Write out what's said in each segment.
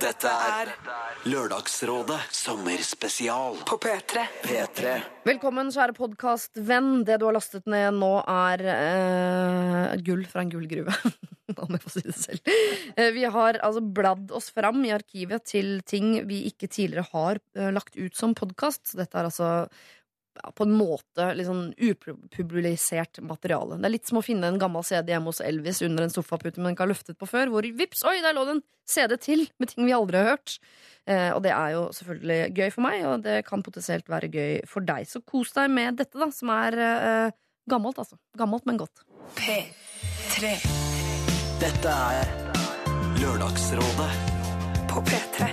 Dette er Lørdagsrådet sommerspesial På P3. P3. Velkommen, kjære podkastvenn. Det du har lastet ned nå, er eh, gull fra en gullgruve. Om jeg får si det selv. Eh, vi har altså bladd oss fram i arkivet til ting vi ikke tidligere har eh, lagt ut som podkast. Dette er altså på en måte litt sånn upublisert materiale. Det er litt som å finne en gammel CD hjemme hos Elvis under en sofapute man ikke har løftet på før, hvor vips, oi, der lå det en CD til med ting vi aldri har hørt. Eh, og det er jo selvfølgelig gøy for meg, og det kan potensielt være gøy for deg. Så kos deg med dette, da, som er eh, gammelt, altså. Gammelt, men godt. P3. Dette er Lørdagsrådet På P3.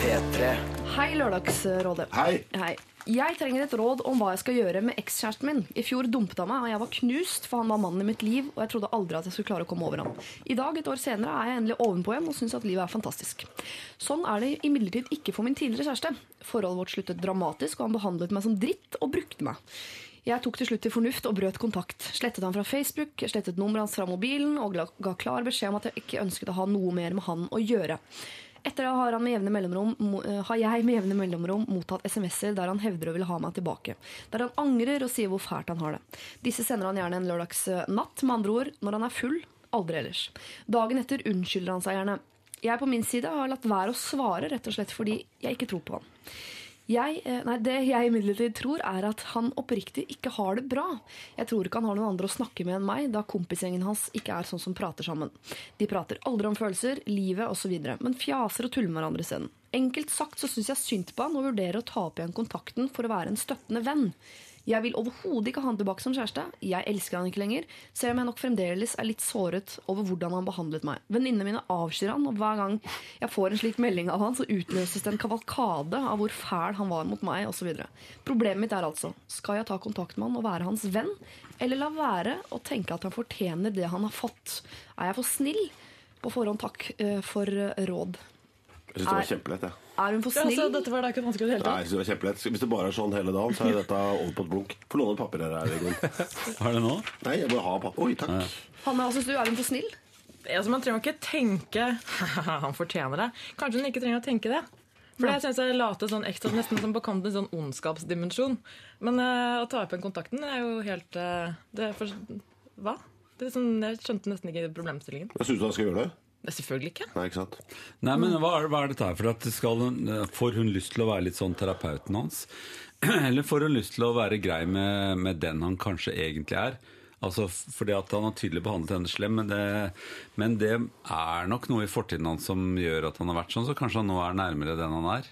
P3. Hei, Lørdagsrådet. Hei. Hei. Jeg trenger et råd om hva jeg skal gjøre med ekskjæresten min. I fjor dumpet han meg, og jeg var knust, for han var mannen i mitt liv, og jeg trodde aldri at jeg skulle klare å komme over ham. I dag, et år senere, er jeg endelig ovenpå igjen og syns at livet er fantastisk. Sånn er det imidlertid ikke for min tidligere kjæreste. Forholdet vårt sluttet dramatisk, og han behandlet meg som dritt og brukte meg. Jeg tok til slutt til fornuft og brøt kontakt. Slettet han fra Facebook, slettet nummeret hans fra mobilen og ga- klar beskjed om at jeg ikke ønsket å ha noe mer med han å gjøre. Etter det har, han med jevne mellomrom, eh, har jeg med jevne mellomrom mottatt SMS-er der han hevder å ville ha meg tilbake. Der han angrer og sier hvor fælt han har det. Disse sender han gjerne en lørdagsnatt, med andre ord når han er full, aldri ellers. Dagen etter unnskylder han seg gjerne. Jeg på min side har latt være å svare rett og slett fordi jeg ikke tror på han. Jeg, eh, nei, det jeg imidlertid tror, er at han oppriktig ikke har det bra. Jeg tror ikke han har noen andre å snakke med enn meg, da kompisgjengen hans ikke er sånn som prater sammen. De prater aldri om følelser, livet osv., men fjaser og tuller med hverandre isteden. Enkelt sagt så syns jeg synd på han og vurderer å ta opp igjen kontakten for å være en støttende venn. Jeg vil overhodet ikke ha han tilbake som kjæreste. Jeg elsker han ikke lenger, selv om jeg nok fremdeles er litt såret over hvordan han behandlet meg. Venninnene mine avskyr han, og hver gang jeg får en slik melding av han, så utløses det en kavalkade av hvor fæl han var mot meg, osv. Problemet mitt er altså, skal jeg ta kontakt med han og være hans venn, eller la være å tenke at han fortjener det han har fått? Er jeg for snill? På forhånd takk eh, for eh, råd. Jeg syns det var kjempelett. Ja. Er hun for Ja, snill? altså, dette var da ikke vanskelig i det hele Nei, tatt. jeg synes det var kjempelett. Hvis det bare er sånn hele dagen, så er dette over på et blunk. Få låne papirer her, Egon. Har du det nå? Nei, jeg må ha papir. Oi, takk. Hanne, hva syns du? Er hun for snill? Altså, man trenger ikke tenke Han fortjener det. Kanskje hun ikke trenger å tenke det. For det synes jeg later sånn ekstra, nesten som på kanten en sånn ondskapsdimensjon. Men uh, å ta opp den kontakten er jo helt uh, det er for, Hva? Det er sånn, jeg skjønte nesten ikke problemstillingen. Syns du han skal gjøre det? Det selvfølgelig ikke. Nei, ikke sant? Nei, men hva er, hva er dette her? For at skal Får hun lyst til å være litt sånn terapeuten hans? Eller får hun lyst til å være grei med, med den han kanskje egentlig er? Altså, fordi at Han har tydelig behandlet henne slem, men det, men det er nok noe i fortiden hans som gjør at han har vært sånn, så kanskje han nå er nærmere den han er.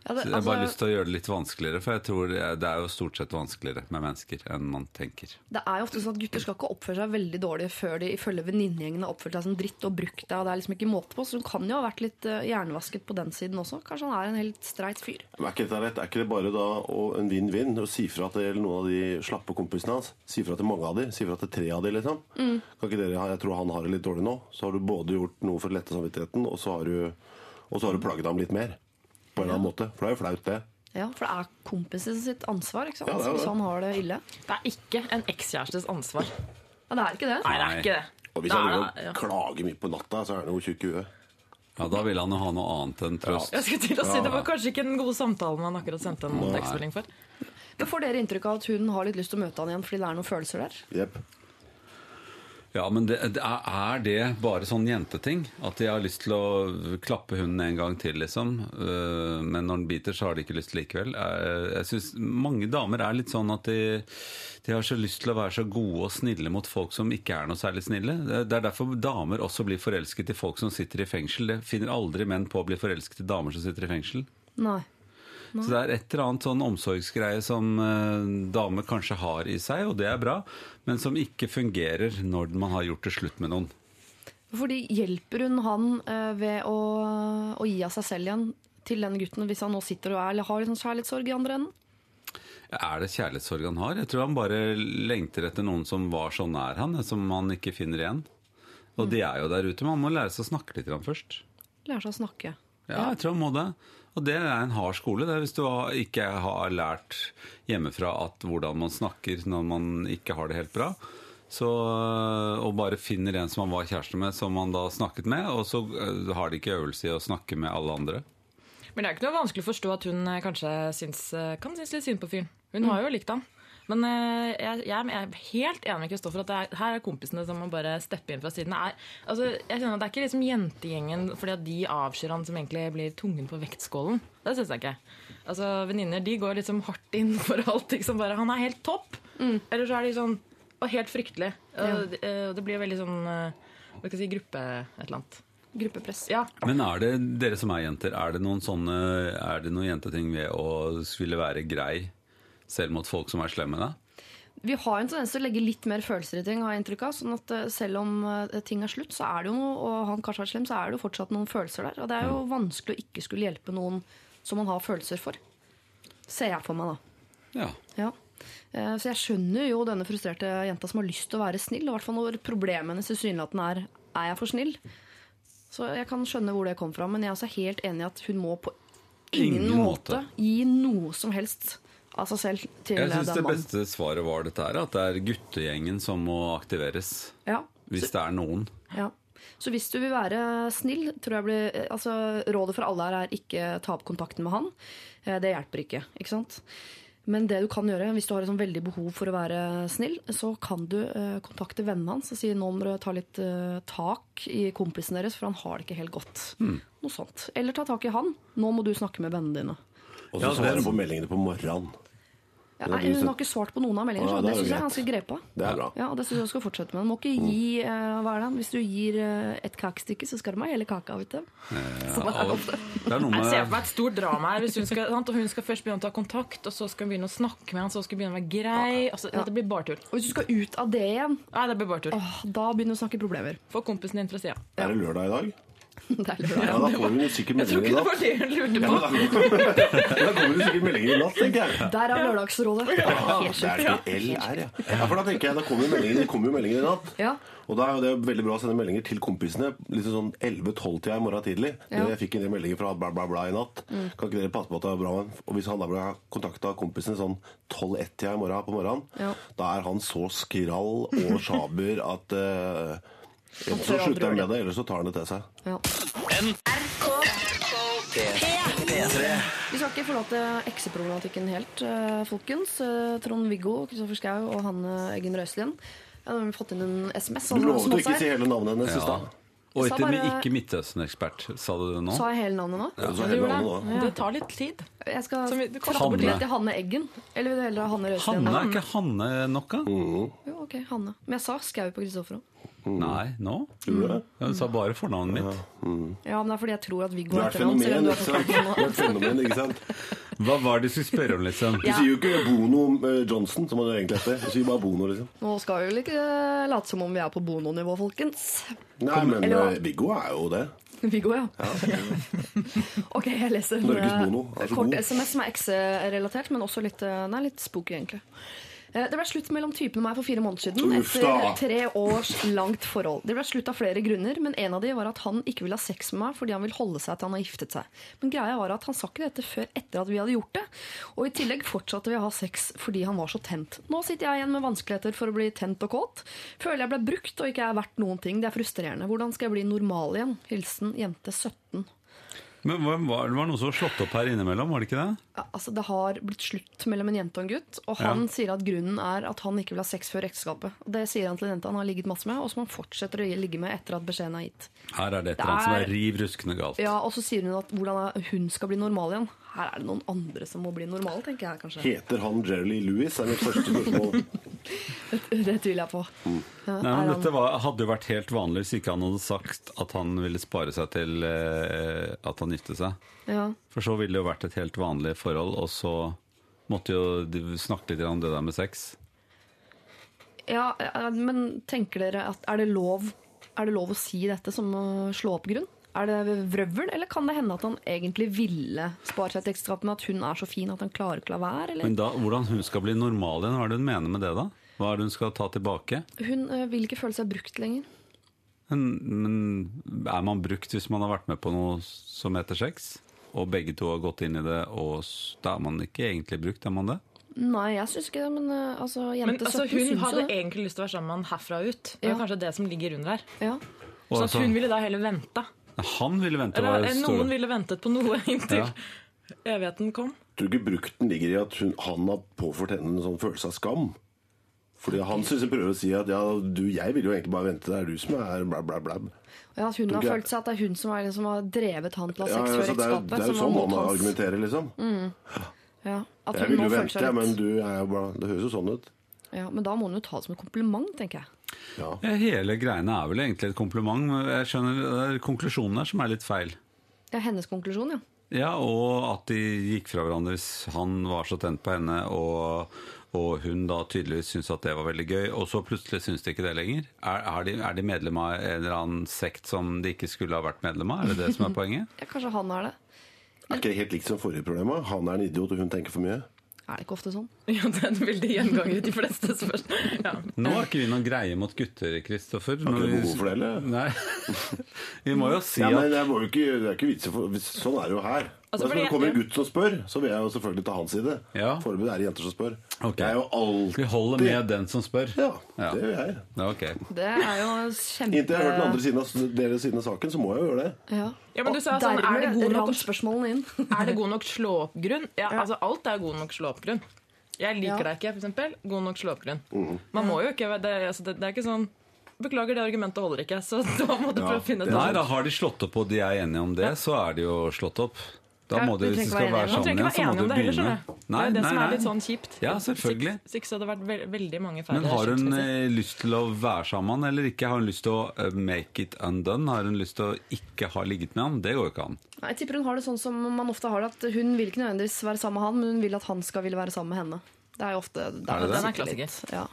Ja, det, altså, jeg har bare altså- lyst til å gjøre det litt vanskeligere, for jeg tror det er jo stort sett vanskeligere med mennesker enn man tenker. Det er jo ofte sånn at Gutter skal ikke oppføre seg veldig dårlig før de ifølge venninnegjengen har oppført seg som dritt og brukt deg. og Det er liksom ikke måte på, så hun kan jo ha vært litt eh, hjernevasket på den siden også. Kanskje han er en helt streit fyr. Men er ikke dette rett? Er ikke det bare da å- en vinn-vinn å si fra til noen av de slappe kompisene hans? Si fra til mange av de, si fra til tre av de, liksom? Kan ikke dere Jeg tror han har det litt dårlig nå. Så har du både gjort noe for å lette samvittigheten, og så har du, og så har du plaget ham litt mer. På en eller annen måte. For det er jo flaut, det. Ja, For det er kompisen sitt ansvar ikke sant? Ja, det er det. hvis han har det ille. Det er ikke en ekskjærestes ansvar. Ja, Det er ikke det. Nei, det er ikke det. Og hvis han er begynner ja. å klage mye på natta, så er han jo tjukk i huet. Ja, Da vil han jo ha noe annet enn trøst. Jeg skulle til å si Det var kanskje ikke den gode samtalen han akkurat sendte en tekstmelding for. Men Får dere inntrykk av at hun har litt lyst til å møte han igjen fordi det er noen følelser der? Jepp. Ja, men det, er, det bare sånn jenteting? At de har lyst til å klappe hunden en gang til, liksom? Øh, Men når den biter, så har de ikke lyst likevel. Eh, Jeg synes Mange damer er litt sånn at de, de har så lyst til å være så gode og snille mot folk som ikke er noe særlig snille. Det er derfor damer også blir forelsket i folk som sitter i fengsel. Det finner aldri menn på å bli forelsket i damer som sitter i fengsel. Nei. Så det er et eller annet sånn omsorgsgreie som eh, damer kanskje har i seg, og det er bra, men som ikke fungerer når man har gjort det slutt med noen. Fordi Hjelper hun han eh, ved å, å gi av seg selv igjen til den gutten hvis han nå sitter og er, eller har sånn kjærlighetssorg i andre enden? Er det kjærlighetssorg han har? Jeg tror han bare lengter etter noen som var så nær han, som han ikke finner igjen. Og de er jo der ute. Man må lære seg å snakke litt først. Lære seg å snakke. Ja, jeg tror han må det. Og det er en hard skole. Det er hvis du ikke har lært hjemmefra at hvordan man snakker når man ikke har det helt bra. Så, øh, og bare finner en som man var kjæreste med, som man da snakket med, og så øh, har de ikke øvelse i å snakke med alle andre. Men det er ikke noe vanskelig å forstå at hun eh, kanskje syns, kan synes litt synd på fyren. Hun har jo likt han. Men eh, jeg, jeg, er helt enig med Kristoffer at det er, her er kompisene som må bare steppe inn fra siden. Er, altså, jeg kjenner at det er ikke liksom jentegjengen fordi at de avskyr han som egentlig blir tungen på vektskålen. Det syns jeg ikke. Altså, Venninner de går liksom hardt inn for alt. Liksom bare, han er helt topp! Eller så er de sånn og helt fryktelig. Og, eh, og det blir veldig sånn eh, hva skal jeg si, gruppe et eller annet. Gruppepress. Ja, Men er det, dere som er jenter, er det noen sånne Er det noen jenteting ved å skulle være grei selv mot folk som er slemme med deg? Vi har en tendens til å legge litt mer følelser i ting, har jeg inntrykk av. Sånn at eh, selv om eh, ting er slutt, så er det jo noe, og han kanskje er slem, så er det jo fortsatt noen følelser der. Og det er jo vanskelig å ikke skulle hjelpe noen som man har følelser for. Ser jeg for meg, da. Ja. Ja. Eh, Så jeg skjønner jo denne frustrerte jenta som har lyst til å være snill. I hvert fall når problemet hennes tilsynelatende er er jeg for snill. Så jeg kan skjønne hvor det kom fra, men jeg er også helt enig i at hun må på ingen, Ingen måte. måte. gi noe som helst av seg selv til Jeg syns det beste svaret var dette her, at det er guttegjengen som må aktiveres. Ja. Hvis det er noen. Ja. Så hvis du vil være snill, tror jeg blir, altså, rådet for alle her er ikke ta opp kontakten med han. Eh, Det hjelper ikke. ikke sant? Men det du kan gjøre, hvis du har et sånn veldig behov for å være snill, så kan du eh, kontakte vennene hans og si nå må du ta litt eh, tak i kompisen deres, for han har det ikke helt godt. Noe sånt. Eller ta tak i han. Nå må du snakke med vennene dine. Og så svarer på meldingene på morgenen. Ja, nei, hun har ikke svart på noen av meldingene, Ja, så det det syns jeg er skal ganske grepa. Det er bra. Ja, og det synes jeg du skal fortsette med. Du må ikke gi uh, hva er det? Hvis du gir uh, et kakestykke, så skal du ha hele kaka. vet du. Sånn er det. Det er noe Jeg ser for meg et stort drama her. Hvis hun, skal, sant, og hun skal først begynne å ta kontakt, og så skal hun begynne å snakke med han, så skal hun begynne å være grei. Altså, Dette blir bare tull. Og hvis du skal ut av det igjen, Nei, det blir bare tull. åh, da begynner du å snakke problemer. Få kompisen din fra sida. Er det lørdag i dag? Er bra. Ja, da får hun sikkert Jeg tror meldinger i ikke det var det hun lurte på. Ja, da, kommer det sikkert meldinger i natt, tenker jeg. Der er Lørdagsrådet. Det er Det er LR, ja. ja. For da tenker jeg, da kommer meldinger, det kommer jo meldinger i natt. Ja. Og da er det veldig bra å sende meldinger til kompisene litt sånn 11-12-tida i morgen tidlig. Ja. Jeg fikk en del meldinger fra bla, bla, bla i natt. Kan ikke dere passe på at det er bra? Og hvis han da ble kontakta av kompisene sånn 12-1-tida i morgen på morgenen, Ja. da er han så skrall og sjaber at uh, Enten så slutter han med det, eller så tar han det til seg. Ja. P3. Vi skal ikke forlate ekseproblematikken helt, eh, folkens. Eh, Trond-Viggo, Kristoffer Schau og Hanne Eggen Røiselien. Jeg har vi fått inn en SMS. Du altså, lovet å ikke si hele navnet hennes i stad. Og etter ikke, bare- ikke Midtøsten-ekspert, sa du det nå? Sa jeg hele navnet nå? Ja, hele navnet det. Ja. Det tar litt tid. Jeg skal vi- du trappe bort til Hanne Eggen. Eller vil du heller ha Hanne Røiselien? Hanne, er ikke Hanne nok, da? Mm. Jo, ok, Hanne. Men jeg sa Skau på Kristoffer òg. Nei, nå? No? Hun sa bare fornavnet mitt. Ja, men det er fordi jeg tror at Viggo heter er er fenomen, du er et fenomen, ikke sant? Hva var det du skulle spørre om, liksom? Du sier jo ikke Bono eh, Johnson, som han egentlig heter. Du sier bare Bono, liksom. Nå skal vi vel ikke late som om vi er på Bono-nivå, folkens. Nei, men eh, Viggo er jo det. Viggo, ja. ok, jeg leser en eh, kort god. SMS som er X-relatert, men også litt, nei, litt spooky, egentlig. Eh, Det ble slutt mellom typen og meg for fire måneder siden etter tre års langt forhold. Det ble slutt av flere grunner, men en av de var at han ikke ville ha sex med meg fordi han vil holde seg til han har giftet seg. Men greia var at han sa ikke dette før etter at vi hadde gjort det. Og i tillegg fortsatte vi å ha sex fordi han var så tent. Nå sitter jeg igjen med vanskeligheter for å bli tent og kåt. Føler jeg ble brukt og ikke er verdt noen ting. Det er frustrerende. Hvordan skal jeg bli normal igjen? Hilsen jente 17. Men var, Det var noe som var slått opp her innimellom, var det ikke det? Ja, altså Det har blitt slutt mellom en jente og en gutt. Og han Ja. sier at grunnen er at han ikke vil ha sex før ekteskapet. Og Det sier han til en jente han har ligget masse med, og som han fortsetter å ligge med etter at beskjeden er gitt. Her er det et eller annet som er- riv ruskende galt. Ja, Og så sier hun at hvordan hun skal bli normal igjen. Her er det noen andre som må bli normale, tenker jeg kanskje. Heter han Jerry Lewis? er mitt første spørsmål. Det tviler jeg på. Ja, Nei, men Dette var, hadde jo vært helt vanlig hvis ikke han hadde sagt at han ville spare seg til eh, at han giftet seg. ja. For så ville det jo vært et helt vanlig forhold, og så måtte jo de snakke litt om det der med sex. Ja, ja, men tenker dere at er det lov Er det lov å si dette som å slå opp grunn? Er det vrøvl, eller kan det hende at han egentlig ville spare seg et ekteskapet, men at hun er så fin at han klarer ikke la være? Eller? Men da, hvordan hun skal bli normal igjen, hva er det hun mener med det da? Hva er det hun skal ta tilbake? Hun øh, vil ikke føle seg brukt lenger. Men, men er man brukt hvis man har vært med på noe som heter sex? Og begge to har gått inn i det, og da er man ikke egentlig brukt, er man det? Nei, jeg syns ikke det, men eh, altså, Men jente 17 altså, hun hadde det. egentlig lyst til å være sammen med han herfra og ut. Det er Ja. kanskje det som ligger under her. Ja. Så altså, hun ville da heller vente. Han ville vente. Eller hva noen ville ventet på noe inntil Ja. evigheten kom. Tror du ikke brukten ligger i at hun, han har påført henne en sånn følelse av skam? Fordi han synes hun prøver å si at ja, du, jeg vil jo egentlig bare vente, det er du som er bla, bla, bla. Ja, at hun har følt seg at det er hun som, er, den som har drevet han til å ha Ja, sex før det, er, ekteskapet. det er jo sånn hans- argumenterer, liksom. Ja, at Jeg hun vil jo vente, men du er jo bra. Det høres jo sånn ut. Ja, men da må hun jo ta det som et kompliment, tenker jeg. Ja. Ja, hele greiene er vel egentlig et kompliment. men Jeg skjønner det er konklusjonen her som er litt feil. Ja, hennes konklusjon, ja. Ja, og at de gikk fra hverandre hvis han var så tent på henne, og, og hun da tydeligvis syntes at det var veldig gøy, og så plutselig syns de ikke det lenger. Er, er, de, er de medlem av en eller annen sekt som de ikke skulle ha vært medlem av? Er det det som er poenget? ja. Kanskje han er det. Er ikke det helt likt som forrige problemet? Han er en idiot, og hun tenker for mye. Er det ikke ofte sånn? Ja, det er en veldig gjenganger i de fleste spørsmål. Ja. Nå har ikke vi noen greie mot gutter, Kristoffer. Har ikke Når du vi- behov for det, eller? Nei. vi må jo si Ja, men det, er jo ikke, det er ikke vits i Sånn er det jo her. Altså, men når det kommer en gutt som spør, så vil jeg jo selvfølgelig ta hans side. Ja. Foreløpig er det jenter som spør. Okay. Jeg er jo alltid vi holder med den som spør. Ja, Ja. det gjør jeg. Ja, okay. Det er jo kjempe... Inntil jeg har hørt den andre siden av, deres siden av saken, så må jeg jo gjøre det. Ja. Ja, men du sa sånn, er det god nok spørsmålene inn. Er det god nok slå-opp-grunn? Ja, altså Alt er god nok slå-opp-grunn. Jeg liker Ja. deg ikke, eksempel. God nok slå-opp-grunn. Man må jo ikke det, altså, det, det er ikke sånn Beklager, det argumentet holder ikke. Så da må du Ja, prøve å finne et Nei, da har de slått opp, og de er enige om det, så er de jo slått opp. Da Ja, må vi du, hvis de trenger skal være sammen igjen, så må du det heller, begynne. skjønner. Det er det som er litt sånn kjipt. Ja, selvfølgelig. Så ikke så hadde vært ve veldig mange færre Men har hun skilsmisser. eh, lyst til å være sammen eller ikke? Har hun lyst til å eh, make it undone? Har hun lyst til å ikke ha ligget med han? Det går jo ikke an. Nei, Jeg tipper hun har det sånn som man ofte har det, at hun vil ikke nødvendigvis være sammen med han, men hun vil at han skal ville være sammen med henne. Det er jo ofte Er det det? Den er klassiker. Ja.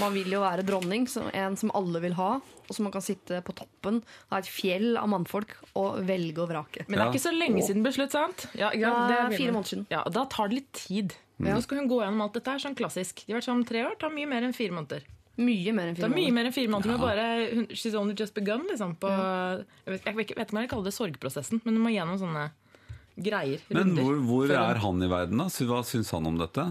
Man vil jo være dronning, en som alle vil ha, og som man kan sitte på toppen av et fjell av mannfolk og velge og vrake. Men det er ikke så lenge siden beslutt, sant? Ja, ja, Det er fire måneder siden. Ja, Da tar det litt tid. Nå skal hun gå gjennom alt dette her, sånn klassisk. De har vært sammen tre år, tar mye mer enn fire måneder. Mye mer enn Det fire er mye mer enn fire måneder med bare She's only just begun, liksom. På, jeg, vet, jeg vet ikke om jeg kaller det sorgprosessen, men hun må gjennom sånne greier. Men runder, hvor, hvor er han i verden, da? Hva syns han om dette?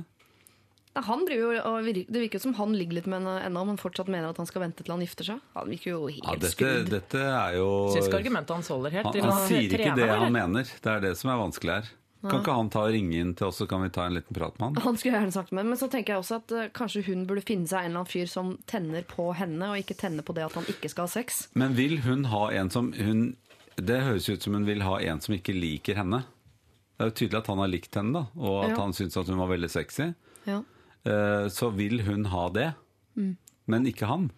Han driver jo, og det virker som han ligger litt med henne ennå, men fortsatt mener at han skal vente til han gifter seg. Han virker jo helt Ja, dette, dette er jo Syns ikke argumentet hans holder helt. han, han sier ikke trener, det han eller? mener. Det er det som er vanskelig her. Kan ikke han ta og ringe inn til oss, så kan vi ta en liten prat med han? Han skulle gjerne snakket med, men så tenker jeg også at uh, kanskje hun burde finne seg en eller annen fyr som tenner på henne, og ikke tenner på det at han ikke skal ha sex. Men vil hun ha en som hun Det høres ut som hun vil ha en som ikke liker henne. Det er jo tydelig at han har likt henne, da, og at Ja. han syns at hun var veldig sexy. Ja. Eh, Så vil hun ha det, Mm. men ikke han.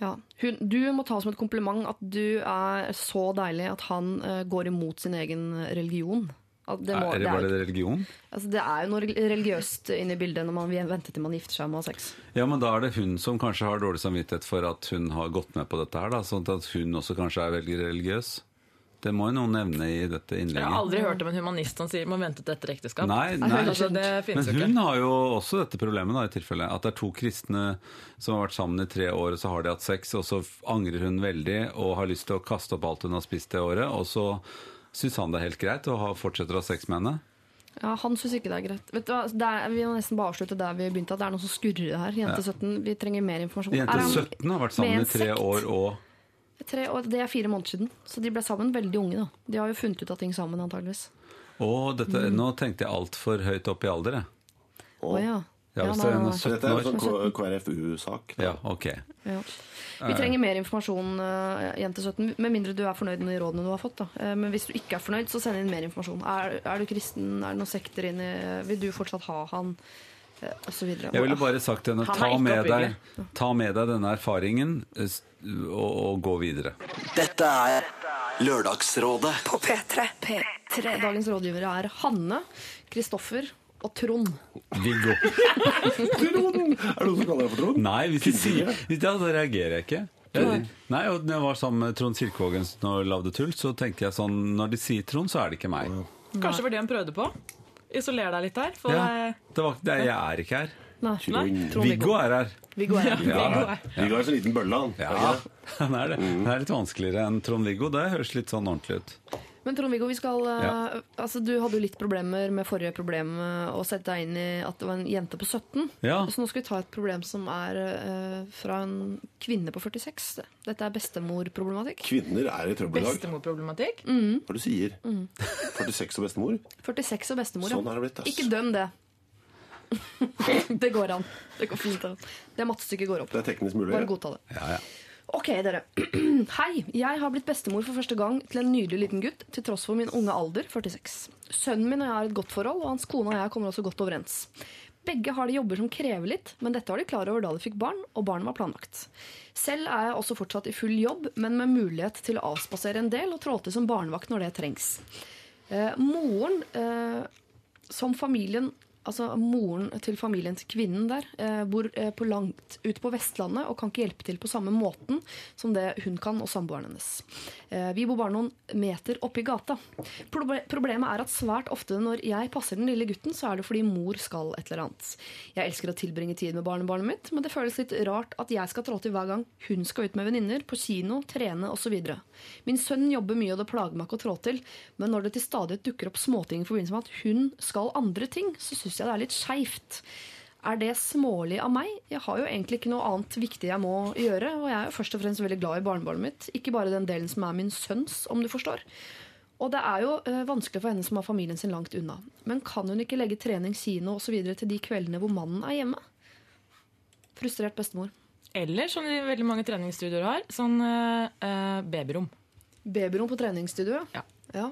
Ja. Hun, du må ta som et kompliment at du er så deilig at han eh, går imot sin egen religion. At det, må, er det bare det religion? altså det er jo noe religiøst inne i bildet når man venter til man gifter seg og å ha sex. Ja, men da er det hun som kanskje har dårlig samvittighet for at hun har gått med på dette her, da, sånn at hun også kanskje er veldig religiøs. Det må jo noen nevne i dette Jeg har aldri hørt om en humanist som sier 'må ventet etter ekteskap'. Nei, Nei. Altså, det Men hun ikke. har jo også dette problemet, da, i tilfelle. At det er to kristne som har vært sammen i tre år, og så har de hatt sex, og så angrer hun veldig og har lyst til å kaste opp alt hun har spist det året, og så syns han det er helt greit og har- fortsetter å ha sex med henne. Ja, Han syns ikke det er greit. Vet du hva? Det er, vi må nesten bare avslutte der vi begynte. At det er noe som skurrer her. Jente 17, vi trenger mer informasjon. Jente 17 har vært sammen i tre år og Tre og Det er fire måneder siden. Så de ble sammen veldig unge. da De har jo funnet ut av ting sammen, antageligvis. Og dette, Mm. nå tenkte jeg altfor høyt opp i alder, jeg. Å ja. Ja, hvis nei, nei, nei. Så dette er en sånn KrFU-sak. Ja, ok. Ja. Vi trenger mer informasjon, eh, jente 17, med mindre du er fornøyd med de rådene du har fått. Da. Eh, Men hvis du ikke er fornøyd, så send inn mer informasjon. Er, er du kristen? Er det noen sekter inni Vil du fortsatt ha han? Eh. Jeg ville bare sagt til henne ta med, deg, ta med deg denne erfaringen og, og gå videre. Dette er Lørdagsrådet. På P3. P3. Dagens rådgivere er Hanne, Kristoffer og Trond. Viggo. Er det noen som kaller deg for Trond? Nei, hvis de sier da reagerer jeg ikke. Jeg, nei, og når jeg var sammen med Trond Kirkevågen og lagde tull, så tenkte jeg sånn Når de sier Trond, så er det ikke meg. Kanskje det var det han prøvde på? Isoler deg litt her. For, Ja, det var, det, jeg er ikke her. Nei. Trond Viggo er her. Viggo er ja. Ja, Viggo er en sånn liten bølle, han. ja han er det. Det er litt vanskeligere enn Trond-Viggo. Det høres litt sånn ordentlig ut. Men Trond-Viggo, vi skal eh, Ja. altså, du hadde jo litt problemer med forrige problem eh, å sette deg inn i at det var en jente på 17. Ja. Så nå skal vi ta et problem som er uh, fra en kvinne på 46. Dette er bestemorproblematikk. Kvinner er i trøbbel i dag. Bestemorproblematikk. Hva er du sier? 46 og bestemor? 46 og bestemor, ja. Sånn er det blitt, ass. Ikke døm det. det går an. Det går fint an. Det mattestykket går opp. Det er teknisk mulig. Bare godta det. Ja, ja. Ok, dere. Hei. Jeg har blitt bestemor for første gang til en nydelig liten gutt, til tross for min unge alder, 46. Sønnen min og jeg har et godt forhold, og hans kone og jeg kommer også godt overens. Begge har de jobber som krever litt, men dette var de klar over da de fikk barn, og barnet var planlagt. Selv er jeg også fortsatt i full jobb, men med mulighet til å avspasere en del og trå til som barnevakt når det trengs. Eh, moren eh, som familien Altså Moren til familien til kvinnen der eh, bor eh, på langt ute på Vestlandet og kan ikke hjelpe til på samme måten som det hun kan og samboeren hennes. Eh, vi bor bare noen meter oppi gata. Proble problemet er at svært ofte når jeg passer den lille gutten, så er det fordi mor skal et eller annet. Jeg elsker å tilbringe tid med barnebarnet mitt, men det føles litt rart at jeg skal trå til hver gang hun skal ut med venninner, på kino, trene osv. Min sønn jobber mye, og det plager meg ikke å trå til, men når det til stadighet dukker opp småting i forbindelse med at hun skal andre ting, så syns jeg det er litt skeivt. Er det smålig av meg? Jeg har jo egentlig ikke noe annet viktig jeg må gjøre, og jeg er jo først og fremst veldig glad i barnebarnet mitt. Ikke bare den delen som er min sønns, om du forstår. Og det er jo eh, vanskelig for henne som har familien sin langt unna. Men kan hun ikke legge trening, kino osv. til de kveldene hvor mannen er hjemme? Frustrert bestemor. Eller som de veldig mange treningsstudioer har, sånn eh, eh, babyrom. Babyrom på treningsstudio, Ja. ja.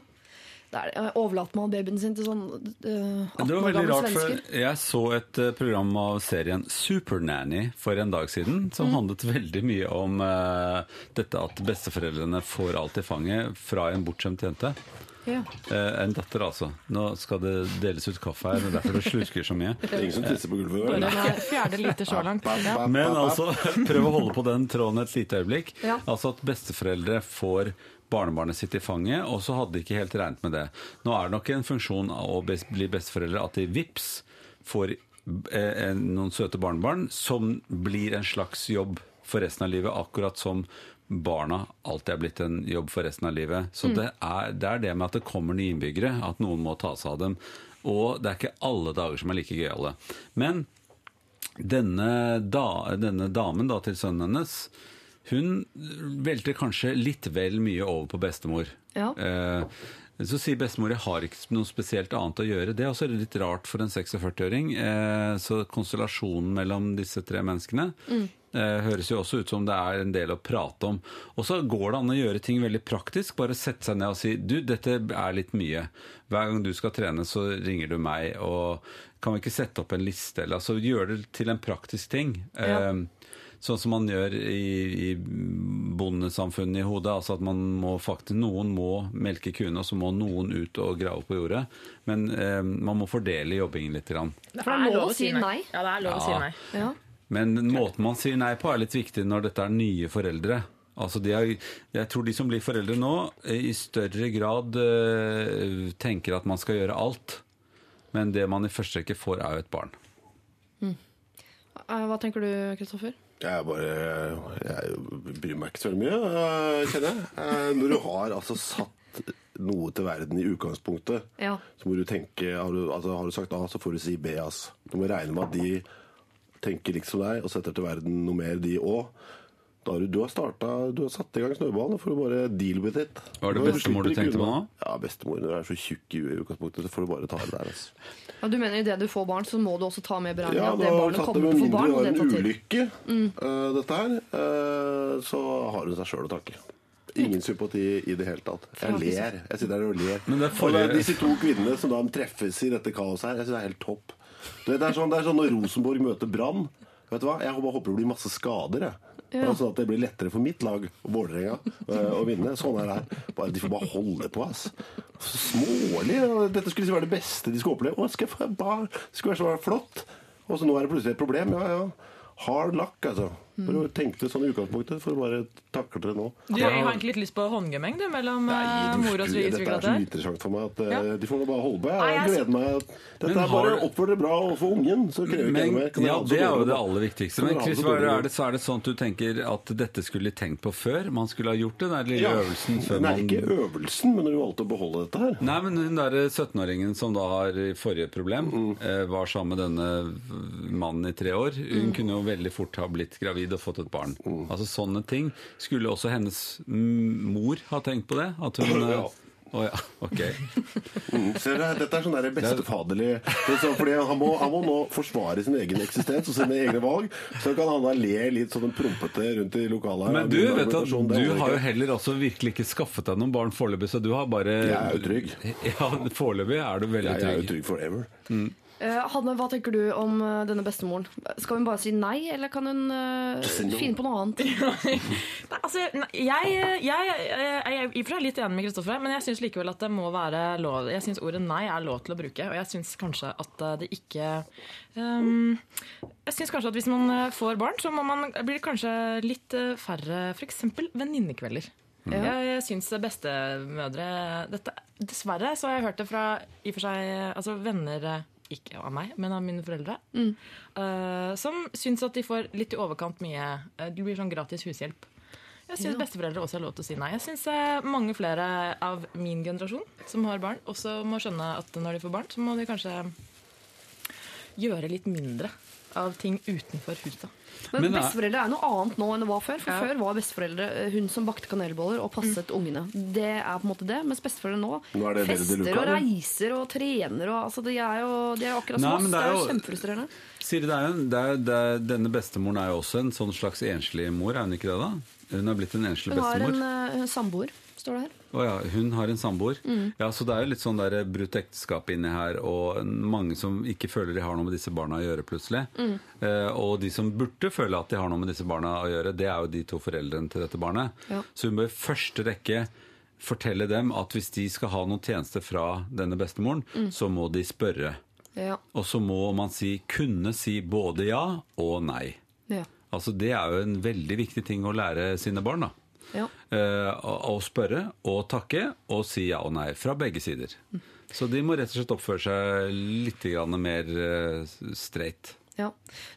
Der overlater man babyen sin til sånn uh, 18 Det var år veldig gamle rart, for svensker. jeg så et eh, program av serien Supernanny for en dag siden, som Mm. handlet veldig mye om uh, dette at besteforeldrene får alt i fanget fra en bortskjemt jente. Ja. Eh, en datter, altså. Nå skal det deles ut kaffe her, det er derfor det slurker så mye. Det er ingen som tisser på gulvet. Er fjerde liter så langt. Ja. Men altså, prøv å holde på den tråden et lite øyeblikk. Ja. Altså at besteforeldre får barnebarnet sitt i fanget, og så hadde de ikke helt regnet med det. Nå er det nok en funksjon av å bli besteforeldre at de vips får eh, noen søte barnebarn som blir en slags jobb for resten av livet, akkurat som barna alltid er blitt en jobb for resten av livet. Så det, er, det er det med at det kommer nye innbyggere, at noen må ta seg av dem. Og det er ikke alle dager som er like gøyale. Men denne, da, denne damen da, til sønnen hennes, hun velter kanskje litt vel mye over på bestemor. Ja. Eh, så sier bestemor jeg har ikke noe spesielt annet å gjøre. Det er også litt rart for en 46-åring. Eh, så konstellasjonen mellom disse tre menneskene eh, høres jo også ut som det er en del å prate om. Og så går det an å gjøre ting veldig praktisk. Bare sette seg ned og si du, dette er litt mye. Hver gang du skal trene, så ringer du meg. Og kan vi ikke sette opp en liste? Eller altså gjøre det til en praktisk ting. Ja. Eh, Sånn som man gjør i, i bondesamfunnet i hodet. altså at man må faktisk, Noen må melke kuene, og så må noen ut og grave på jordet. Men eh, man må fordele jobbingen litt. Grann. Det er lov å si nei. Ja, det er lov å si nei. Ja. Men måten man sier nei på, er litt viktig når dette er nye foreldre. Altså de er, jeg tror de som blir foreldre nå, eh, i større grad eh, tenker at man skal gjøre alt. Men det man i første rekke får, er jo et barn. Mm. Hva tenker du, Kristoffer? Jeg bare Jeg bryr meg ikke så veldig mye, øh, kjenner jeg. Eh, Når du har altså satt noe til verden i utgangspunktet, Ja. så må du tenke Har du, altså, har du sagt A, så får du si B. ass. Du må regne med at de tenker likt som deg og setter til verden noe mer, de òg. Da har du, du har starta, du har satt i gang snøballen, for får du bare deal with it. Var det bestemor du tenkte på nå? Ja, bestemor. Når du er så tjukk i utgangspunktet, så får du bare ta det der. Altså. Ja, du mener idet du får barn, så må du også ta med i Ja, at det har barnet tatt det kommer med til å få mindre og var det en ulykke, mm. øh, dette her, uh, så har hun seg sjøl å takke. Ingen sympati i det hele tatt. Jeg ler. Jeg sitter her og ler. Men det er Og forrige- er disse to kvinnene som da treffes i dette kaoset her, jeg synes det er helt topp. Du vet, Det er sånn, det er sånn når Rosenborg møter Brann. Vet du hva? Jeg bare håper det blir masse skader. Jeg. Bare Altså at det blir lettere for mitt lag, Vålerenga, øh, å vinne. Sånn er det her. De får bare holde på, ass. Smålig. Dette skulle liksom være det beste de skulle oppleve. Å, skal jeg bare? Det skulle være så flott. Og så nå er det plutselig et problem. Ja, ja. Hard luck, altså. For du tenkte sånn i utgangspunktet, for å bare takle det nå. Du har egentlig litt lyst på håndgemeng du, mellom eh, mor og Dette er så interessant for meg at eh, Ja. de får nå bare holde på. Jeg Nei, gleder meg. Dette er bare oppfør dere bra overfor ungen, så krever ikke noe mer. Ja, det er jo det aller viktigste. Men Chris, så er det, så er det sånn at du tenker at dette skulle de tenkt på før? Man skulle ha gjort den der lille Ja. øvelsen før Nei, man ikke øvelsen, men du valgte å beholde dette her. Nei, men den derre 17-åringen som da har forrige problem, Mm. eh, var sammen med denne mannen i tre år. Hun kunne jo veldig fort ha blitt gravid og fått et barn. Mm. Altså Sånne ting. Skulle også hennes mm, mor ha tenkt på det? At hun eh, Ja. Å ja, ok. Mm, ser du, dette er sånn der bestefaderlig er sånn, fordi han må, han må nå forsvare sin egen eksistens og sine egne valg. Så kan han da le litt sånn prompete rundt i lokalet. her. Men du, vet du, du har jo heller også virkelig ikke skaffet deg noen barn foreløpig, så du har bare Jeg er jo trygg. Ja, foreløpig er du veldig Jeg er jo trygg. trygg forever. Eh, Hanne, hva tenker du om eh, denne bestemoren? Skal hun bare si nei, eller kan hun eh, finne på noe annet? Nei, altså, jeg, jeg, jeg, jeg er i og for seg litt enig med Kristoffer, men jeg syns likevel at det må være lov Jeg syns ordet nei er lov til å bruke, og jeg syns kanskje at eh, det ikke um, Jeg syns kanskje at hvis man eh, får barn, så må man, blir det kanskje litt eh, færre f.eks. venninnekvelder. Mm. Jeg syns bestemødre dette, Dessverre så har jeg hørt det fra i og for seg altså venner eh, ikke av meg, men av mine foreldre. eh, som syns at de får litt i overkant mye uh, De blir sånn gratis hushjelp. Jeg syns besteforeldre også har lov til å si nei. Jeg syns mange flere av min generasjon som har barn, også må skjønne at når de får barn, så må de kanskje gjøre litt mindre av ting utenfor huset. Men, Men, eh, besteforeldre er noe annet nå enn det var før. For Ja. Før var besteforeldre eh, hun som bakte kanelboller og passet ungene. Det er på en måte det, mens besteforeldre nå, Nå er det fester det fester og reiser og trener. Og, altså, de er jo de er jo akkurat som oss. Det er er jo kjempefrustrerende. Siri, det er jo, det er, det er, denne bestemoren er jo også en sånn slags enslig mor, er hun ikke det da? Hun har blitt en enslig Hun har en uh, samboer, står det her. Oh, ja, hun har en samboer. Mm. Ja, så det er jo litt sånn der brutt ekteskap inni her, og mange som ikke føler de har noe med disse barna å gjøre, plutselig. Mm. Eh, og de som burde føle at de har noe med disse barna å gjøre, det er jo de to foreldrene til dette barnet. Ja. Så hun bør i første rekke fortelle dem at hvis de skal ha noen tjenester fra denne bestemoren, Mm. så må de spørre. Ja. Og så må man si, kunne si både ja og nei. Ja. Altså Det er jo en veldig viktig ting å lære sine barn. da. Ja. Eh, å spørre og takke og si ja og nei fra begge sider. Så de må rett og slett oppføre seg litt mer streit. Ja.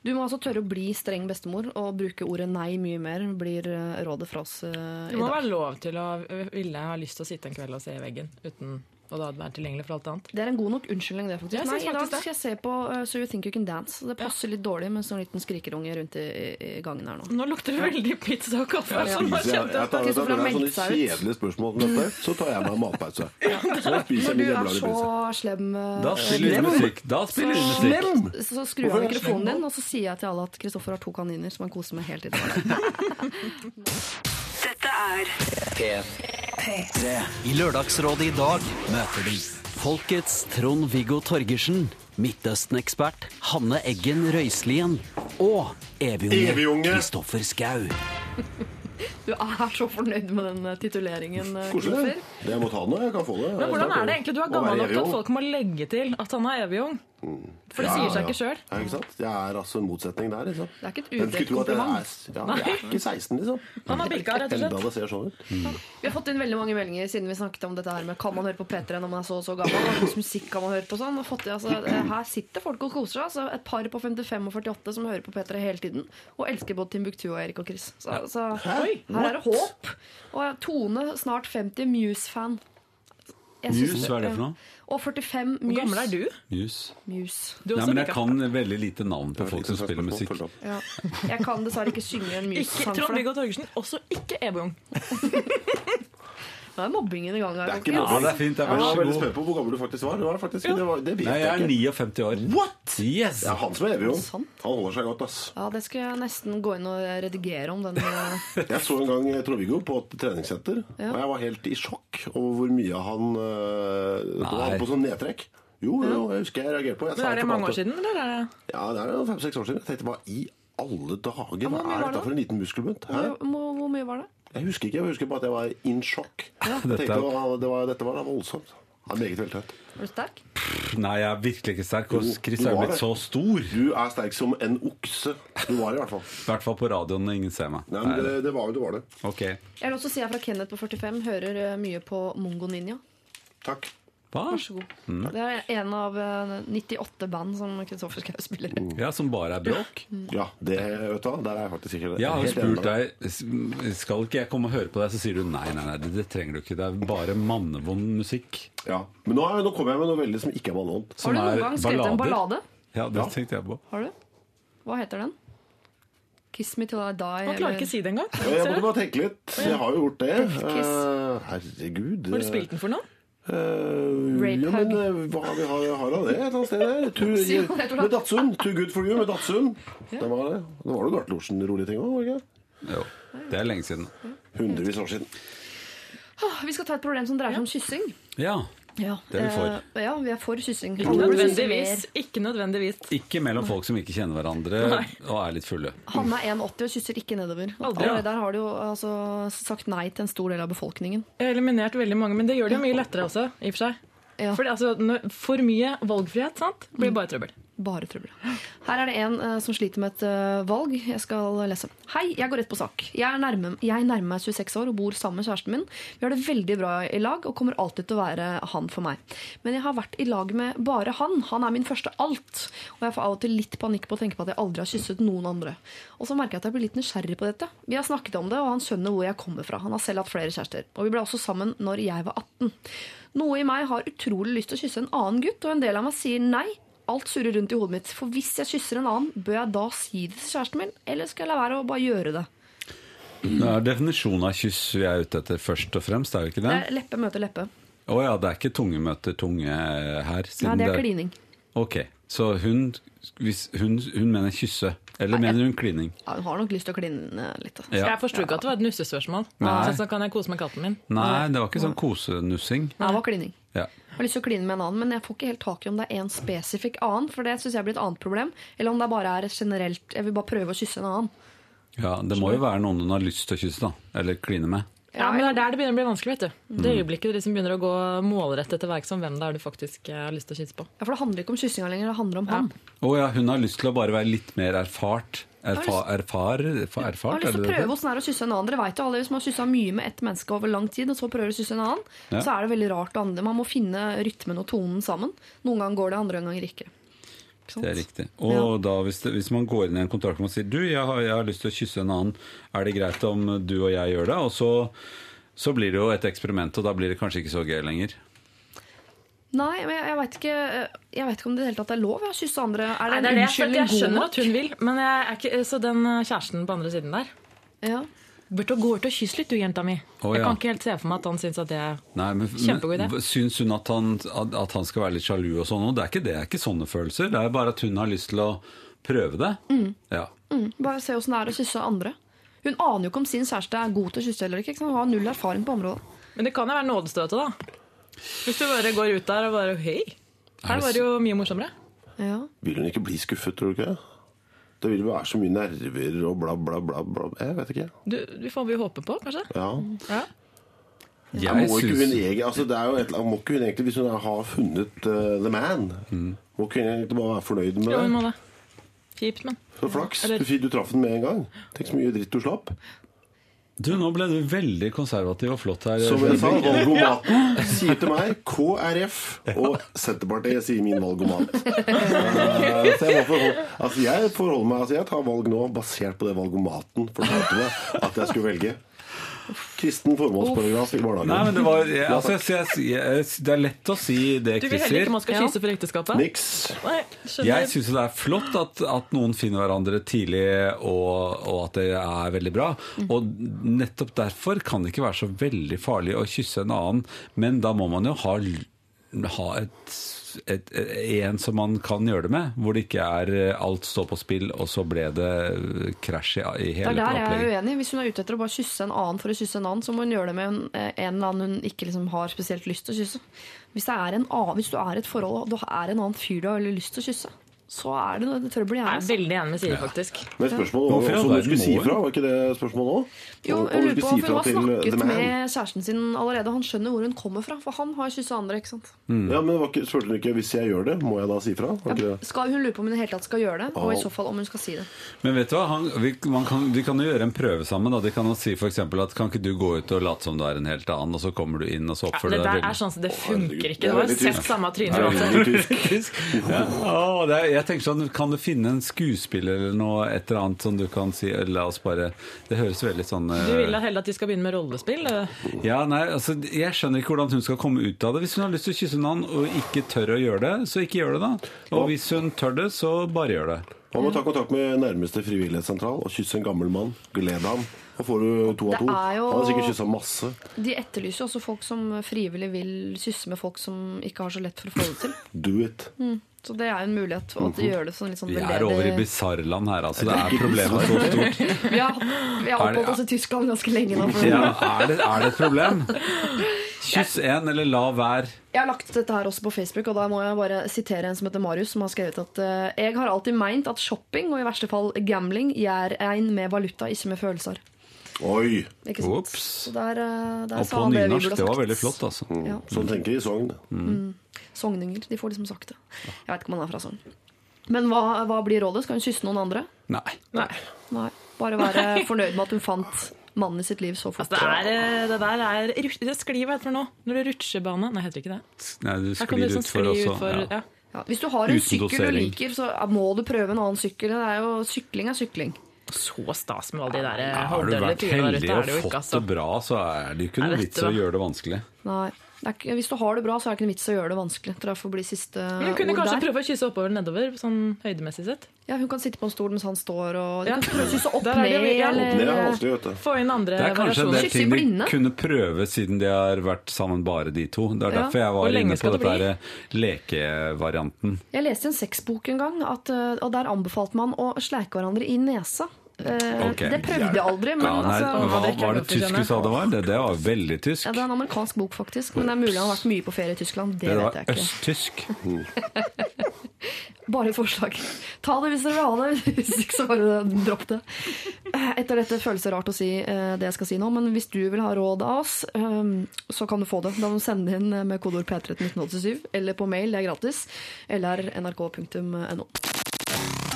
Du må altså tørre å bli streng bestemor og bruke ordet nei mye mer, blir eh, rådet fra oss eh, Det må dag. være lov til å ville ha lyst til å sitte en kveld og se i veggen uten og da vært tilgjengelig for alt annet. Det er en god nok unnskyldning, det, faktisk. Jeg Nei, I dag skal jeg se på uh, So You Think You Can Dance. Det passer litt dårlig med sånn liten skrikerunge rundt i, i, gangen her nå. Nå lukter det veldig pizza og kaffe. Jeg ja. nå jeg, jeg jeg tar, Kristoffer har meldt sånne seg ut. kjedelige spørsmål om dette, så tar jeg meg en matpause. Så jeg spiser Når du er så pizza. slem, uh, Da spiller vi musikk! Da spiller vi musikk! Slem! så skrur jeg av mikrofonen din, og så sier jeg til alle at Kristoffer har to kaniner som han koser med helt i hverdag. Dette er P3. I Lørdagsrådet i dag møter de Folkets Trond-Viggo Torgersen, Midtøsten-ekspert Hanne Eggen Røiselien og Evigunge. Kristoffer Skau. Du er så fornøyd med den uh, tituleringen, uh, Koselig. Jeg må ta den jeg kan få det. Men hvordan er det egentlig? Du er gammel nok til at folk må legge til at han er evig ung. For det Ja, sier seg ja. ikke sjøl. Ja, ikke sant? Det er altså en motsetning der. Liksom. Det er ikke et udelt kompliment. er, ja, jeg er ikke 16, liksom. Han har bilka, rett og slett. det ser sånn ut. Vi har fått inn veldig mange meldinger siden vi snakket om dette her med kan man høre på P3 når man er så og så gammel. Hva slags musikk kan man høre på sånn? Og fått, altså, eh, her sitter folk og koser seg. Altså, et par på 55 og 48 som hører på P3 hele tiden. Og elsker både Timbuktu og Erik og Chris. Så, så her er det håp. Og Tone, snart 50, Muse-fan. Muse, hva er det for noe? Og 45 Hvor gammel er du? Muse. Muse. Du Nei, men jeg kan veldig lite navn på folk som sånn spiller musikk. Ja. Jeg kan dessverre ikke synge en Muse-sang for Trond-Viggo. Torgersen, også ikke evig Nå er mobbingen i gang her. Det er ikke. Ja, det er fint. Det er Jeg var veldig spent på hvor gammel du faktisk var. Det, var faktisk, det, var, det Nei, jeg er 59 år. What?! Yes! Det er han som er evig ung. Han holder seg godt, ass. Ja, det skal jeg nesten gå inn og redigere om. Den, eh, Jeg så en gang Trond-Viggo på et treningssenter, Ja. og jeg var helt i sjokk over hvor mye han øh, var på sånn nedtrekk. Jo, jo, jeg husker jeg reagerte på. Jeg Men er det mange år siden, eller er det Ja, det er fem-seks år siden. Jeg tenkte hva i alle dager hva er dette for en liten muskelbunt? Hvor mye var det? Jeg husker ikke, jeg husker bare at jeg var in sjokk. Jeg Dette det var, det var, dette var da voldsomt. Han er meget veltrent. Er du sterk? Nei, jeg er virkelig ikke sterk. Og Chris er blitt så stor. Du er sterk som en okse. Du var i hvert fall. I hvert fall på radioen når ingen ser meg. Nei, men det, det var jo, du var det. Ok. Jeg vil også si jeg fra Kenneth på 45 hører eh, mye på Mongo Ninja. Takk. Hva? Vær så god. Det er en av eh, 98 band som Kristoffer Schau spiller i. Ja, som bare er bråk? Ja, det vet du der er jeg faktisk ikke Jeg har jo spurt deg Skal ikke jeg komme og høre på deg, så sier du nei, nei, nei, det, det trenger du ikke. Det er bare mannevond musikk. Ja. Men nå, er, nå kommer jeg med noe veldig som ikke er mannevondt. Har du noen er gang skrevet en ballade? Ja, det Ja. tenkte jeg på. Har du? Hva heter den? Kiss me till I die? Han klarer ikke å si det engang. Jeg måtte bare tenke litt. Jeg har jo gjort det. Eh, herregud. Har du spilt den for noe? Uh, Rape ja, men eh, hva har vi har, har av det et eller annet sted der? Too, med Datsun. Too good for you med Datsun. Det var det. Det var jo Bjarte Lorsen-rolige ting òg, var det ikke? Jo, det er lenge siden. Hundrevis år siden. Vi skal ta et problem som dreier seg om kyssing. Ja. Det er vi for. Eh, ja, vi er for kyssing. Ikke nødvendigvis. Ikke nødvendigvis. Ikke mellom folk som ikke kjenner hverandre og er litt fulle. Han er 1,80 og kysser ikke nedover. Aldri. Allerede Der har du jo altså, sagt nei til en stor del av befolkningen. Jeg har eliminert veldig mange, men det gjør det jo mye lettere også. i og For seg. Ja. Fordi, altså, for mye valgfrihet sant? blir bare trøbbel. Bare trøbbel. Her er det en uh, som sliter med et uh, valg. Jeg skal lese. Hei, jeg går rett på sak. Jeg, er nærme, jeg nærmer meg 26 år og bor sammen med kjæresten min. Vi har det veldig bra i lag og kommer alltid til å være han for meg. Men jeg har vært i lag med bare han. Han er min første alt. Og jeg får av og til litt panikk på å tenke på at jeg aldri har kysset noen andre. Og så merker jeg at jeg blir litt nysgjerrig på dette. Vi har snakket om det, og han skjønner hvor jeg kommer fra. Han har selv hatt flere kjærester. Og vi ble også sammen når jeg var 18. Noe i meg har utrolig lyst til å kysse en annen gutt, og en del av meg sier nei. Alt surrer rundt i hodet mitt. For hvis jeg kysser en annen, bør jeg da si det til kjæresten min? Eller skal jeg la være å bare gjøre det? Det er definisjonen av kyss vi er ute etter først og fremst, er det ikke Det det? er leppe møter leppe. Å ja, det er ikke tunge møter tunge her. Nei, det er klining. Ok, så hun, hvis hun, hun mener kysse. Eller Nei, mener hun klining? Ja, hun har nok lyst til å kline litt. Altså. Ja. Jeg forsto ikke at det var et nussespørsmål. Sånn, Så, så kan jeg kose med katten min. Nei, det var ikke sånn kosenussing. Nei, det var klining. Ja. Jeg har lyst til å kline med en annen, men jeg får ikke helt tak i om det er en spesifikk annen. For det syns jeg blir et annet problem. Eller om det bare er et generelt Jeg vil bare prøve å kysse en annen. ja, det må jo være noen hun har lyst til å kysse, da. Eller kline med. Ja, men det er der det begynner å bli vanskelig. vet du. Det øyeblikket du liksom begynner å gå målrettet til verks om hvem det er du faktisk eh, har lyst til å kysse på. Ja, For det handler ikke om kyssinga lenger, det handler om han. Å ja, hun har lyst til å bare være litt mer erfart. Erfa, erfar, erfa, Jeg har lyst til å prøve hvordan åssen det er å kysse en annen. Dere vet jo alle Hvis man har kyssa mye med ett menneske over lang tid, og så prøver å kysse en annen, Ja. så er det veldig rart. Man må finne rytmen og tonen sammen. Noen ganger går det, andre ganger ikke. Det er riktig. Og da, hvis, det, hvis man går inn i en kontrakt og sier du, jeg har, jeg har lyst til å kysse en annen, er det greit om du og jeg gjør det? Og så, så blir det jo et eksperiment, og da blir det kanskje ikke så gøy lenger. Nei, men jeg, jeg veit ikke, jeg vet ikke om det i det hele tatt er lov å kysse andre. Er det Nei, det er det, for unnskyldning jeg skjønner at hun vil, men jeg er ikke, så den kjæresten på andre siden der Ja. Burde gå ut og kysse litt, du, jenta mi. Å, Jeg kan ikke helt se for meg at han syns at det er Nei, men, Kjempegod idé. Syns hun at han, at, at han skal være litt sjalu og sånn? Det er ikke det, det er ikke sånne følelser. Det er bare at hun har lyst til å prøve det. Ja. Mm, bare se åssen det er å kysse andre. Hun aner jo ikke om sin kjæreste er god til å kysse eller ikke. ikke? Hun har null erfaring på området. Men det kan jo være nådestøtet, da. Hvis du bare går ut der og bare Hei, her var det jo mye morsommere. Ja. Vil hun ikke bli skuffet, tror du ikke? Det vil være så mye nerver og bla, bla, bla. bla. Jeg vet ikke. Du, vi får vi håpe på, kanskje. Ja. Ja. Jeg må ikke hun egen, altså det er jo et, må ikke hun egentlig, Hvis hun har funnet uh, the man, må ikke hun egentlig bare være fornøyd med Jo, hun må det. Kjipt, men. Så flaks. Eller- du traff den med en gang. Tenk så mye dritt du slapp. Du, nå ble du veldig konservativ og flott her. Som jeg sa, valgomaten sier til meg KrF, og Senterpartiet sier min valgomat. Eh, Så jeg, forhold, altså jeg forholder meg altså Jeg tar valg nå basert på det valgomaten fortalte meg at jeg skulle velge. Kristen formålsparagraf i Nei, men det var jeg, altså, jeg, jeg, jeg, Det er lett å si det Du vil heller ikke man skal kysse for ekteskapet? Niks. Nei. Jeg syns det er flott at, at noen finner hverandre tidlig, og, og at det er veldig bra. Og nettopp derfor kan det ikke være så veldig farlig å kysse en annen, men da må man jo ha, ha et, et, en som man kan gjøre det med, hvor det ikke er eh, alt står på spill, og så ble det krasj i, i Det er der jeg er uenig. Hvis hun er ute etter å bare kysse en annen for å kysse en annen, så må hun gjøre det med en, eh, en eller annen hun ikke liksom har spesielt lyst til å kysse. Hvis, det er en annen, hvis du er i et forhold og du er en annen fyr du har veldig lyst til å kysse, så er det noe trøbbel i Jeg er veldig enig med Siri, faktisk. Men spørsmålet var Hvorfor også om du skulle si ifra. Var ikke det spørsmålet òg? Jo, jeg lurer på, si for Hun har snakket med kjæresten sin allerede. Han skjønner hvor hun kommer fra, for han har kyssa andre. ikke sant? Ja, men var ikke, spurte hun ikke hvis jeg gjør det, må jeg da si fra? Ja. Skal Hun lurer på om hun i det hele tatt skal gjøre det, og i så fall om hun skal si det. Men vet du hva, han, vi, man kan, de kan jo gjøre en prøve sammen. Da. De kan jo si for eksempel at kan ikke du gå ut og late som du er en helt annen, og så kommer du inn og så oppfører det du deg der veldig er sånn det funker ikke. Det er Du har sett samme tryne Det uansett. ja. Å, er, Jeg tenker sånn, Kan du finne en skuespiller eller noe et eller annet som du kan si La oss bare Det høres veldig sånn Du vil da heller at de skal begynne med rollespill? eh? Ja, nei, altså Jeg skjønner ikke hvordan hun skal komme ut av det. Hvis hun har lyst til å kysse noen og ikke tør å gjøre det, så ikke gjør det, da. Og hvis hun tør det, så bare gjør det. Man må ta kontakt med nærmeste frivillighetssentral og kysse en gammel mann. Gled ham. Da får du to av Det to. er jo- Han har sikkert kyssa masse. De etterlyser jo også folk som frivillig vil kysse med folk som ikke har så lett for å få det til. Do it. Så det er en mulighet for at de gjør det sånn litt sånn Vi er over i bisarrland her, altså. Det er problemet så stort. Vi har, vi har oppholdt oss i Tyskland ganske lenge nå. Ja, er, det, er det et problem? Kyss en, eller la være. Jeg har lagt dette her også på Facebook, og da må jeg bare sitere en som heter Marius, som har skrevet at eh, jeg har alltid meint at shopping, og i verste fall gambling, gjør en med valuta, ikke med følelser. Oi! Ikke sant? Ops. Så der, eh, der Og sa på han det vi nynorsk. burde Det var veldig flott, altså. Ja. Sånn tenker de i Sogn. Sogninger. De får liksom sagt det. Jeg vet ikke om han er fra Sogn. Men hva, hva blir rådet? Skal hun kysse noen andre? Nei. Nei. Nei. Bare være fornøyd med at hun fant mannen i sitt liv så fort. Altså, det, er, eh, det der er Det sklir, hva heter det nå? Når det er rutsjebane? Nei, heter det ikke det? Nei, du sklir liksom utfor skli også. utfor Ja. ja. Ja, hvis du har en Uten sykkel du liker, så må du prøve en annen sykkel. Det er jo, sykling er sykling. Så stas med alle de der eh, Har du vært heldig og Er det fått altså. det bra, så er det jo ikke noe vits å gjøre det vanskelig. Nei. Det er ikke, hvis du har det bra, så er det ikke en vits å gjøre det vanskelig. Det får bli siste Men hun kunne ord kanskje der. prøve å kysse oppover nedover, sånn høydemessig sett. Ja, hun kan sitte på en stol mens han står, og Ja. kan prøve å kysse opp er ned. ja, Opp ned er eller, vet du. Få inn andre Det er kanskje en del ting de kunne prøve siden de har vært sammen bare de to. Det er Ja. derfor jeg var inne på dette det lekevarianten. Jeg leste en sexbok en gang, at, eh, og der anbefalte man å sleike hverandre i nesa. Eh, Ok. Det prøvde jeg aldri, men Ja, nei, altså, hva var det tysk du sa det var? Det, det var veldig tysk. ja, Det er en amerikansk bok, faktisk. Men det er mulig han har vært mye på ferie i Tyskland. Det Det vet jeg ikke. Det var østtysk. Bare et forslag. Ta det hvis dere vil ha det. Hvis ikke, så bare dropp det. Etter dette føles det rart å si eh, det jeg skal si nå, men hvis du vil ha råd av oss, eh, så kan du få det. Da må du sende inn eh, med kodeord P3 1987, eller på mail, det er gratis, eller nrk.no.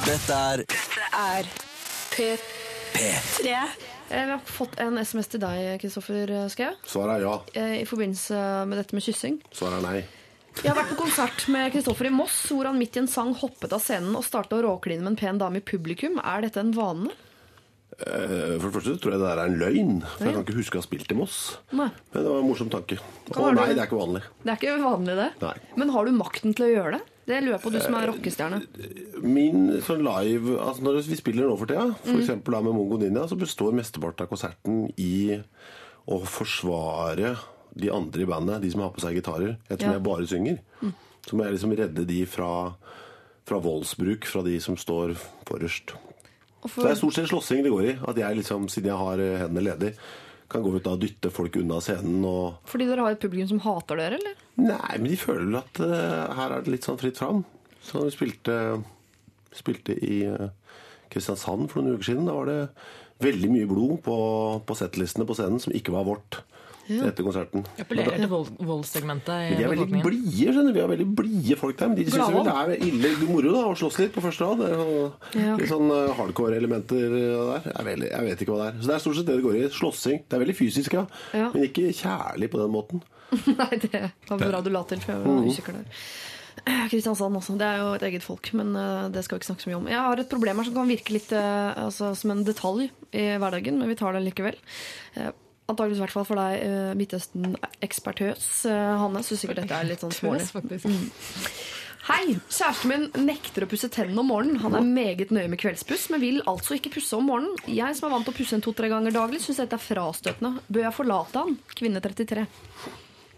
Dette er Dette er P3. Jeg har fått en SMS til deg, Kristoffer Schou, Svaret er ja. eh, i forbindelse med dette med kyssing. Svaret er nei. Jeg har vært på konsert med Kristoffer i Moss, hvor han midt i en sang hoppet av scenen og starta å råkline med en pen dame i publikum. Er dette en vane? Eh, For det første tror jeg det der er en løgn. For jeg kan ikke huske å ha spilt i Moss. Nei. Men det var en morsom tanke. Kan Å nei, det er ikke vanlig. Det er ikke vanlig, det. Nei. Men har du makten til å gjøre det? Det lurer jeg på, du som er rockestjerne. Min sånn live altså Når vi spiller nå for tida, f.eks. da med Mongo Ninja, så består mesteparten av konserten i å forsvare de andre i bandet, de som har på seg gitarer. Ettersom Ja. jeg bare synger. Så må jeg liksom redde de fra, fra voldsbruk fra de som står forrest. For... Så det er stort sett slåssing det går i. At jeg liksom, siden jeg har eh, hendene ledig, kan gå ut da og dytte folk unna scenen og fordi dere har et publikum som hater dere, eller? Nei, men de føler vel at uh, her er det litt sånn fritt fram. Så vi spilte, spilte i uh, Kristiansand for noen uker siden. Da var det veldig mye blod på, på settlistene på scenen som ikke var vårt. Etter konserten. Appellerer til voldssegmentet i Men de er veldig blide, skjønner. Vi har veldig blide folk der. Men de syns vel det er ille moro da, å slåss litt på første rad. Det er Ja. Litt sånn eh, hardcore-elementer der. Jeg, vel- jeg vet ikke hva det er. Så det er stort sett det det går i. Slåssing. Det er veldig fysisk, ja. Ja. Men ikke kjærlig på den måten. Nei, det var bra du la til, for jeg var usikker der. Eh, Kristiansand også. Det er jo et eget folk, men eh, det skal vi ikke snakke så mye om. Jeg har et problem her som kan virke litt eh, altså, som en detalj i hverdagen, men vi tar det likevel. Eh, Antakeligvis i hvert fall for deg, eh, Midtøsten-ekspertøs eh, Hanne. Syns sikkert dette er litt sånn smålig. Hei! Kjæresten min nekter å pusse tennene om morgenen. Han er meget nøye med kveldspuss, men vil altså ikke pusse om morgenen. Jeg som er vant til å pusse en to-tre ganger daglig, syns dette er frastøtende. Bør jeg forlate han? Kvinne 33.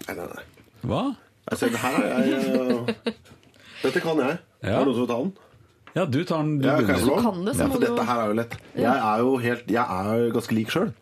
Nei, nei, nei. Hva? Altså, det her er jeg Dette kan jeg. Ja. Er det noen som vil ta den? Ja, du tar den. Du Ja, kan jeg få lov? kan det, så ja, må for du- dette her er jo lett. Jeg er jo helt Jeg er jo ganske lik sjøl.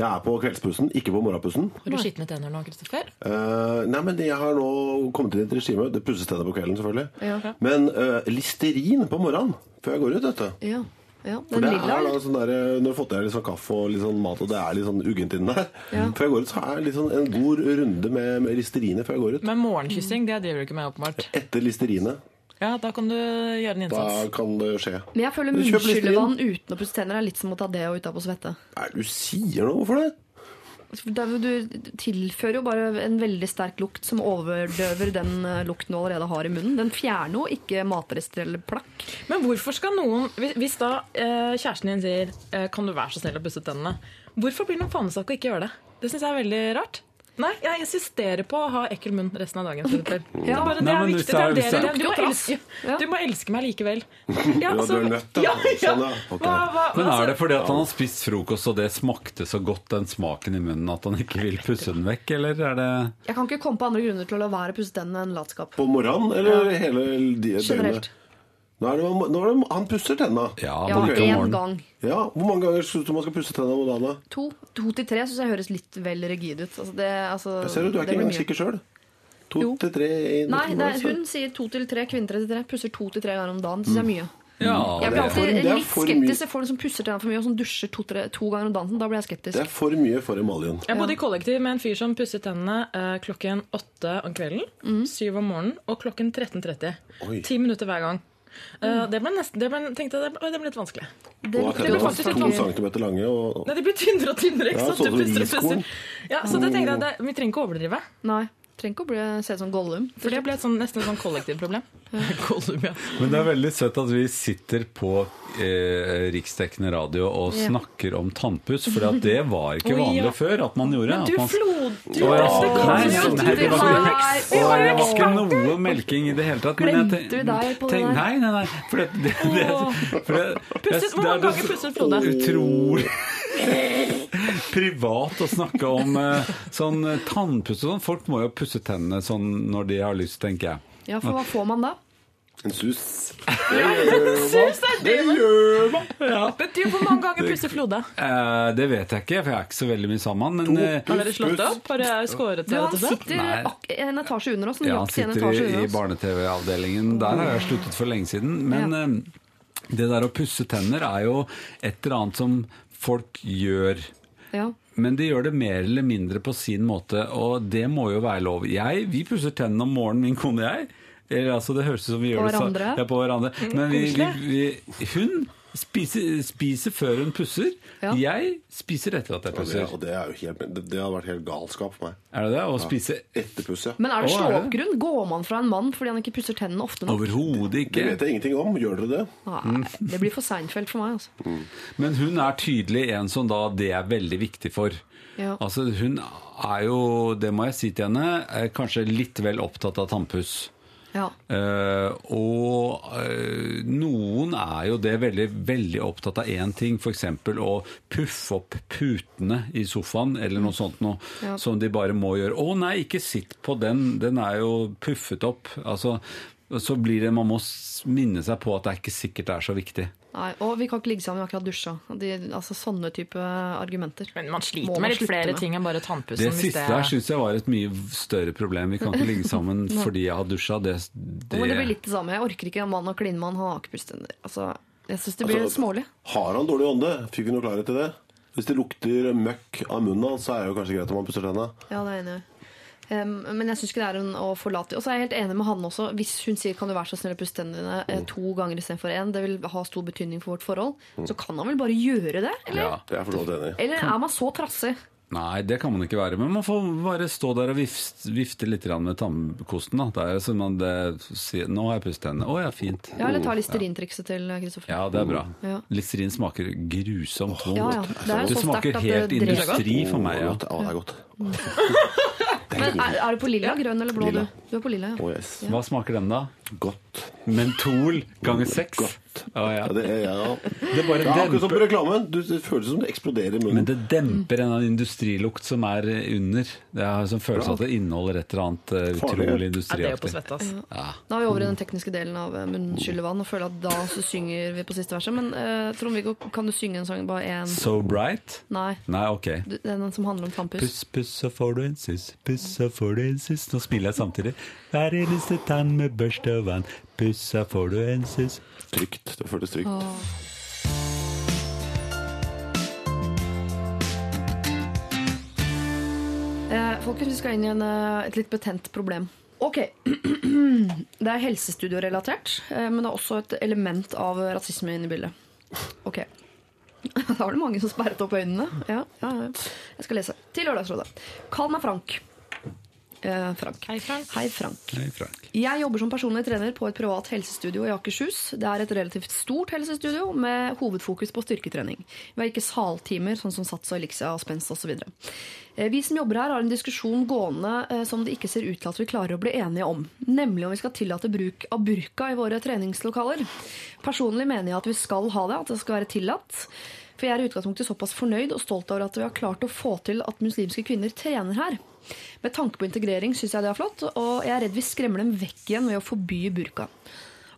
Jeg er på kveldspussen, ikke på morgenpussen. Har du skitne tenner nå, Kristoffer? Uh, nei, men jeg har nå kommet inn i et regime. Det pusses tenner på kvelden, selvfølgelig. Ja. Men uh, Listerin på morgenen før jeg går ut, vet du. Ja. ja. For det lilla, er da sånn der, Når du har fått i deg litt sånn kaffe og litt sånn mat, og det er litt sånn uggent inni der Ja. Før jeg går ut, så har jeg litt sånn en god runde med, med Listerine før jeg går ut. Men morgenkyssing, det driver du ikke med, åpenbart. Etter Listerine, Ja, da kan du gjøre en da innsats. kan det skje. Men jeg føler munnskyllevann uten å pusse tenner er litt som å ta det og utapå svette. Nei, du sier noe, hvorfor det? Jo- Du tilfører jo bare en veldig sterk lukt som overdøver den eh, lukten du allerede har i munnen. Den fjerner jo ikke matrester eller plakk. Men hvorfor skal noen Hvis, da eh, kjæresten din sier eh, 'Kan du være så snill å pusse tennene', hvorfor blir det noen fanesak å ikke gjøre det? Det syns jeg er veldig rart. Nei, jeg insisterer på å ha ekkel munn resten av dagen. Ja. Det er bare, det Nei, er viktig. Det er det er- er- du, må elske, du må elske meg likevel. Ja, Ja, du er nødt, da. ja, ja. Sånn, ja. Hva, hva, Men altså- er det fordi at han har spist frokost, og det smakte så godt, den smaken i munnen, at han ikke vil pusse den vekk, eller er det Jeg kan ikke komme på andre grunner til å la være å pusse tennene enn latskap. På morgenen, eller hele døgnet? Generelt. Nå er det, nå er det, han pusser tenna. Ja, Ja, én gang. Ja, Hvor mange ganger syns du man skal pusse tenna om dagen? da? To, to til tre syns jeg høres litt vel rigid ut. Altså det, altså, Jeg ser du, du er ikke engang sikker sjøl. To Jo. til tre en, Nei, det er, hun sier to til tre, kvinner til tre. Pusser to til tre ganger om dagen. Det syns jeg er mye. Ja, Jeg blir alltid for- litt for skeptisk Jeg får folk som pusser tennene for mye, og som dusjer to, tre, to ganger om dagen. Da blir jeg skeptisk. Det er for mye for emaljen. Jeg bodde i kollektiv med en fyr som pusset tennene eh, klokken åtte om kvelden, syv om morgenen og klokken 13.30. Ti minutter hver gang. Eh, det ble nesten, det ble, tenkte jeg, det ble, det ble litt vanskelig. Det Og det ble faktisk litt vanskelig. to centimeter lange. Og, Nei, De blir tynnere og tynnere. ikke Ja, sant? sånn Du som puster og iskorn. puster. Ja, så det tenkte jeg, det, Vi trenger ikke å overdrive. Nei. Trenger ikke å bli, se ut som Gollum. For det ble et sånn, nesten et sånn kollektivproblem. Gollum, ja. Men det er veldig søtt at vi sitter på eh, riksdekkende radio og Ja. snakker om tannpuss, for det var ikke vanlig vanlig ja. før at man gjorde. Men du man, flod... Du, ja. Nei, nei, det var ikke- jo det var ikke noe melking i det hele tatt. Glemte jeg vi deg på det der? Nei, nei, nei. For det, det, det, for det, Pusset- hvor det er mange ganger pusset Frode? Utrolig privat å snakke om eh, sånn tannpuss og sånn. Folk må jo pusse tennene sånn når de har lyst, tenker jeg. Ja, for hva får man da? en sus. Det er det man gjør man! Men Betyr Hvor mange ganger pusser Flode? Eh, det vet jeg ikke, for jeg er ikke så veldig mye sammen. Men To. eh, Har dere slått opp? Har dere skåret Du, Ja, han sitter en etasje under oss. Ja, han sitter i, i barne-TV-avdelingen. Der har jeg sluttet for lenge siden. Men Ja. eh, det der å pusse tenner er jo et eller annet som folk gjør. Ja. Men de gjør det mer eller mindre på sin måte, og det må jo være lov. Jeg, Vi pusser tennene om morgenen, min kone og jeg. Eller, altså, det høres ut som vi På gjør det på hverandre? Ja, på hverandre. Men vi, vi, vi, hun spiser, spiser før hun pusser. Ja. Jeg spiser etter at jeg Og det, pusser. og det, er jo helt, det, det hadde vært helt galskap for meg. Er det det? Å spise Etter puss, ja. Men er det slå-opp-grunn? Går man fra en mann fordi han ikke pusser tennene ofte nok? Overhodet Det vet jeg ingenting om. Gjør dere det? Nei, det blir for Seinfeld for meg. altså. Men hun er tydelig en som da det er veldig viktig for. Ja. Altså Hun er jo, det må jeg si til henne, kanskje litt vel opptatt av tannpuss. Ja. Uh, og uh, noen er jo det veldig, veldig opptatt av én ting, f.eks. å puffe opp putene i sofaen, eller noe sånt noe, Ja. som de bare må gjøre. 'Å nei, ikke sitt på den, den er jo puffet opp'. Altså, så blir det, Man må minne seg på at det er ikke sikkert det er så viktig. Nei, og vi kan ikke ligge sammen, vi har akkurat dusja. De, altså Sånne type argumenter. Men man sliter man med litt flere med. ting enn bare tannpussen. Det hvis siste her syns jeg var et mye større problem. Vi kan ikke ligge sammen fordi jeg har dusja. Det, det... det blir litt det samme. Jeg orker ikke en mann og kline med ikke. Altså, jeg syns det blir Altså, smålig. Har han dårlig ånde? Fikk vi noe klarhet i det? Hvis det lukter møkk av munnen hans, så er det jo kanskje greit om han pusser tenna. Ja, det er enig men jeg syns ikke det er en å forlate Og så er jeg helt enig med han også. Hvis hun sier 'kan du være så snill å pusse tennene mm. eh, to ganger istedenfor én, det vil ha stor betydning for vårt forhold, så kan han vel bare gjøre det? Eller, Ja. Det er jeg vidt enig eller er man så trassig? Nei, det kan man ikke være. Men man får bare stå der og vifte, vifte litt med tannkosten. Da. Det er det, sier, 'Nå har jeg pusset tennene'. 'Å ja, fint'. Ja, eller ta listerинtrikset til Kristoffer. Ja, det er bra. Ja. Listerin smaker grusomt vondt. Ja, ja. Det er Det smaker helt det industri for meg. Ja. det er godt. Men er, er du på lilla, grønn eller blå? Lilla. Du? du er på lilla, ja. Oh, yes. Hva smaker den, da? Godt. Mentol ganger seks? Godt. Oh, ja. ja. det, er, ja. Det bare det er akkurat som på reklamen. Du, det føles som det eksploderer i munnen. men det demper en industrilukt som er under. Det har en sånn følelse av at det inneholder et eller annet eh, utrolig Er industriaktig. Ja. Da er vi over i den tekniske delen av eh, munnskyllevann og føler at da så synger vi på siste verset. Men uh, Trond-Viggo, kan du synge en sang bare én? So bright? Nei. Nei, ok. Du- Den som handler om tannpuss. Puss, puss, så får du en suss. pussa får du en suss. Nå spiller jeg samtidig. Hver eneste tann med børste og vann. pussa får du en suss. Trygt. Det føles trygt. Eh, folkens, vi skal inn i en, eh, et litt betent problem. Ok, Det er helsestudiorelatert, eh, men det er også et element av rasisme inne i bildet. Ok. Da var det mange som sperret opp øynene. Ja, ja, ja. Jeg skal lese. Til Lørdagsrådet. Kall meg Frank. Eh, Frank. Hei, Frank. Hei, Frank. Hei, Frank. Jeg jobber som personlig trener på et privat helsestudio i Akershus. Det er et relativt stort helsestudio med hovedfokus på styrketrening. Vi har ikke saltimer, sånn som Sats og Elixia og Spens osv. Vi som jobber her, har en diskusjon gående eh, som det ikke ser ut til at vi klarer å bli enige om. Nemlig om vi skal tillate bruk av burka i våre treningslokaler. Personlig mener jeg at vi skal ha det, at det skal være tillatt. For jeg er i utgangspunktet såpass fornøyd og stolt over at vi har klart å få til at muslimske kvinner trener her. Med tanke på integrering syns jeg det er flott, og jeg er redd vi skremmer dem vekk igjen ved å forby burka.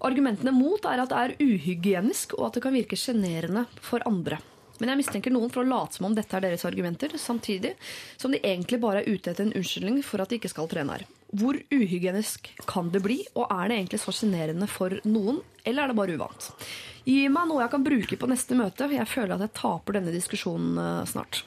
Argumentene mot er at det er uhygienisk, og at det kan virke sjenerende for andre. Men jeg mistenker noen for å late som om dette er deres argumenter, samtidig som de egentlig bare er ute etter en unnskyldning for at de ikke skal trene her. Hvor uhygienisk kan det bli, og er det egentlig så sjenerende for noen, eller er det bare uvant? Gi meg noe jeg kan bruke på neste møte, jeg føler at jeg taper denne diskusjonen eh, snart.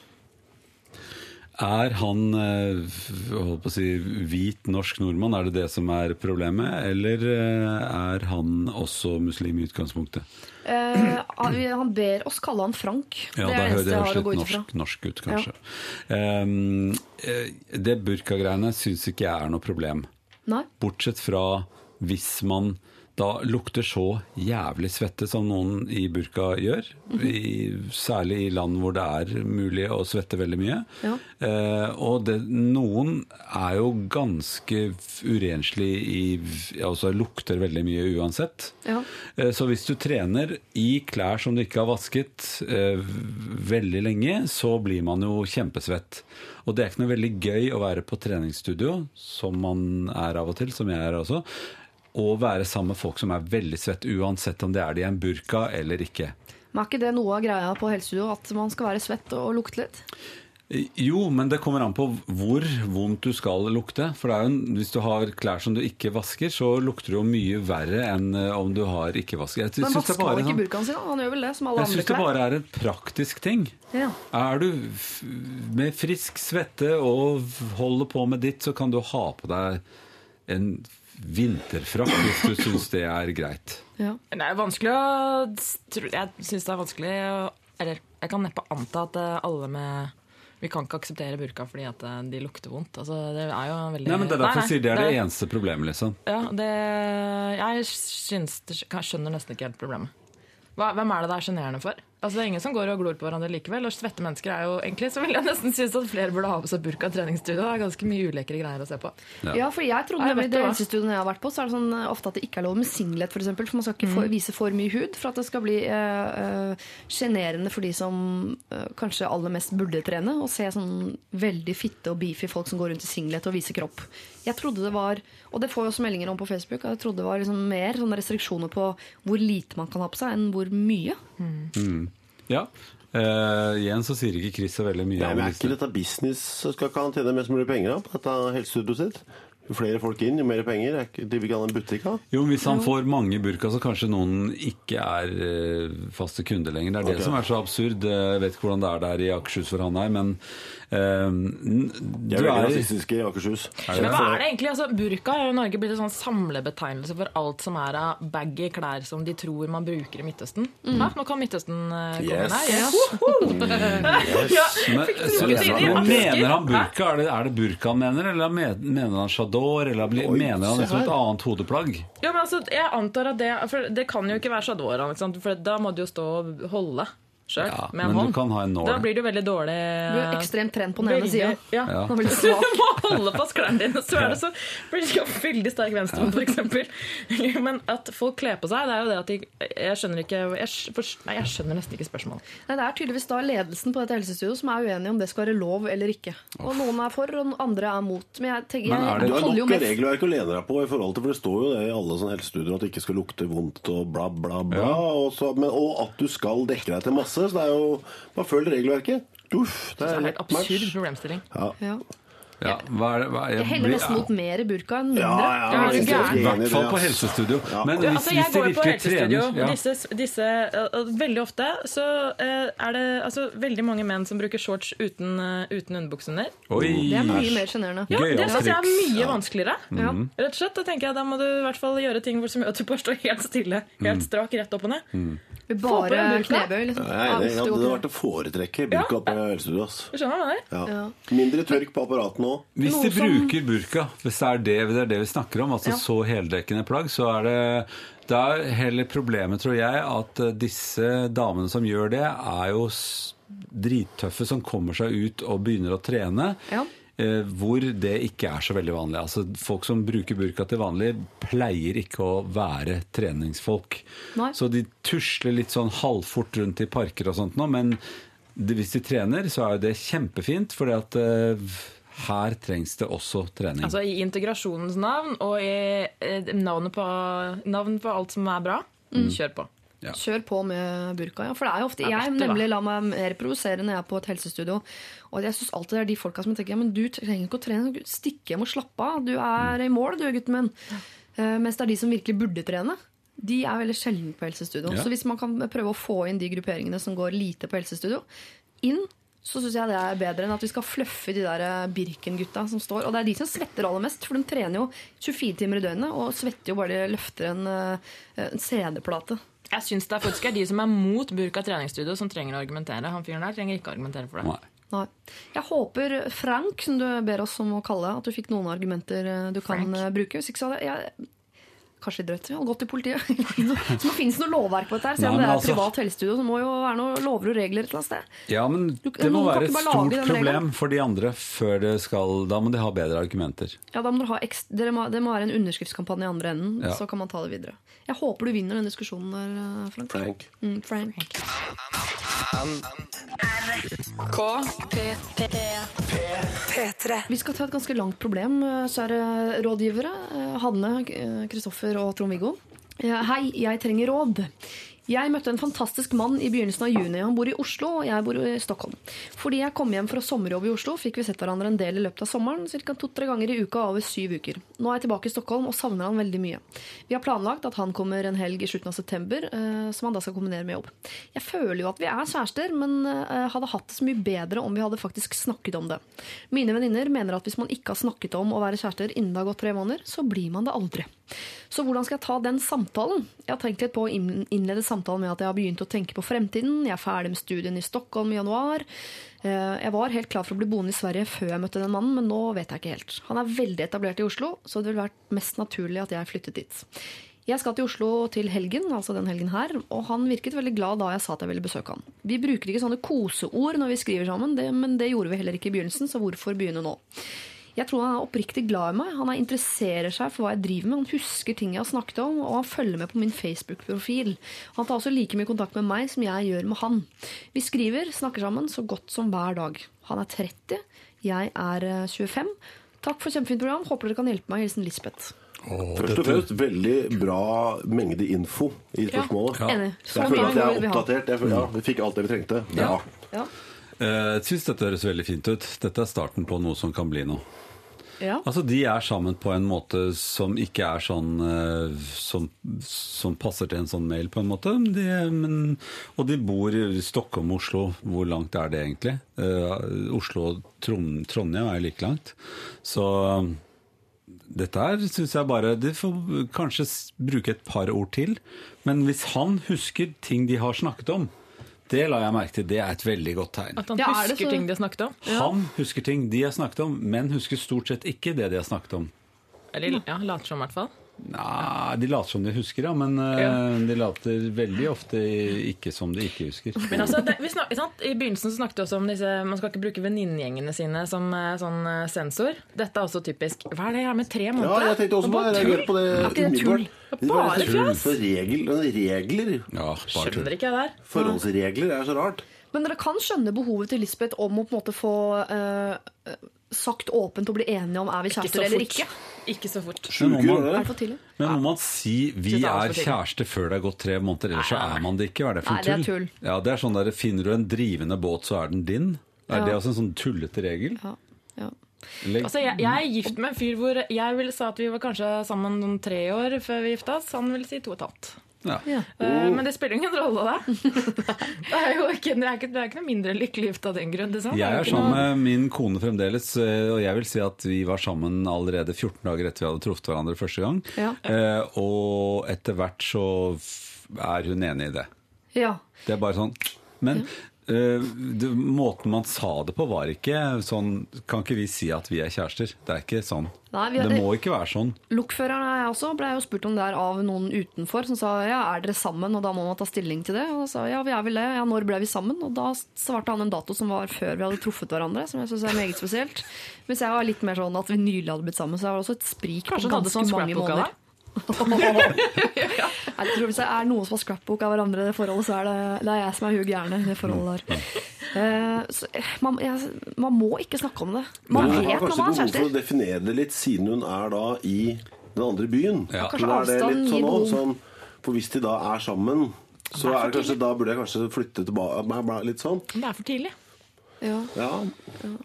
Er han eh, holdt på å si, hvit norsk nordmann, er det det som er problemet? Eller eh, er han også muslim i utgangspunktet? Eh, han ber oss kalle han Frank. Ja, det er det eneste jeg har å gå ut ifra. norsk, norsk ut, kanskje. Um, eh, det burkagreiene syns ikke jeg er noe problem. Nei? Bortsett fra hvis man da lukter så jævlig svette som noen i burka gjør. I, særlig i land hvor det er mulig å svette veldig mye. Ja. Eh, og det, noen er jo ganske urenslig i Altså lukter veldig mye uansett. Ja. Eh, Så hvis du trener i klær som du ikke har vasket eh, veldig lenge, så blir man jo kjempesvett. Og det er ikke noe veldig gøy å være på treningsstudio, som man er av og til, som jeg er også, og være sammen med folk som er veldig svett, uansett om det er de i en burka eller ikke. Men er ikke det noe av greia på helsestudio, at man skal være svett og lukte litt? Jo, men det kommer an på hvor vondt du skal lukte. For er en- hvis du har klær som du ikke vasker, så lukter det jo mye verre enn eh, om du har ikke vasket. Men vasker bare han er ikke sånn- burkaen sin? Han gjør vel det, som alle Jeg andre syns det bare er en praktisk ting. Ja. Er du med frisk svette og holder på med ditt, så kan du ha på deg en vinterfrakk hvis du syns det er greit. Ja. Det er vanskelig å Jeg syns det er vanskelig å Eller jeg kan neppe anta at eh, alle med Vi kan ikke akseptere burka fordi at eh, de lukter vondt. Altså, det er jo veldig Nei, men Det er derfor jeg sier det er det, det eneste problemet, liksom. Ja, det, jeg syns jeg skjønner nesten ikke helt problemet. Hva, hvem er det det er sjenerende for? Altså, det er ingen som går og glor på hverandre likevel. Og svette mennesker er jo egentlig Så vil jeg nesten synes at flere burde ha på seg burka i treningsstudio. Det er ganske mye ulekre greier å se på. Ja. Ja, for jeg trodde nemlig det eneste studioet jeg har vært på, så er det sånn eh, ofte at det ikke er lov med singlet, for eksempel, for man skal ikke Mm. få, vise for mye hud, for at det skal bli sjenerende øh, for de som øh, kanskje aller mest burde trene, og se sånn veldig fitte og beefy folk som går rundt i singlet og viser kropp. Jeg trodde det var, og det får jeg også meldinger om på Facebook, jeg trodde det var liksom mer sånne restriksjoner på hvor lite man kan ha på seg, enn hvor mye. Ja. Uh, igjen så sier ikke Chris så veldig mye Nei, men Er ikke dette business? Så skal ikke han tjene mest mulig penger på dette helsestudioet sitt? Jo flere folk inn, jo mer penger. Er ikke, driver ikke han en butikk da? Jo, Hvis han får mange burka, så kanskje noen ikke er eh, faste kunder lenger. Det er det som er så absurd. Jeg vet ikke hvordan det er der i Akershus for han her, men eh, De du er veldig rasistiske i Akershus. Men hva er det egentlig? Altså, burka er jo i Norge blitt en sånn samlebetegnelse for alt som er av baggy klær som de tror man bruker i Midtøsten. Hæ? Nå kan Midtøsten eh, komme Yes. inn her. Yes. Men, så, Ikke men mener han burka? Er det, er det burka han mener, eller mener han chador? Eller Oi, mener han liksom et annet hodeplagg? Ja, men altså, jeg antar at det For det kan jo ikke være shadora, for da må det jo stå og holde. Sjøl Ja, med en du hånd. kan ha en nål. Da blir du veldig dårlig Du er ekstremt trent på den ene sida. Ja. Ja. Du er må holde fast klærne dine, så er det så blir du veldig sterk venstrehånd, f.eks. Men at folk kler på seg, det er jo det at de Jeg skjønner ikke jeg, for- Nei, jeg skjønner nesten ikke spørsmålet. Nei, Det er tydeligvis da ledelsen på dette helsestudioet som er uenige om det skal være lov eller ikke. Og Noen er for, og andre er mot. Men jeg tenker, Men er jeg, det- Du har holder jo nok regelverk å lene deg på, i forhold til, for det står jo det i alle sånne helsestudier at det ikke skal lukte vondt og bla, bla, bla. Og, så, men, og at du skal dekke deg til masse. Så det er jo Bare følg regelverket. Uff, det Det er er en helt match. absurd problemstilling. ja. Ja, hva er det, hva, Jeg heller nesten mot mer burka enn mindre. Ja, ja, Ja, er det er I hvert fall på helsestudio. Ja. Men Du, hvis, altså, hvis jeg de går på virkelig helsestudio, trener ja. disse, disse, uh, veldig ofte så uh, er det altså, veldig mange menn som bruker shorts uten, uh, uten underbukse under. Oi! Det er mye mer sjenerende. Ja, det syns jeg er mye vanskeligere. Ja. Rett og slett, Da tenker jeg Da må du i hvert fall gjøre ting hvor som gjør at du bare står helt stille. Helt strak, rett opp og ned. På Bare knebøy, liksom. Ja, det hadde vært å foretrekke burka på mener? Ja. Ja. Mindre tørk på apparatene òg. Hvis de bruker burka, hvis det er det, det, er det vi snakker om, altså Ja. så heldekkende plagg, så er det da er heller problemet, tror jeg, at eh, disse damene som gjør det, er jo drittøffe som kommer seg ut og begynner å trene. Ja. Eh, Hvor det ikke er så veldig vanlig. Altså Folk som bruker burka til vanlig, pleier ikke å være treningsfolk. Nei. Så de tusler litt sånn halvfort rundt i parker og sånt nå, men det, hvis de trener, så er jo det kjempefint, fordi at eh, her trengs det også trening. Altså I integrasjonens navn og i eh, navnet på, navn på alt som er bra, kjør på. Ja. Kjør på med burka. Ja. For det er jo ofte, Jeg nemlig lar meg mer provosere når jeg er på et helsestudio. Og jeg synes alltid det er de folka som tenker ja, men du trenger ikke å trene. Stikk hjem og slappe av. Du er i mål, du, gutten min. Uh, mens det er de som virkelig burde trene. De er veldig sjelden på helsestudio. Ja. Så hvis man kan prøve å få inn de grupperingene som går lite på helsestudio, inn, så syns jeg det er bedre enn at vi skal fluffe de der eh, Birken-gutta som står. Og det er de som svetter aller mest, for de trener jo 24 timer i døgnet og svetter jo bare de løfter en, eh, en CD-plate. Jeg syns det er faktisk er de som er mot burka treningsstudio, som trenger å argumentere. Han fyren der trenger ikke å argumentere for det. Nei. Nei. Jeg håper, Frank, som du ber oss om å kalle, at du fikk noen argumenter eh, du kan Frank. kan bruke. Hvis ikke så hadde jeg Kanskje. Jeg hadde gått til politiet. så må finnes noe lovverk på dette her. Selv om det er altså- privat helsestudio, så må jo være noe lover og regler et eller annet sted. Ja, men Du- det må være et stort problem for de andre før det skal Da må de ha bedre argumenter. Ja, da må dere ha ekst dere må, Det må være en underskriftskampanje i andre enden, Ja. så kan man ta det videre. Jeg håper du vinner den diskusjonen der, eh, Frank. Frank. Mm, Frank. K, P, P, P3. Vi skal ta et ganske langt problem, eh, kjære rådgivere. Eh, Hanne, eh, Kristoffer og Trond-Viggo. Hei, jeg trenger råd. Jeg møtte en fantastisk mann i begynnelsen av juni. Han bor i Oslo, og jeg bor i Stockholm. Fordi jeg kom hjem fra sommerjobb i Oslo, fikk vi sett hverandre en del i løpet av sommeren, ca. to-tre ganger i uka over syv uker. Nå er jeg tilbake i Stockholm og savner han veldig mye. Vi har planlagt at han kommer en helg i slutten av september, eh, som han da skal kombinere med jobb. Jeg føler jo at vi er kjærester, men eh, hadde hatt det så mye bedre om vi hadde faktisk snakket om det. Mine venninner mener at hvis man ikke har snakket om å være kjærester innen det har gått tre måneder, så blir man det aldri. Så hvordan skal jeg ta den samtalen? Jeg har tenkt litt på å inn- innlede samtalen med at jeg har begynt å tenke på fremtiden. Jeg er ferdig med studien i Stockholm i januar. Eh, Jeg var helt klar for å bli boende i Sverige før jeg møtte den mannen, men nå vet jeg ikke helt. Han er veldig etablert i Oslo, så det ville vært mest naturlig at jeg flyttet dit. Jeg skal til Oslo til helgen, altså den helgen her, og han virket veldig glad da jeg sa at jeg ville besøke han. Vi bruker ikke sånne koseord når vi skriver sammen, men det gjorde vi heller ikke i begynnelsen, så hvorfor begynne nå? Jeg tror han er oppriktig glad i meg. Han er interesserer seg for hva jeg driver med. Han husker ting jeg har snakket om, og han følger med på min Facebook-profil. Han tar også like mye kontakt med meg som jeg gjør med han. Vi skriver, snakker sammen så godt som hver dag. Han er 30, jeg er eh, 25. Takk for kjempefint program. Håper dere kan hjelpe meg. Hilsen Lisbeth. Først og fremst veldig bra mengde info i spørsmålet. Enig. Så jeg føler at jeg er oppdatert. Jeg føler, ja, vi fikk alt det vi trengte. Ja. Eh, Jeg syns dette høres veldig fint ut. Dette er starten på noe som kan bli noe. Ja. Altså, De er sammen på en måte som ikke er sånn eh, som, som passer til en sånn mail, på en måte. De, men, og de bor i Stockholm og Oslo. Hvor langt er det egentlig? Uh, Oslo og Trond, Trondheim er jo like langt. Så dette her syns jeg bare De får kanskje bruke et par ord til. Men hvis han husker ting de har snakket om, det la jeg merke til. Det er et veldig godt tegn. At han Ja, er husker så- ting de har snakket om. Han husker ting de har snakket om, men husker stort sett ikke det de har snakket om. Eller ja, later som, i hvert fall. Nei, de later som de husker, ja, men eh, Ja. de later veldig ofte ikke som de ikke husker. Men altså, det, vi snak, sant? I begynnelsen så snakket vi også om disse Man skal ikke bruke venninnegjengene sine som eh, sånn eh, sensor. Dette er også typisk. Hva er det her med tre måneder? Ja, jeg tenkte også på det. Jeg på det ikke det tull? umiddelbart. Var Bare fjas. For regel, regler, Ja, bare. Skjønner ikke jeg der. forholdsregler, er så rart. Men dere kan skjønne behovet til Lisbeth om å på en måte få eh, sagt åpent og bli enige om er vi kjærester eller ikke. Ikke så fort. Men må Sjuke, man- var Er det? det for tidlig? Men må man si vi er kjæreste kjærester før det er gått tre måneder, ellers så er man det ikke? Hva er det for Nei, det er tull. Ja, det er sånn der, Finner du en drivende båt, så er den din? Er Ja. det også en sånn tullete regel? Ja. Ja. Legg- Altså, jeg, jeg er gift med en fyr hvor jeg ville sa at vi var kanskje sammen noen tre år før vi gifta oss. Han ville si to og et halvt. Ja. Ja. Uh, Men det spiller ingen rolle, da. Det er jo ikke, det er ikke, det er ikke noe mindre lykkelig gift av den grunn. Det Jeg er sammen med min kone fremdeles, eh, og jeg vil si at vi var sammen allerede 14 dager etter vi hadde truffet hverandre første gang. Ja. Uh, og etter hvert så er hun enig i det. ja. Det er bare sånn Men det, måten man sa det på, var ikke sånn Kan ikke vi si at vi er kjærester? Det er ikke sånn. Nei, vi- det må ikke være sånn. Lokføreren og jeg også ble jo spurt om det her av noen utenfor som sa ja, er dere sammen, og da må man ta stilling til det. Og da sa ja, vi er vel det. Ja, når ble vi sammen? Og da svarte han en dato som var før vi hadde truffet hverandre, som jeg syns er meget spesielt. Mens jeg var litt mer sånn at vi nylig hadde blitt sammen, så jeg var også et sprik på Kanskje på ganske sånn mange måneder. Jeg tror Hvis det er noen som har scrapbook av hverandre i det forholdet, så er det, det er jeg som er hun gærne i det forholdet der. Eh, så, eh, man, jeg, man må ikke snakke om det. Man har vet når kanskje man er behov for å kjærester. definere det litt, siden hun er da i den andre byen. Ja. Kanskje er det litt sånn, også, sånn For hvis de da er sammen, så er det kanskje, da burde jeg kanskje flytte tilbake Litt sånn. Men det er for tidlig. Ja. Ja.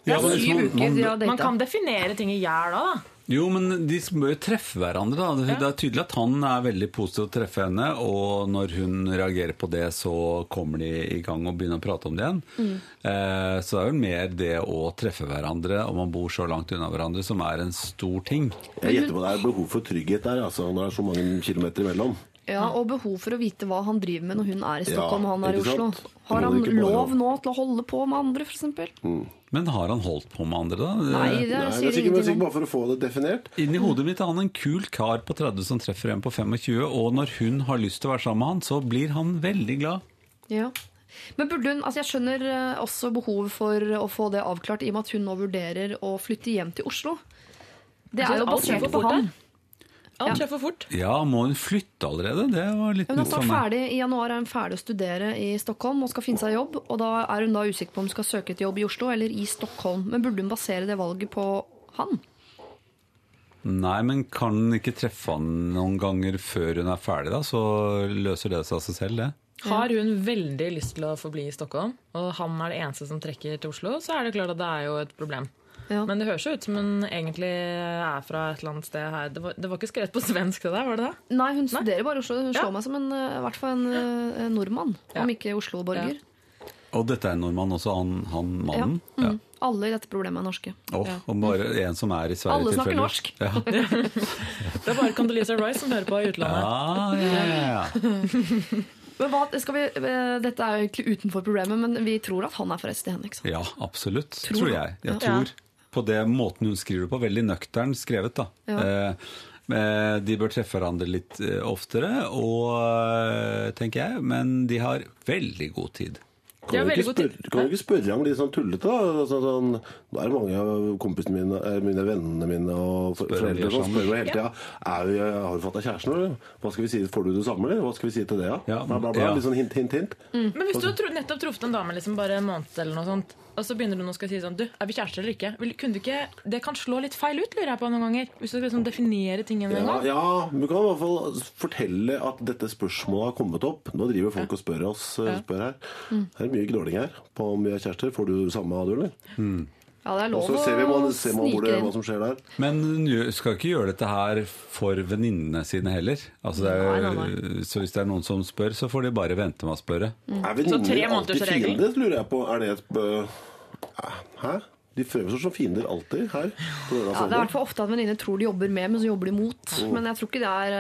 Det er syv man- uker man- Man kan definere ting i hjel da, da. Jo, men de bør treffe hverandre. da. Det, det er tydelig at han er veldig positiv til å treffe henne, og når hun reagerer på det, så kommer de i gang og begynner å prate om det igjen. Eh, så det er vel mer det å treffe hverandre, om man bor så langt unna hverandre, som er en stor ting. Jeg gjetter på det er behov for trygghet der, altså, når det er så mange kilometer imellom. Ja, og behov for å vite hva han driver med når hun er i Stockholm og han er i Oslo. Har han lov nå til å holde på med andre, f.eks.? Men har han holdt på med andre, da? Nei, det Nei, det er sier sikkert, sikkert bare for å få det definert. Inni hodet mitt er han en kul kar på 30 som treffer en på 25, og når hun har lyst til å være sammen med han, så blir han veldig glad. Ja. Men burde hun, altså Jeg skjønner eh, også behovet for å få det avklart, i og med at hun nå vurderer å flytte hjem til Oslo. Det er jo basert på fort han. treffer for fort. Ja, må hun flytte allerede? Det var litt Hun er nytt for meg. ferdig, I januar er hun ferdig å studere i Stockholm og skal finne seg jobb. Og da er hun da usikker på om hun skal søke et jobb i Oslo eller i Stockholm. Men burde hun basere det valget på han? Nei, men kan hun ikke treffe han noen ganger før hun er ferdig, da? Så løser det seg av seg selv, det. Har hun veldig lyst til å forbli i Stockholm, og han er det eneste som trekker til Oslo, så er det klart at det er jo et problem. Ja. Men det høres jo ut som hun egentlig er fra et eller annet sted her. Det var, det var ikke skrevet på svensk, det der, var det det? Nei, hun studerer bare i Oslo. Hun Ja. slår meg som en, eh, i hvert fall en eh, nordmann, Ja. om ikke Oslo-borger. Og dette er en nordmann også, han, han Ja. mannen? Mm. Alle i dette problemet er norske. Åh, Og bare en som er i Sverige Alle snakker tilfeldigvis. norsk. Ja. Det er bare Condoleezza Rice som hører på i utlandet. Ja, ja, ja, ja. Men hva, skal vi, eh, dette er jo egentlig utenfor problemet, men vi tror at han er forelsket i henne. ikke sant? ja, absolutt. Tror Tror, jeg. jeg. tror, Ja. På det måten hun skriver det på. Veldig nøktern skrevet, da. Ja. Eh, eh, de bør treffe hverandre litt eh, oftere, og, tenker jeg, men de har veldig god tid. Kan du tid. kan du ikke spørre ham litt sånn tullete? da? Altså, sånn, da er det mange av kompisene mine, mine vennene mine og for- foreldre som spør meg hele tida Har du fått deg kjæreste nå, eller? Hva skal vi si? Får du det samme, eller? Hva skal vi si til det, da? Ja, Bla, bla, bla. ja. Litt sånn hint, hint, hint. Men hvis du har nettopp truffet en dame liksom bare en måned, eller noe sånt, og så begynner hun å si sånn Du, er vi kjærester eller ikke? Vil, kunne du ikke? Det kan slå litt feil ut, lurer jeg på noen ganger. Hvis du skal liksom definere tingene en Ja, gang. ja, vi du kan i hvert fall fortelle at dette spørsmålet har kommet opp. Nå driver folk og spør oss eh, spør her. Det er mye gnåling her på om vi er kjærester. Får du samme, du, eller? Ja, det er Og lov så å ser vi man, ser man hvor det, hva som skjer der. Men du skal ikke gjøre dette her for venninnene sine heller. Altså det er, Nei, nei, Så hvis det er noen som spør, så får de bare vente med å spørre. Er tre venninner alltid fiender, lurer jeg på. Er det et øh, Hæ? De fremstår som fiender alltid her. på Ja, det er i hvert fall ofte at venninner tror de jobber med, men så jobber de mot. Mm. Men jeg tror ikke det er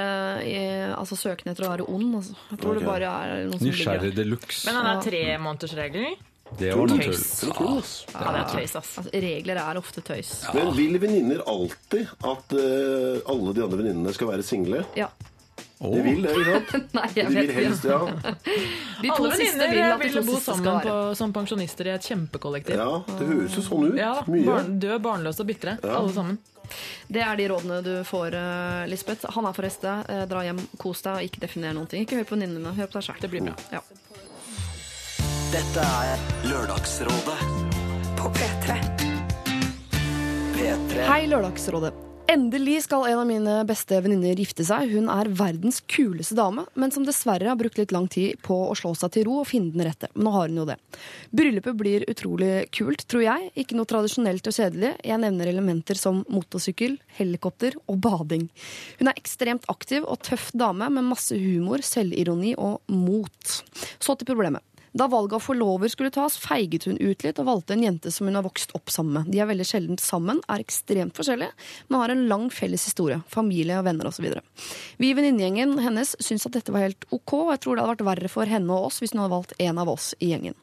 uh, altså, søken etter å være ond. Altså. Jeg tror okay. det bare er noen som Nysgjerrig de luxe. Men den er tremånedersregelen Det var noe tøys. Tøys. Ja, det er tøys, ass. Altså, regler er ofte tøys. Men vil venninner alltid at uh, alle de andre venninnene skal være single? Ja. Oh. De vil det, ikke sant? Nei, jeg De vil helst, ja. De to Alle siste vil venninner at de to bo sammen på, som pensjonister i et kjempekollektiv. Ja, det høres jo sånn ut. Ja, Mye. barn, Død, barnløse og bitre. Alle sammen. Det er de rådene du får, uh, Lisbeth. Han er forresten. Eh, dra hjem, kos deg, og ikke definer noen ting. Ikke hør på venninnene dine, hør på deg sjøl. Det blir bra. Ja. Dette er Lørdagsrådet På P3. P3 Hei, Lørdagsrådet. Endelig skal en av mine beste venninner gifte seg. Hun er verdens kuleste dame, men som dessverre har brukt litt lang tid på å slå seg til ro og finne den rette. Men nå har hun jo det. Bryllupet blir utrolig kult, tror jeg. Ikke noe tradisjonelt og kjedelig. Jeg nevner elementer som motorsykkel, helikopter og bading. Hun er ekstremt aktiv og tøff dame med masse humor, selvironi og mot. Så til problemet. Da valget av forlover skulle tas, feiget hun ut litt og valgte en jente som hun har vokst opp sammen med. De er veldig sjelden sammen, er ekstremt forskjellige, men har en lang felles historie. Familie og venner osv. Vi i venninnegjengen hennes syns at dette var helt ok, og jeg tror det hadde vært verre for henne og oss hvis hun hadde valgt en av oss i gjengen.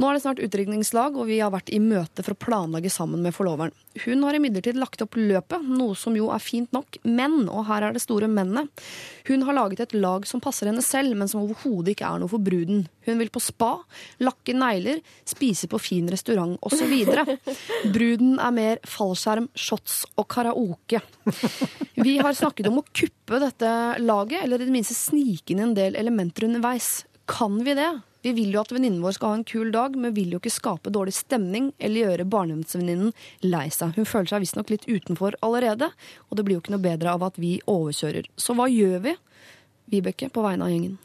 Nå er det snart utdrikningslag, og vi har vært i møte for å planlegge sammen med forloveren. Hun har imidlertid lagt opp løpet, noe som jo er fint nok, men, og her er det store mennet, hun har laget et lag som passer henne selv, men som overhodet ikke er noe for bruden. Hun vil på spa, lakke negler, spise på fin restaurant osv. Bruden er mer fallskjerm, shots og karaoke. Vi har snakket om å kuppe dette laget, eller i det minste snike inn en del elementer underveis. Kan vi det? Vi vil jo at venninnen vår skal ha en kul dag, men vil jo ikke skape dårlig stemning eller gjøre barndomsvenninnen lei seg. Hun føler seg visstnok litt utenfor allerede, og det blir jo ikke noe bedre av at vi overkjører. Så hva gjør vi? Vibeke, på vegne av gjengen.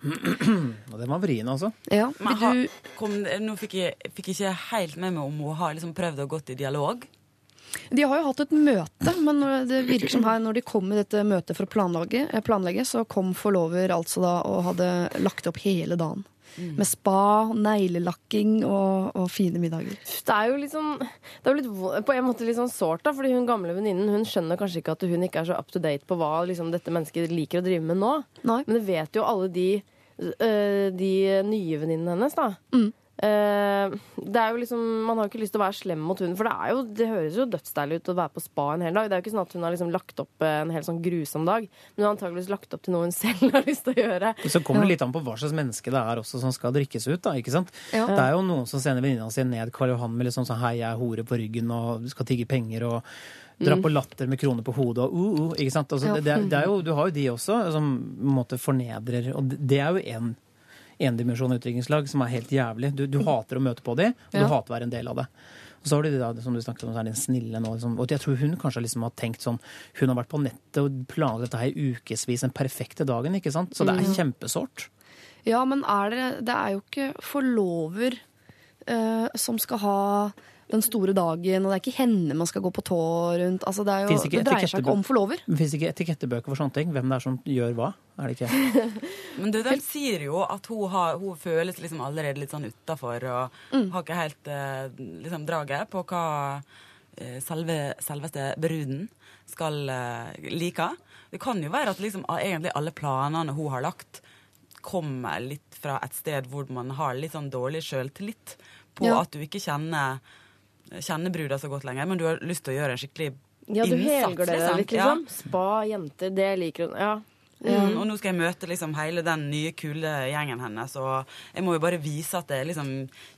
Og den var vrien, altså. Ja, du kom, nå fikk jeg, fikk jeg ikke helt med meg om hun har liksom prøvd å gått i dialog. De har jo hatt et møte, men det virker som her når de kom i dette møtet for å planlegge, eh, planlegge så kom forlover altså da og hadde lagt opp hele dagen. Med spa, neglelakking og, og fine middager. Det er jo litt sånn Det er jo litt, på en måte litt sånn sårt, da. Fordi hun gamle venninnen hun skjønner kanskje ikke at hun ikke er så up to date på hva liksom, dette mennesket liker å drive med nå. Nei. Men det vet jo alle de, øh, de nye venninnene hennes, da. Mm. Eh, det er jo liksom, Man har ikke lyst til å være slem mot hunden, for det, er jo, det høres jo dødsdeilig ut å være på spa en hel dag. Det er jo ikke sånn at hun har liksom lagt opp en helt sånn grusom dag, men hun har antakeligvis lagt opp til noe hun selv har lyst til å gjøre. Så kommer det litt an på hva slags menneske det er også som skal drikkes ut. da, ikke sant? Ja. Det er jo noen som sender venninna si ned Karl Johan med litt sånn sånn hei, jeg er hore på ryggen og skal tigge penger og dra på latter med kroner på hodet og uh, uh, ikke sant? Altså, det, det er, det er jo, du har jo de også som på en måte fornedrer, og det- er jo en endimensjon utviklingslag som er helt jævlig. Du, du hater å møte på dem, og du hater å være en del av det. Og så har du de da, som du snakket om, så er den snille nå. Liksom. Og jeg tror hun kanskje liksom har tenkt sånn Hun har vært på nettet og planlagt dette her i ukevis, den perfekte dagen, ikke sant? Så det er kjempesårt. Ja, men er det Det er jo ikke forlover uh, som skal ha den store dagen, og det er ikke henne man skal gå på tå rundt. Altså, det, er jo, det dreier seg ikke om forlover. Fins ikke etikettebøker for sånne ting? Hvem det er som gjør hva? Er det ikke? Men du, den sier jo at hun, har, hun føles liksom allerede litt sånn utafor og har ikke helt eh, liksom draget på hva eh, selve, selveste bruden skal eh, like. Det kan jo være at liksom egentlig alle planene hun har lagt, kommer litt fra et sted hvor man har litt sånn dårlig sjøltillit på Ja. at du ikke kjenner, kjenner bruda så godt lenger, men du har lyst til å gjøre en skikkelig Ja, du helgarderer deg litt, liksom. Spa, jenter, det liker hun. Ja. Mm, og nå skal jeg møte liksom hele den nye, kule gjengen hennes. Og jeg må jo bare vise at jeg liksom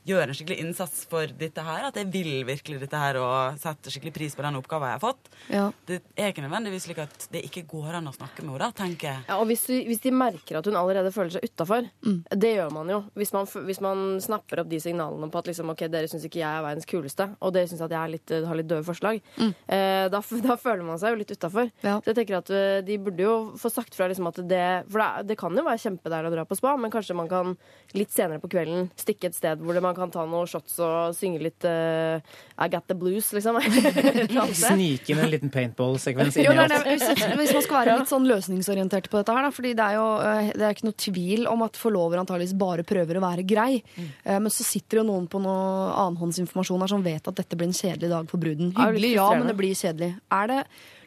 gjør en skikkelig innsats for dette her. At jeg vil virkelig dette her og setter skikkelig pris på den oppgaven jeg har fått. Ja. Det er ikke nødvendigvis slik at det ikke går an å snakke med henne, tenker jeg. Ja, og hvis, du, hvis de merker at hun allerede føler seg utafor, det gjør man jo. Hvis man, hvis man snapper opp de signalene på at liksom, ok, dere syns ikke jeg er verdens kuleste, og dere syns at jeg er litt, har litt døve forslag, eh, da, da føler man seg jo litt utafor. Ja. Så jeg tenker at eh, de burde jo få sagt fra liksom, at det For det, det kan jo være kjempedeilig å dra på spa, men kanskje man kan litt senere på kvelden stikke et sted hvor det man kan ta noen shots og synge litt uh, I Got The Blues, liksom. Snike inn en liten paintball-sekvens inni oss. Hvis, hvis man skal være litt sånn løsningsorientert på dette her, da, fordi det er jo eh, det er ikke noe tvil om at forlover antageligvis bare prøver å være grei. Eh, Men så sitter jo noen på noe annenhåndsinformasjon her som vet at dette blir en kjedelig dag for bruden. Hyggelig, ja, men det blir kjedelig. Er det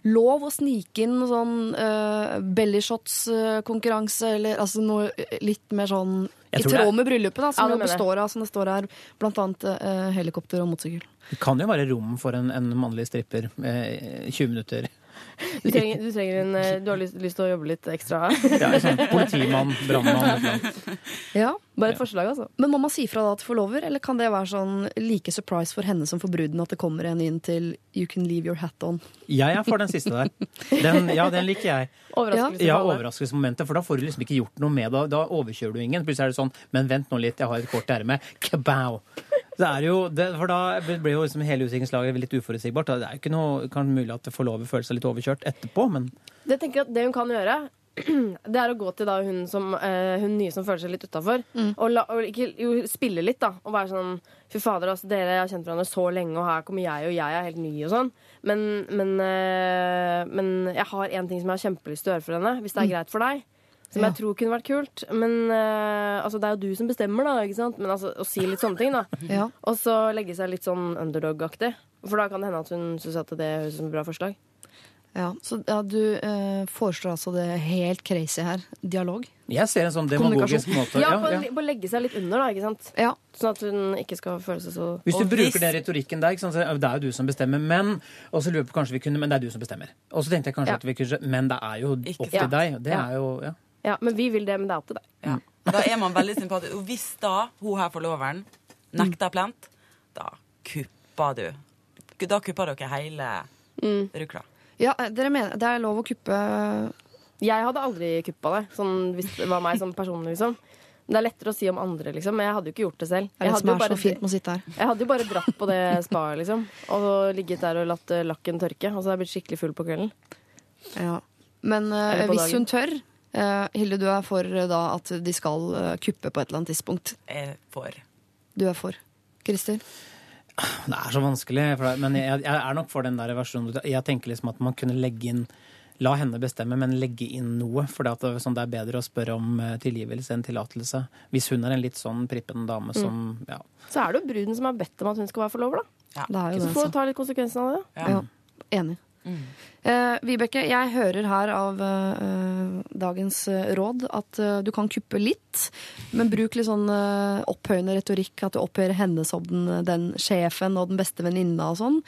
lov å snike inn sånn uh, bellyshots-konkurranse, eller altså noe litt mer sånn i tråd med bryllupet, da, som Ja, består av, som det står her, annet eh, helikopter og motorsykkel. Det kan jo være rom for en, en mannlig stripper eh, 20 minutter. Du trenger, du trenger en eh, Du har lyst, lyst til å jobbe litt ekstra. Ja, sånn politimann, brannmann. Ja. Bare et forslag, altså. Men må man si fra da til forlover, eller kan det være sånn like surprise for henne som for bruden at det kommer en inn til You can leave your hat on? Jeg er for den siste der. Den, ja, den liker jeg. Overraskelsesmomentet. Ja, overraskelsesmomentet, for da får du liksom ikke gjort noe med det. Da overkjører du ingen. Plutselig er det sånn Men vent nå litt, jeg har et kort i ermet. Kabow! Det er jo, det, for da blir jo liksom hele utviklingslaget litt uforutsigbart. Det er jo ikke noe kan mulig at forlover føler seg litt overkjørt etterpå, men Det, tenker jeg at det hun kan gjøre, det er å gå til da hun, som, eh, hun nye som føler seg litt utafor, og, la, og ikke, jo, spille litt, da. Og være sånn Fy fader, altså, dere har kjent hverandre så lenge, og her kommer jeg, og jeg er helt ny, og sånn. Men, men, eh, men jeg har én ting som jeg har kjempelyst til å gjøre for henne, hvis det er greit for deg. Som Ja. jeg tror kunne vært kult. Men uh, altså, det er jo du som bestemmer, da. ikke sant? Men altså, å si litt sånne ting, da. Ja. Og så legge seg litt sånn underdog-aktig. For da kan det hende at hun syns at det høres ut som et bra forslag. Ja, så ja, du eh, foreslår altså det helt crazy her. Dialog. jeg ser en sånn demagogisk måte Ja, ja, på, ja. å legge seg litt under, da. ikke sant? Ja. Sånn at hun ikke skal føle seg så Hvis du Og bruker hvis- den retorikken der, ikke sant, så er det er jo du som bestemmer, men Og så lurer jeg på kanskje vi kunne Men det er du som bestemmer. Og så tenkte jeg kanskje Ja. at vi kunne Men det er jo opp til deg. Det Ja. er jo Ja. Ja, men vi vil det, men det er opp til deg. Ja. Da er man veldig sympatisk. Og hvis da hun her forloveren nekter plent, da kupper du. Da kupper dere hele rukla. Ja, dere mener det er lov å kuppe Jeg hadde aldri kuppa det, sånn, hvis det var meg som person, liksom. Det er lettere å si om andre, liksom. Men jeg hadde jo ikke gjort det selv. Jeg hadde jo bare, jeg hadde jo bare dratt på det spaet, liksom. Og ligget der og latt lakken tørke. Og så hadde jeg blitt skikkelig full på kvelden. Ja. Men uh, hvis dagen. hun tør Hilde, du er for eh, da at de skal eh, kuppe på et eller annet tidspunkt. Jeg for. Du er for. Christer? Det er så vanskelig, men jeg, jeg er nok for den der versjonen. Jeg tenker liksom at man kunne legge inn La henne bestemme, men legge inn noe. For det, at det, sånn, det er bedre å spørre om eh, tilgivelse enn tillatelse. Hvis hun er en litt sånn prippen dame som ja. Så er det jo bruden som har bedt om at hun skal være forlover, da. Det er jo Så får du ta litt konsekvensen av det. Ja. Ja. Enig. Eh, Vibeke, jeg hører her av eh, dagens eh, råd at eh, du kan kuppe litt, men bruk litt sånn eh, opphøyende retorikk, at du opphøyer henne som den, den sjefen og den beste venninna og sånn,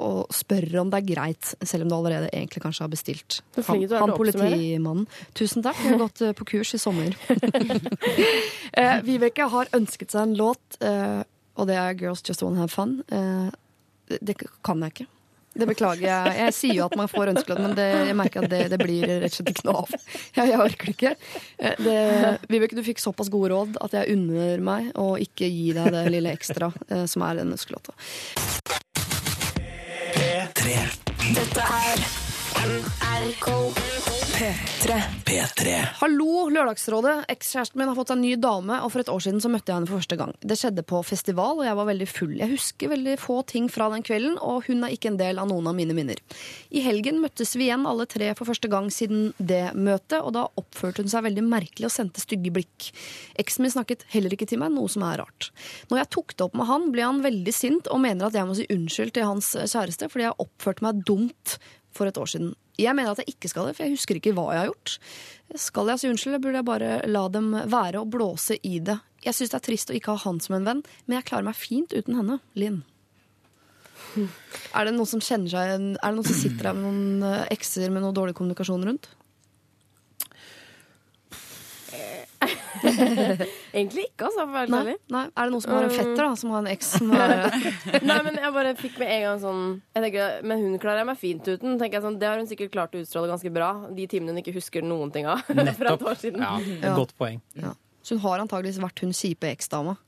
og spør om det er greit, selv om du allerede egentlig kanskje har bestilt. Du han oppsummere. politimannen. Tusen takk, jeg har gått på kurs i sommer. Vibeke har ønsket seg en låt, og det er Girls Just Wanna Have Fun. Det, det kan jeg ikke. Det beklager jeg. Jeg sier jo at man får ønskelønn, men det, jeg merker at det, det blir rett og slett ikke noe av. Jeg, jeg orker ikke. Eh, Det, Vibeke, du fikk såpass gode råd at jeg unner meg å ikke gi deg det lille ekstra eh, som er den ønskelåta. Dette er NRK P3. P3. Hallo, Lørdagsrådet. Ekskjæresten min har fått seg en ny dame, og for et år siden så møtte jeg henne for første gang. Det skjedde på festival, og jeg var veldig full. Jeg husker veldig få ting fra den kvelden, og hun er ikke en del av noen av mine minner. I helgen møttes vi igjen alle tre for første gang siden det møtet, og da oppførte hun seg veldig merkelig og sendte stygge blikk. Eksen min snakket heller ikke til meg, noe som er rart. Når jeg tok det opp med han, ble han veldig sint og mener at jeg må si unnskyld til hans kjæreste fordi jeg oppførte meg dumt for et år siden. Jeg mener at jeg ikke skal det, for jeg husker ikke hva jeg har gjort. Skal jeg si unnskyld, burde jeg bare la dem være og blåse i det? Jeg syns det er trist å ikke ha han som en venn, men jeg klarer meg fint uten henne. Linn. Er det noen som kjenner seg Er det noen som sitter her med noen eh, ekser med noe dårlig kommunikasjon rundt? Egentlig ikke, altså. For Nei? ærlig. Nei? Er det noen som har en fetter, da? Som har en eks som Nei, men jeg bare fikk med en gang sånn jeg tenker, Men hun klarer jeg meg fint uten. tenker jeg sånn, Det har hun sikkert klart å utstråle ganske bra. De timene hun ikke husker noen ting av. fra et Nettopp. år siden. Ja, et Ja. godt poeng. ja. Så hun har antageligvis vært hun kjipe eksdama.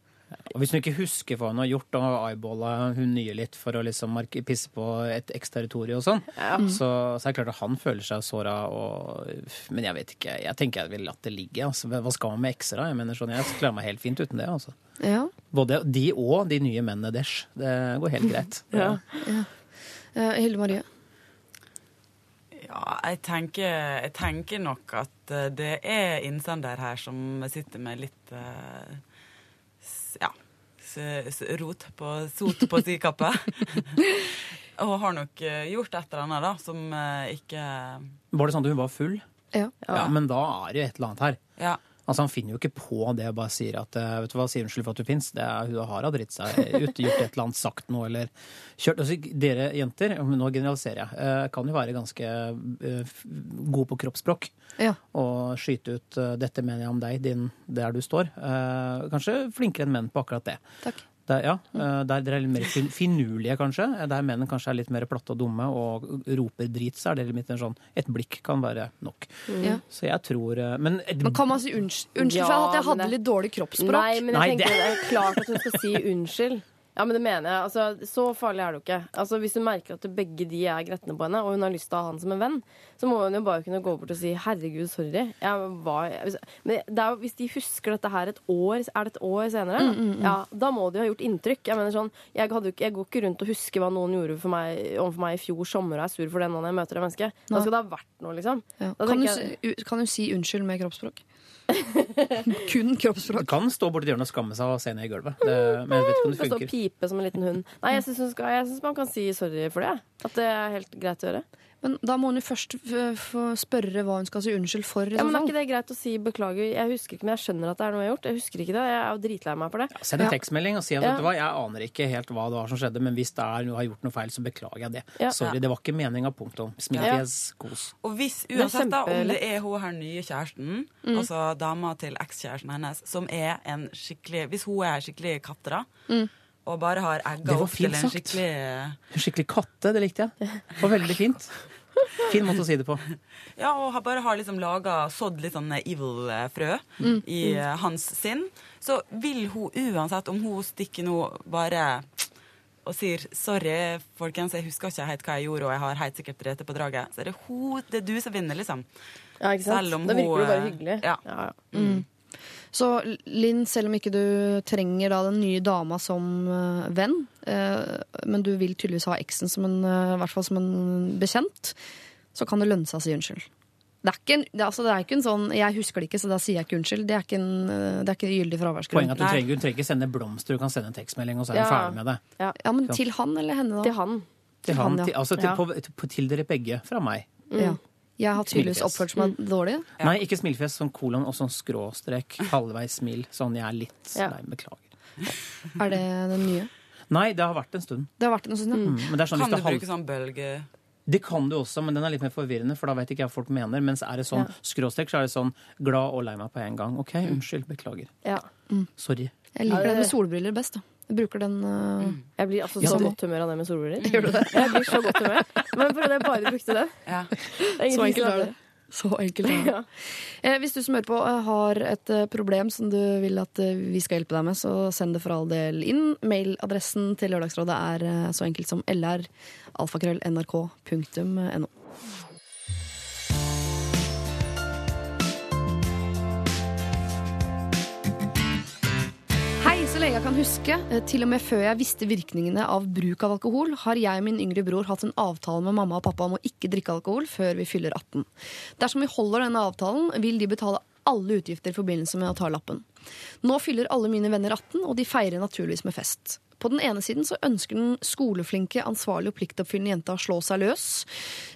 Og hvis hun ikke husker hva hun har gjort, og eyeballa hun nye litt for å liksom pisse på et eksterritorium og sånn, så, så er det klart at han føler seg såra og Men jeg vet ikke. Jeg tenker jeg vil latt det ligge. Altså. Hva skal man med ekser, da? Jeg mener sånn, jeg klarer meg helt fint uten det. altså. Ja. Både de og de nye mennene deres. Det går helt greit. Ja. Eh, Hilde Marie. Ja, jeg tenker, jeg tenker nok at eh, det er innsender her som sitter med litt Ja. s- Rot på sot på si kappe. og har nok eh, gjort et eller annet da, som eh, ikke Var det sånn at hun var full? Ja. Ja, Men da er det jo et eller annet her. Ja. Altså Han finner jo ikke på det og bare sier at eh, vet du hva, sier unnskyld for at du fins. Det er hun har dritt seg ut, gjort et eller annet, sagt noe eller kjørt. Altså, dere jenter, nå generaliserer jeg, eh, kan jo være ganske eh, gode på kroppsspråk. Ja. Og skyte ut eh, 'dette mener jeg om deg, din, der du står'. Eh, Kanskje flinkere enn menn på akkurat det. Takk. Der, ja, eh, der dere er litt mer fin finurlige, kanskje. Der menn kanskje er litt mer platte og dumme og roper drit, så er det litt mer sånn Et blikk kan være nok. Ja. Så jeg tror eh, Men, Men kan man si unnskyld, unnskyld Ja, for at jeg hadde litt dårlig kroppsspråk? Nei, men jeg Nei, tenker det- det er klart at hun skal si unnskyld. Ja, men det mener jeg. Altså, så farlig er det jo ikke. Altså, Hvis hun merker at begge de er gretne på henne, og hun har lyst til å ha han som en venn, så må hun jo bare kunne gå bort og si 'herregud, sorry'. Jeg var... Men jo, hvis de husker dette her et år, er det et år senere, ja, da må det jo ha gjort inntrykk. Jeg mener sånn, jeg, ikke- jeg går ikke rundt og husker hva noen gjorde for meg, overfor meg i fjor sommer og er sur for den når jeg møter det mennesket. Da skal det ha vært noe, liksom. Ja. Kan, du, jeg- kan du si unnskyld med kroppsspråk? Kun kroppsspråk. Du kan stå borti hjørnet og skamme seg og se ned i gulvet. Det, men jeg vet ikke om det funker. og pipe som en liten hund. Nei, jeg syns, man kan si sorry for det. At det er helt greit å gjøre. Men da må hun jo først få spørre hva hun skal si unnskyld for. i Ja, men Er ikke det greit å si beklager? Jeg husker ikke, men jeg skjønner at det er noe jeg har gjort. Jeg husker ikke det. Jeg er jo dritlei meg for det. Send en Ja. tekstmelding og si at Ja. vet du hva, jeg aner ikke helt hva det var som skjedde, men hvis det er noe, har gjort noe feil, så beklager jeg det. Ja. Sorry, det var ikke meninga. Punktum. Smilefjes, kos. Og hvis, uansett da, om det er hun her nye kjæresten, altså dama til ekskjæresten hennes, som er en skikkelig Hvis hun er skikkelig katte, da, og bare har egga opp til fint en sagt. skikkelig Skikkelig katte, det likte jeg. Det var veldig fint. Fin måte å si det på. Ja, og har bare har liksom laga sådd litt sånn evil-frø i mm. hans sinn, så vil hun uansett, om hun stikker nå bare og sier 'sorry, folkens, jeg husker ikke helt hva jeg gjorde', og jeg har helt sikkert drete på draget, så er det hun, det er du som vinner, liksom. Ja, ikke sant? Selv om da virker hun, det bare eh, hyggelig. ja. Ja, ja. Så Linn, selv om ikke du trenger da den nye dama som eh, venn, eh, men du vil tydeligvis ha eksen som en, eh, i hvert fall som en bekjent, så kan det lønne seg å si unnskyld. Det er, ikke en, det, altså, det er ikke en sånn 'jeg husker det ikke, så da sier jeg ikke unnskyld'. Det er ikke, en, det er ikke gyldig fraværsgrunn. Poenget er at du trenger, du trenger ikke sende blomster, du kan sende en tekstmelding, og så er du Ja. ferdig med det. Ja, men til han eller henne, da? Til han. Til, han, ja. til, altså til, Ja. på, på, til dere begge fra meg. Ja. Jeg har tydeligvis oppført meg dårlig. Nei, ikke smilefjes, sånn kolon og sånn skråstrek, halvveis smil. Sånn jeg er litt Ja. Nei, beklager. Er det den nye? Nei, det har vært en stund. Det har vært en stund, ja. Mm, men det er sånn Kan hvis du halv... bruke sånn bølge... Det kan du også, men den er litt mer forvirrende, for da vet ikke jeg hva folk mener. Mens er det sånn skråstrek, så er det sånn glad og lei meg på en gang. OK, unnskyld, beklager. Ja. Sorry. Jeg liker det- med solbriller best. da. Bruker den uh... Jeg blir altså Ja, så det- godt humør av det med solbriller. Gjør du det? Jeg blir så godt humør. Men fordi jeg bare brukte den. Ja. Det er Så enkelt er det. Så enkelt er det. Ja. Eh, hvis du som hører på eh, har et problem som du vil at vi skal hjelpe deg med, så send det for all del inn. Mailadressen til Lørdagsrådet er så enkelt som lr. Jeg kan huske, eh, til og med før jeg visste virkningene av bruk av alkohol, har jeg og min yngre bror hatt en avtale med mamma og pappa om å ikke drikke alkohol før vi fyller 18. Dersom vi holder denne avtalen, vil de betale alle utgifter i forbindelse med å ta lappen. Nå fyller alle mine venner 18, og de feirer naturligvis med fest. På den ene siden så ønsker den skoleflinke, ansvarlige og pliktoppfyllende jenta å slå seg løs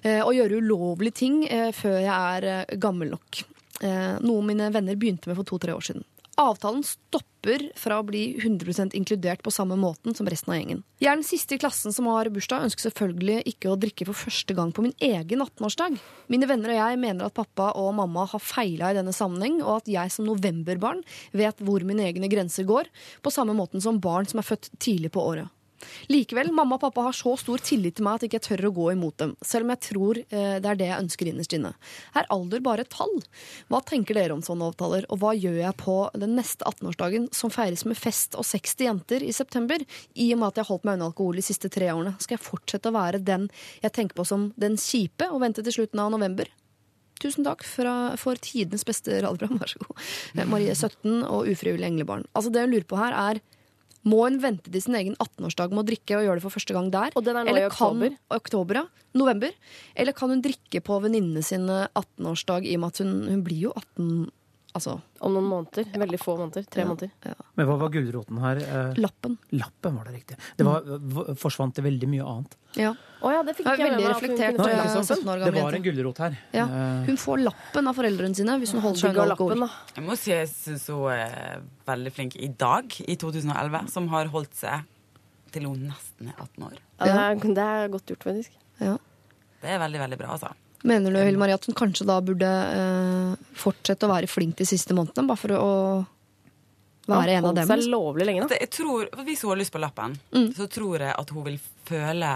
eh, og gjøre ulovlige ting eh, før jeg er gammel nok. Noe mine venner begynte med for to-tre år siden. Avtalen stopper fra å bli 100% inkludert på samme måten som resten av gjengen. Jeg er den siste i klassen som har bursdag, ønsker selvfølgelig ikke å drikke for første gang på min egen 18-årsdag. Mine venner og jeg mener at pappa og mamma har feila i denne sammenheng, og at jeg som novemberbarn vet hvor mine egne grenser går, på samme måten som barn som er født tidlig på året. Likevel, mamma og pappa har så stor tillit til meg at jeg ikke tør å gå imot dem, selv om jeg tror eh, det er det jeg ønsker innerst inne. Er alder bare et tall? Hva tenker dere om sånne avtaler, og hva gjør jeg på den neste 18-årsdagen som feires med fest og 60 jenter i september, i og med at jeg har holdt meg unna alkohol de siste tre årene? Skal jeg fortsette å være den jeg tenker på som den kjipe, og vente til slutten av november? Tusen takk fra, for tidenes beste radioprogram, vær så god. Eh, Marie 17 og ufrivillig englebarn. Altså Det jeg lurer på her er må hun vente til sin egen 18-årsdag med å drikke og gjøre det for første gang der? Og den er nå Eller i oktober. Kan, oktober, ja. November. Eller kan hun drikke på venninnene sin 18-årsdag i og med at hun, hun blir jo 18 Altså Om noen måneder. Veldig få måneder. Tre Ja. måneder. Men hva var gulroten her? Eh, lappen. Lappen var det riktig. Det var, forsvant det veldig mye annet. Ja. Oh, ja, det fikk jeg veldig reflektert, kunne Nei, få ikke sant? 17 Det var en gulrot her. Ja. Eh, Hun får lappen av foreldrene sine hvis hun holder seg unna lappen, alkohol. da. Jeg må si jeg syns hun er veldig flink i dag, i 2011, som har holdt seg til hun nesten er 18 år. Ja, det, er, det er godt gjort, faktisk. Ja. Det er veldig, veldig bra, altså. Mener du Hilde Marie, at hun kanskje da burde eh, fortsette å være flink de siste månedene, bare for å være en av dem? seg liksom? lovlig lenge, da. Jeg tror, Hvis hun har lyst på lappen, Mm. så tror jeg at hun vil føle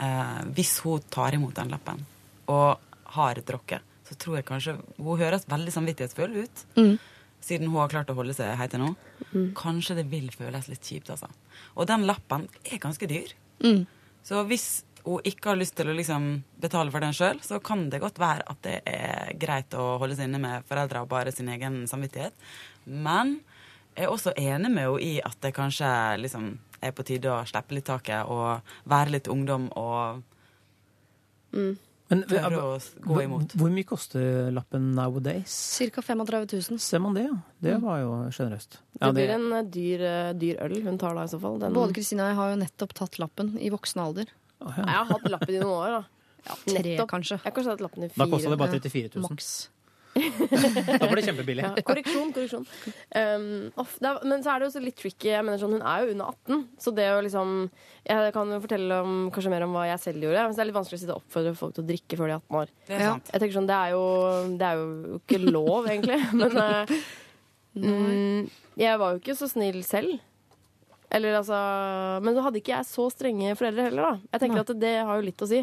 eh, Hvis hun tar imot den lappen og har drukket, så tror jeg kanskje Hun høres veldig samvittighetsfull ut, Mm. siden hun har klart å holde seg helt til nå. Kanskje det vil føles litt kjipt, altså. Og den lappen er ganske dyr. Mm. Så hvis hun ikke har lyst til å liksom betale for den sjøl, så kan det godt være at det er greit å holde seg inne med foreldra og bare sin egen samvittighet. Men jeg er også enig med henne i at det kanskje liksom er på tide å slippe litt taket og være litt ungdom og Men tørre å gå imot. Hvor mye koster lappen nowadays? Cirka 35 000. Ser man det, ja. Det Mm. var jo sjenerøst. Det blir en eh, dyr, eh, dyr øl hun tar da, i så fall. Den, Både Kristina og jeg har jo nettopp tatt lappen i voksen alder. Jeg har hatt lappen i noen år, da. Tre, Nettopp. kanskje. Jeg har kanskje hatt lappen i Da fire. kosta det bare 34 000. Maks. Da var det kjempebillig. Ja, korreksjon, korreksjon. Um, off, det er, men så er det jo også litt tricky. Jeg mener sånn, Hun er jo under 18, så det å liksom Jeg kan jo fortelle om, kanskje mer om hva jeg selv gjorde. Men det er litt vanskelig å sitte og oppfordre folk til å drikke før de er 18 år. Det er Ja. sant. Jeg tenker sånn, Det er jo, det er jo ikke lov, egentlig. Men eh, mm, jeg var jo ikke så snill selv. Eller altså Men så hadde ikke jeg så strenge foreldre heller, da. Jeg tenker Nei. at det har jo litt å si.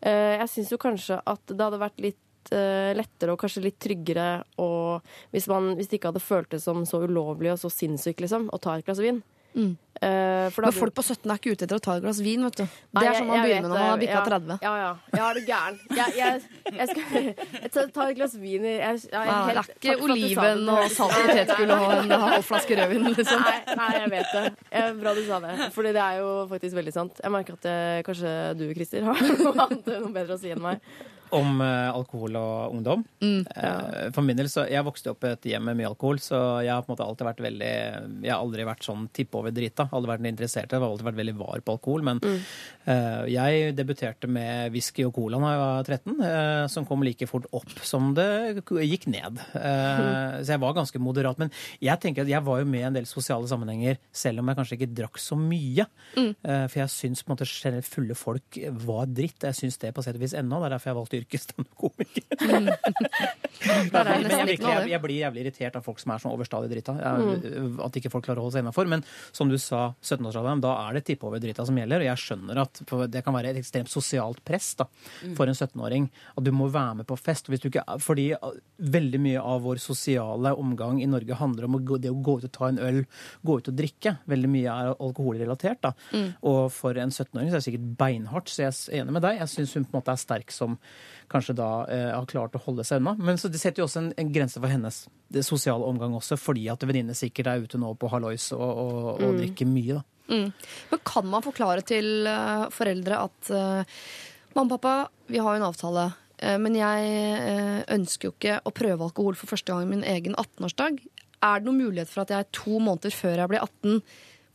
Eh, jeg syns jo kanskje at det hadde vært litt eh, lettere og kanskje litt tryggere og hvis, man, hvis det ikke hadde føltes som så ulovlig og så sinnssykt, liksom, å ta et glass vin. Mm. Da Men folk på 17 er ikke ute etter å ta et glass vin, vet du. Det er sånn man jeg begynner når man har bikka Ja, 30. Ja, ja. Ja, er du gæren? Jeg, jeg, jeg, skal, tar et glass vin i jeg, jeg, Ja, det er ikke oliven og salt potetgull og en halv flaske rødvin, liksom. Nei, nei, jeg vet det. Bra du sa det. Fordi det er jo faktisk veldig sant. Jeg merker at eh, kanskje du, Christer, har noe annet noe bedre å si enn meg. Om eh, alkohol og ungdom. Mm. Eh, for min del, så Jeg vokste opp i et hjem med mye alkohol, så jeg har på en måte alltid vært veldig Jeg har aldri vært sånn tippe over drita. Aldri vært interessert. Jeg har alltid vært veldig var på alkohol. Men Mm. uh, jeg debuterte med whisky og cola da jeg var 13, uh, som kom like fort opp som det gikk ned. Eh, Så jeg var ganske moderat. Men jeg tenker at jeg var jo med i en del sosiale sammenhenger, selv om jeg kanskje ikke drakk så mye. Mm. For jeg syns på en måte generelt fulle folk var dritt. Jeg syns det på sett og vis ennå. Det er derfor jeg valgte yrket standup-komiker. Der er Men jeg, jeg, jeg blir jævlig irritert av folk som er sånn overstadig drita. Jeg, At ikke folk klarer å holde seg innafor. Men som du sa, 17-årsalderen, da er det tippe over drita som gjelder. Og jeg skjønner at det kan være et ekstremt sosialt press da, for en 17-åring. At du må være med på fest. Hvis du ikke, fordi veldig mye av vår sosiale omgang i Norge handler om det å gå ut og ta en øl, gå ut og drikke. Veldig mye er alkoholrelatert. da. Og for en 17-åring så er det sikkert beinhardt, så jeg er enig med deg. Jeg syns hun på en måte er sterk som kanskje da eh, har klart å holde seg unna. Men så det setter jo også en, en grense for hennes det sosiale omgang også, fordi at venninnene sikkert er ute nå på hallois og, og, og drikker mye. da. Mm. Men kan man forklare til uh, foreldre at uh, mamma og pappa, vi har jo en avtale, eh, men jeg ønsker jo ikke å prøve alkohol for første gang i min egen 18-årsdag. Er det noen mulighet for at jeg to måneder før jeg blir 18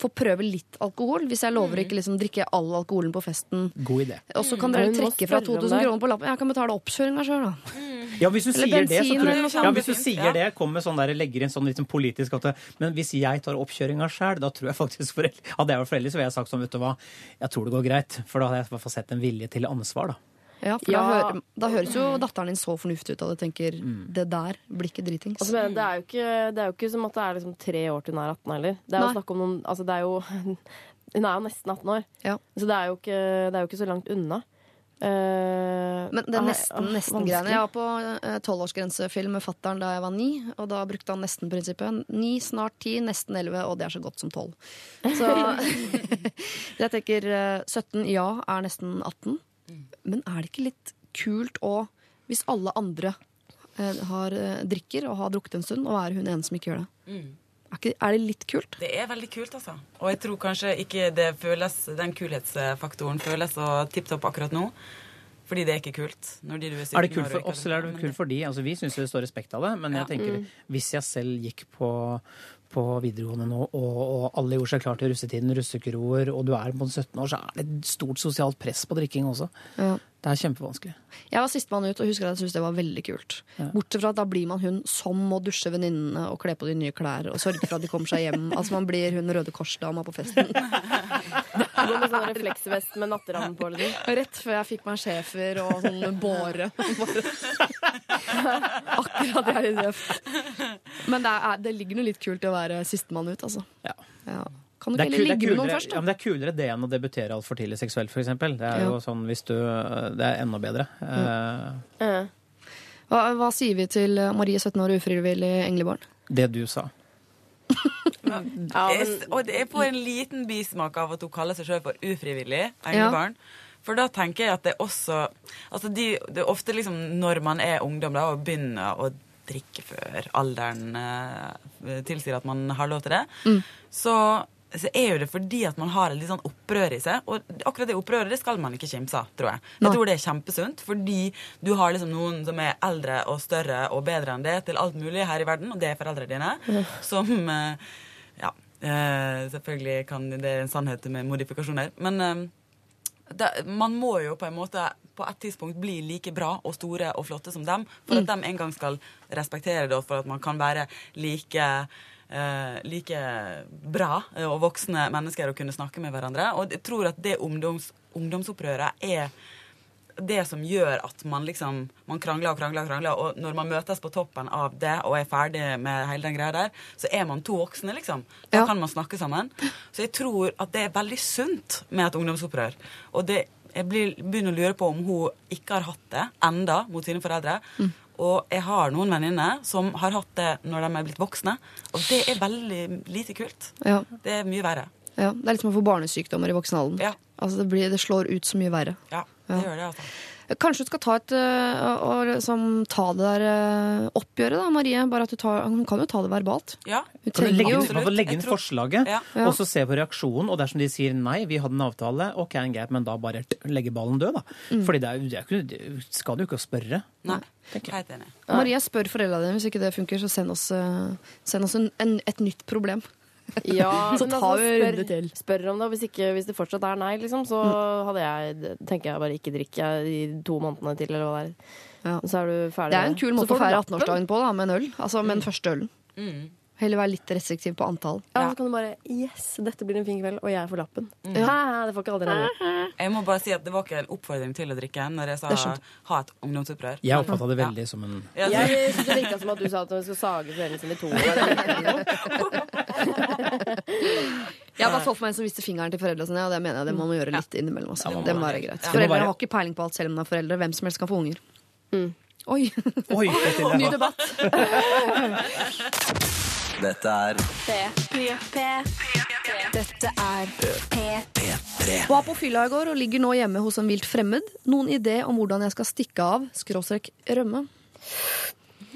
får prøve litt alkohol? Hvis jeg lover ikke liksom drikke all alkoholen på festen. God idé. Og så kan Mm. dere Men trekke fra 2000 kroner på lappen. Jeg kan betale oppkjøringa sjøl, da. Ja, hvis du Eller sier det, så tror jeg ja, hvis du sier det, kommer sånn der, legger inn sånn litt sånn politisk at Men hvis jeg tar oppkjøringa sjøl, da tror jeg faktisk foreldre, Hadde jeg vært forelder, så ville jeg sagt sånn, vet du hva, jeg tror det går greit. For da hadde jeg i hvert fall sett en vilje til ansvar, da. Ja, for Ja. Da, hører, da høres jo datteren din så fornuftig ut, at du tenker det der blir ikke dritings. Altså, men det, er jo ikke, det er jo ikke som at det er liksom tre år til hun er 18 heller. Det er jo Nei. snakk om noen Altså, det er jo Hun er jo nesten 18 år, Ja. så det er jo ikke, det er jo ikke så langt unna. Uh, Men det er ah, nesten, ah, nesten greiene. Jeg var på tolvårsgrensefilm uh, med fattern da jeg var ni, og da brukte han nesten-prinsippet. Ni, snart ti, nesten elleve, og det er så godt som tolv. Så jeg tenker uh, 17, ja, er nesten 18. Men er det ikke litt kult å, hvis alle andre eh, har, eh, drikker og har drukket en stund, og er hun ene som ikke gjør det? Er, ikke, er det litt kult? Det er veldig kult, altså. Og jeg tror kanskje ikke det føles, den kulhetsfaktoren føles så tipp topp akkurat nå. Fordi det er ikke kult. Når de du er, Er det kult for oss, eller er det kult for de? Altså, vi syns det står respekt av det, men jeg Ja. tenker Mm. hvis jeg selv gikk på, på videregående nå, og, og alle gjorde seg klar til russetiden, russekroer, og du er på 17 år, så er det et stort sosialt press på drikking også. Ja. Det er kjempevanskelig. Jeg var sistemann ut og husker at jeg syntes det var veldig kult. Bortsett fra at da blir man hun som må dusje venninnene og kle på de nye klær og sørge for at de kommer seg hjem. Altså man blir hun Røde Kors-dama på festen. Gå med sånn refleksvest med natteramme på. Liksom. Rett før jeg fikk meg schæfer og sånn båre. Akkurat jeg er litt røft. Men det, er, det ligger noe litt kult i å være sistemann ut, altså. Ja. Ja. Kan du ikke kul, heller er ligge med noen først? først, ja, men det er kulere det enn å debutere altfor tidlig seksuelt, f.eks. Det er jo Ja. sånn hvis du Det er enda bedre. Eh, Hva, hva sier vi til Marie, 17 år, ufrivillig englebarn? det du sa. Ja, men, Jeg- Og det er på en liten bismak av at hun kaller seg sjøl for ufrivillig englebarn. For da tenker jeg at det også Altså de, det er ofte liksom når man er ungdom da, og begynner å drikke før alderen eh, tilsier at man har lov til det, så, så er jo det fordi at man har et litt sånn opprør i seg. Og akkurat det opprøret det skal man ikke kimse av, tror jeg. Jeg tror det er kjempesunt, fordi du har liksom noen som er eldre og større og bedre enn det til alt mulig her i verden, og det er foreldrene dine, som eh, Ja. eh, selvfølgelig kan det er en sannhet med modifikasjoner, men eh, det, man må jo på en måte på et tidspunkt bli like bra og store og flotte som dem, for at de en gang skal respektere det, og for at man kan være like Uh, like bra eh, og voksne mennesker og kunne snakke med hverandre. Og jeg tror at det ungdoms, ungdomsopprøret er det som gjør at man liksom man krangler og krangler, og krangler, og når man møtes på toppen av det og er ferdig med hele den greia der, så er man to voksne, liksom. Da Ja. kan man snakke sammen. Så jeg tror at det er veldig sunt med et ungdomsopprør. Og det, jeg blir, begynner å lure på om hun ikke har hatt det enda mot sine foreldre. Og jeg har noen venninner som har hatt det når de er blitt voksne, og det er veldig lite kult. Ja, Det er mye verre. ja. Det er litt som å få barnesykdommer i voksen alder. Ja. Altså det, blir, det slår ut så mye verre. Ja, det gjør det, altså. Kanskje du skal ta, et, øh, og liksom, ta det der øh, oppgjøret, da, Marie. Bare at du tar, hun kan jo ta det verbalt. Ja. Hun Kan trenger legge, jo inn- man får legge inn tror- forslaget, Ja. Og så se på reaksjonen. Og dersom de sier nei, vi hadde en avtale, ok, greit, men da bare legge ballen død, da. Mm. Fordi det, er, det, er det skal du jo ikke spørre. Nei, jeg. Marie, spør foreldrene dine. Hvis ikke det funker, så send oss, øh, send oss en, en, et nytt problem. ja, Så men altså, en spør, runde til. spør om det. og Hvis, ikke, hvis det fortsatt er nei, liksom, så hadde jeg, tenker jeg bare ikke drikke de to månedene til, eller hva det er. Ja. Så er du ferdig. Det er en kul måte å feire 18-årsdagen på, da, med en øl. Altså med den første ølen. Mm. Heller være litt restriktiv på antall. Ja, så kan du bare Yes, dette blir en fin kveld, og jeg får lappen. Mm. Hæ, det får ikke aldri andre. Jeg må bare si at det var ikke en oppfordring til å drikke når jeg sa ha et ungdomsopprør. Jeg oppfatta det veldig som en Ja. Jeg synes det virka som at du sa at du skal sage foreldrene sine i to. Jeg har bare fått for meg en som viste fingeren til foreldrene sine, og det mener jeg det må man gjøre litt innimellom. Også. Ja, det må være greit. Foreldre har ikke peiling på alt selv om de er foreldre. Hvem som helst kan få unger. Oi, Oi! Ny debatt. Dette er Dette er P3. Var på fylla i går og ligger nå hjemme hos en vilt fremmed. Noen idé om hvordan jeg skal stikke av, skråstrek rømme?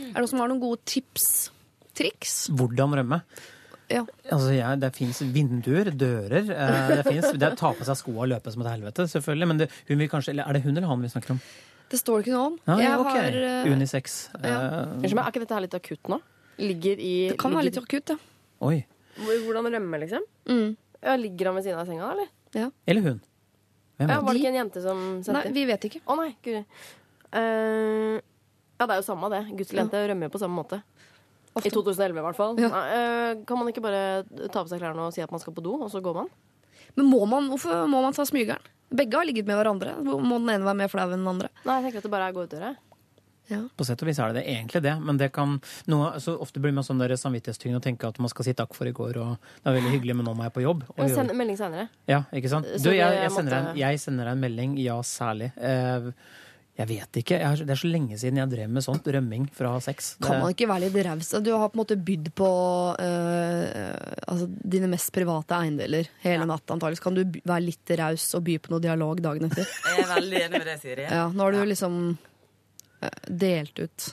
Er det noen som har noen gode tips? Triks? Hvordan rømme? Ja. Altså, ja, det fins vinduer, dører eh, Det fins det er Ta på seg skoa og løpe som et helvete, selvfølgelig. Men det, kanskje, er det hun eller han vi snakker om? Det står ikke noe om. Ja, jeg ok. har, uh, Unisex. ja. Uh, Er ikke dette her litt akutt nå? Ligger i det kan være litt akutt, ja. oi. Hvordan rømme, liksom? Mm. Ja, ligger han ved siden av senga, eller? Eller hun. Hvem Ja, var det ikke en jente som Nei, sendte? vi vet ikke. Å nei, guri. Uh, ja, det er jo samme det. Gutt eller jente rømmer jo på samme måte. I 2011 i hvert fall. Ja. Nei, uh, kan man ikke bare ta på seg klærne og si at man skal på do, og så går man? Men må man, hvorfor må man ta smygeren? Begge har ligget med hverandre. Må den ene være mer flau enn den andre? Nei, jeg tenker at det bare er å gå ut døra. På sett og vis er det, det egentlig det, men det kan noe, så ofte blir man sånn der samvittighetstyngende og tenke at man skal si takk for i går, og det er veldig hyggelig, men nå må jeg på jobb. Og gjøre- Send melding senere. Ja, ikke sant? Du, jeg, jeg, sender en- jeg sender deg en melding, ja, særlig. Eh, jeg vet ikke. Jeg har, det er så lenge siden jeg drev med sånt. Rømming fra sex. Det- Kan man ikke være litt raus? Du har på en måte bydd på øh, altså, dine mest private eiendeler hele natta, antakeligvis. Kan du by- være litt raus og by på noe dialog dagen etter? Jeg er veldig enig med det, Siri. Ja, nå har du liksom delt ut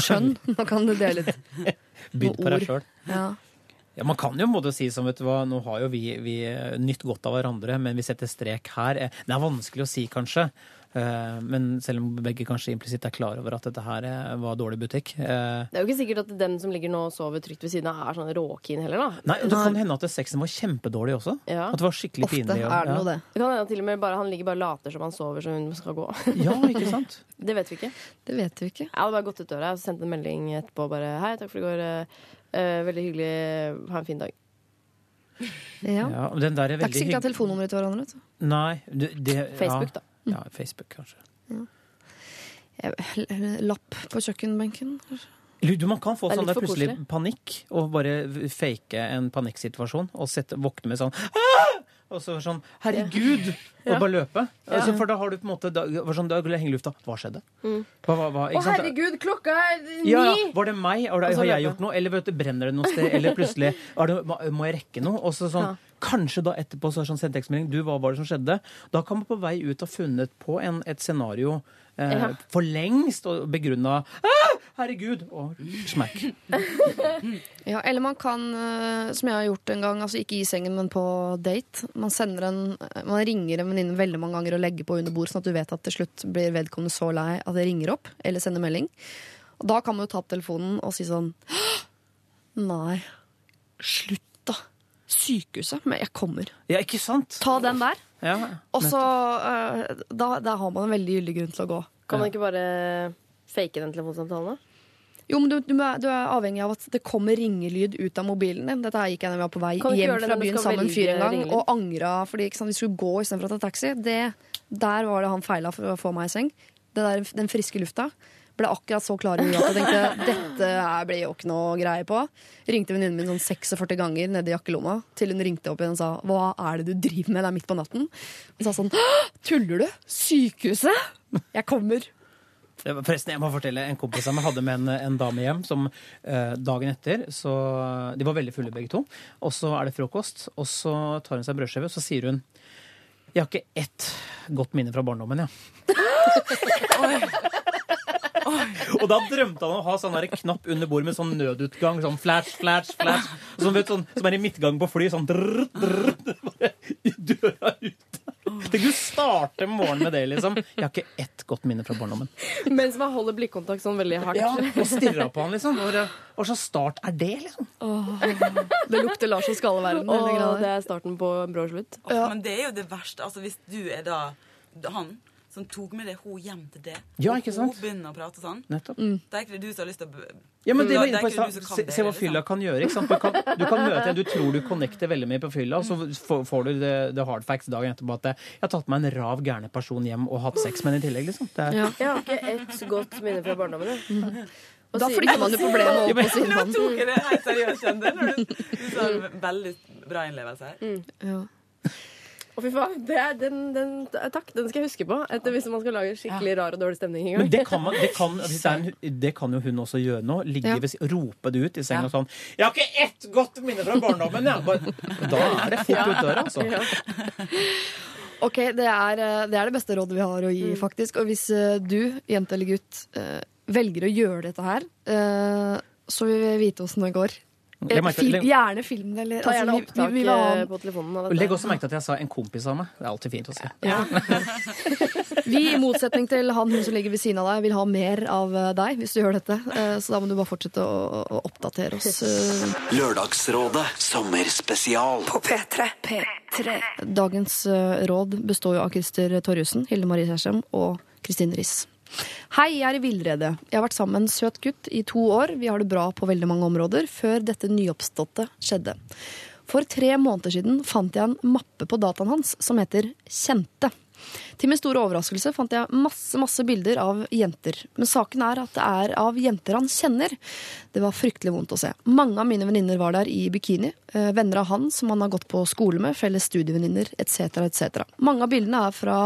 skjønn. Nå kan du dele ut Bydd på deg sjøl. Ja. Ja, man kan jo måte si som, vet du hva, nå har jo vi, vi nytt godt av hverandre, men vi setter strek her. Eh, Det er vanskelig å si, kanskje. Eh, Men selv om begge kanskje implisitt er klar over at dette her eh, var dårlig butikk. eh, Det er jo ikke sikkert at den som ligger nå og sover trygt ved siden av, er sånn råkeen heller, da. Nei, og Det kan hende at sexen var kjempedårlig også. Ja. At det var skikkelig Ofte pinlig. Ofte er det ja. noe det. Det kan hende at til og med bare, han ligger bare later som han sover så hun skal gå. Ja, ikke sant? Det vet vi ikke. Det vet vi ikke. Jeg hadde bare gått ut døra og sendt en melding etterpå bare Hei, takk for i går. veldig hyggelig. Ha en fin dag. Ja. Ja, den der er Det er ikke sikkert at telefonnummeret til hverandre. vet du. Nei, det, det, Facebook, ja. da. Ja, Facebook, kanskje. Ja. Lapp på kjøkkenbenken. kanskje. Man kan få sånn der plutselig koselig. panikk, og bare fake en panikksituasjon, og sette, våkne med sånn Aah! Og så sånn Herregud! Og bare løpe. Altså, for da har du på en måte da, sånn, da henger lufta. Hva skjedde? Hva, hva, hva, Å, herregud, klokka er ni! Ja, ja. Var det meg? Det, har jeg løpe. gjort noe? Eller vet du, brenner det noe sted? Eller plutselig det, må- jeg rekke noe? Og så sånn, Ja. Kanskje da etterpå så er sånn sendt tekstmelding Du, hva var det som skjedde? Da kan man på vei ut ha funnet på en, et scenario eh, Ja. for lengst og begrunna ah, Herregud! Og smack. Ja, eller man kan, eh, som jeg har gjort en gang, altså ikke i sengen, men på date. Man, en, man ringer en venninne veldig mange ganger og legger på under bord, sånn at du vet at til slutt blir vedkommende så lei at det ringer opp, eller sender melding. Og da kan man jo ta opp telefonen og si sånn Nei, slutt, da. Sykehuset. Men jeg kommer. Ja, ikke sant? Ta den der. Ja. Og så uh, da, da har man en veldig gyldig grunn til å gå. Kan man ikke bare fake den telefonsamtalen, da? Jo, men du, du, du er avhengig av at det kommer ringelyd ut av mobilen din. Dette her gikk jeg når vi var på vei hjem fra byen sammen med en fyr en gang, ringelyd? og angra fordi ikke sant, vi skulle gå istedenfor å ta taxi. Det, der var det han feila for å få meg i seng. Det der, den friske lufta ble akkurat så klar i huet at jeg tenkte dette blir jo ikke noe greie på. Ringte venninnen min sånn 46 ganger nedi jakkelomma til hun ringte opp igjen og sa hva er det du driver med, det er midt på natten. Og sa sånn tuller du? Sykehuset? Jeg kommer. Forresten, jeg må fortelle En kompis av meg hadde med en, en dame hjem som eh, dagen etter så, De var veldig fulle begge to. Og så er det frokost, og så tar hun seg en brødskive, og så sier hun Jeg har ikke ett godt minne fra barndommen, jeg. Og da drømte han om å ha sånn der knapp under bordet med sånn nødutgang. Sånn flash, flash, flash. Sånn, vet, sånn, som er i midtgang på fly. Sånn drr, drr, bare i døra ute. Tenk du starter morgenen med det, liksom. Jeg har ikke ett godt minne fra barndommen. Mens man holder blikkontakt sånn veldig hardt. Ja, og stirra på han, liksom. Hva slags start er det, liksom? Det lukter Lars og Skalleverden. Hele det er starten på en brå slutt. Ja. Men det er jo det verste. Altså, hvis du er da han som tok med det hun hjem til det, Ja, ikke sant? hun begynner å prate sånn, Nettopp. da er ikke det du som har lyst til å Ja, men det var inne er på ikke det du kan Se, se hva liksom. fylla kan gjøre. ikke sant? Du kan, du kan møte en du tror du connecter veldig mye på fylla, og så får, du the, the hard facts dagen etterpå at jeg har tatt meg en rav gærne person hjem og hatt sex med henne i tillegg. liksom. Det er, Ja. Jeg har ikke ett godt minne fra barndommen. jeg. Og Da flytter man jo problemet over på sin Nå hånd. tok jeg det helt seriøst, når Du, du sa en veldig bra innlevelse her. Ja. Å, fy faen. Det er den, den, takk, den skal jeg huske på etter hvis man skal lage skikkelig rar og dårlig stemning en men det kan, man, det, kan, det, er en, det kan jo hun også gjøre nå. Ligge Ja. ved, rope det ut i senga Ja. sånn 'Jeg har ikke ett godt minne fra barndommen!' jeg. Bare, da er det fort ut døra, altså. Ja. Ok, det er, eh, det er det beste rådet vi har å gi, faktisk. Og hvis eh, du, jente eller gutt, eh, velger å gjøre dette her, eh, så vil vi vite åssen det går. Eh, merker- gjerne film det, eller Ta gjerne altså, vi- opptak vi, vi vil eh, på telefonen. av Og. Legg også merke til at jeg sa 'en kompis av meg'. Det er alltid fint å si. Vi, i motsetning til han hun som ligger ved siden av deg, vil ha mer av eh, deg hvis du gjør dette. Så da må du bare fortsette å, å oppdatere oss. Lørdagsrådet sommerspesial. På P3. P3. Dagens råd består jo av Christer Torjussen, Hilde Marie Kjersem og Kristin Riss. Hei, jeg er i villrede. Jeg har vært sammen med en søt gutt i to år. Vi har det bra på veldig mange områder, før dette nyoppståtte skjedde. For tre måneder siden fant jeg en mappe på dataen hans som heter Kjente. Til min store overraskelse fant jeg masse masse bilder av jenter. Men saken er at det er av jenter han kjenner. Det var fryktelig vondt å se. Mange av mine venninner var der i bikini. Eh, venner av han som han har gått på skole med, felles studievenninner etc. etc. Mange av bildene er fra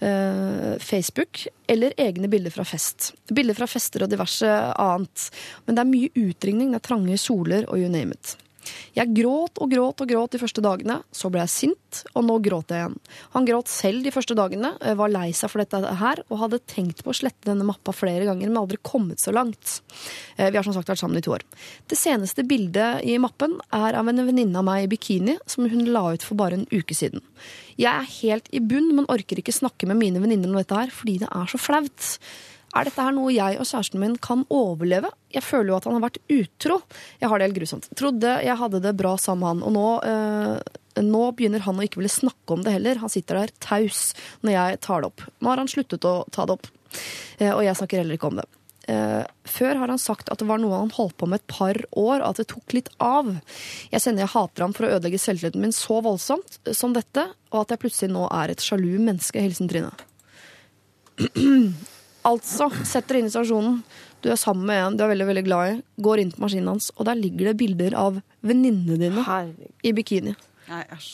eh, Facebook eller egne bilder fra fest. Bilder fra fester og diverse annet. Men det er mye utringning, det er trange kjoler og you name it. Jeg gråt og gråt og gråt de første dagene, så ble jeg sint, og nå gråter jeg igjen. Han gråt selv de første dagene, eh, var lei seg for dette her, og hadde tenkt på å slette denne mappa flere ganger, men aldri kommet så langt. Eh, Vi har som sagt vært sammen i to år. Det seneste bildet i mappen er av en venninne av meg i bikini, som hun la ut for bare en uke siden. Jeg er helt i bunn, men orker ikke snakke med mine venninner om dette her, fordi det er så flaut. Er dette her noe jeg og kjæresten min kan overleve? Jeg føler jo at han har vært utro. Jeg har det helt grusomt. Trodde jeg hadde det bra sammen med han, og nå, eh, nå begynner han å ikke ville snakke om det heller. Han sitter der taus når jeg tar det opp. Nå har han sluttet å ta det opp, eh, og jeg snakker heller ikke om det. Eh, før har han sagt at det var noe han holdt på med et par år, og at det tok litt av. Jeg kjenner jeg hater ham for å ødelegge selvtilliten min så voldsomt som dette, og at jeg plutselig nå er et sjalu menneske. Hilsen Trine. Altså, sett dere inn i situasjonen. Du er sammen med en du er veldig veldig glad i, går inn på maskinen hans, og der ligger det bilder av venninnene dine i bikini. Nei, æsj.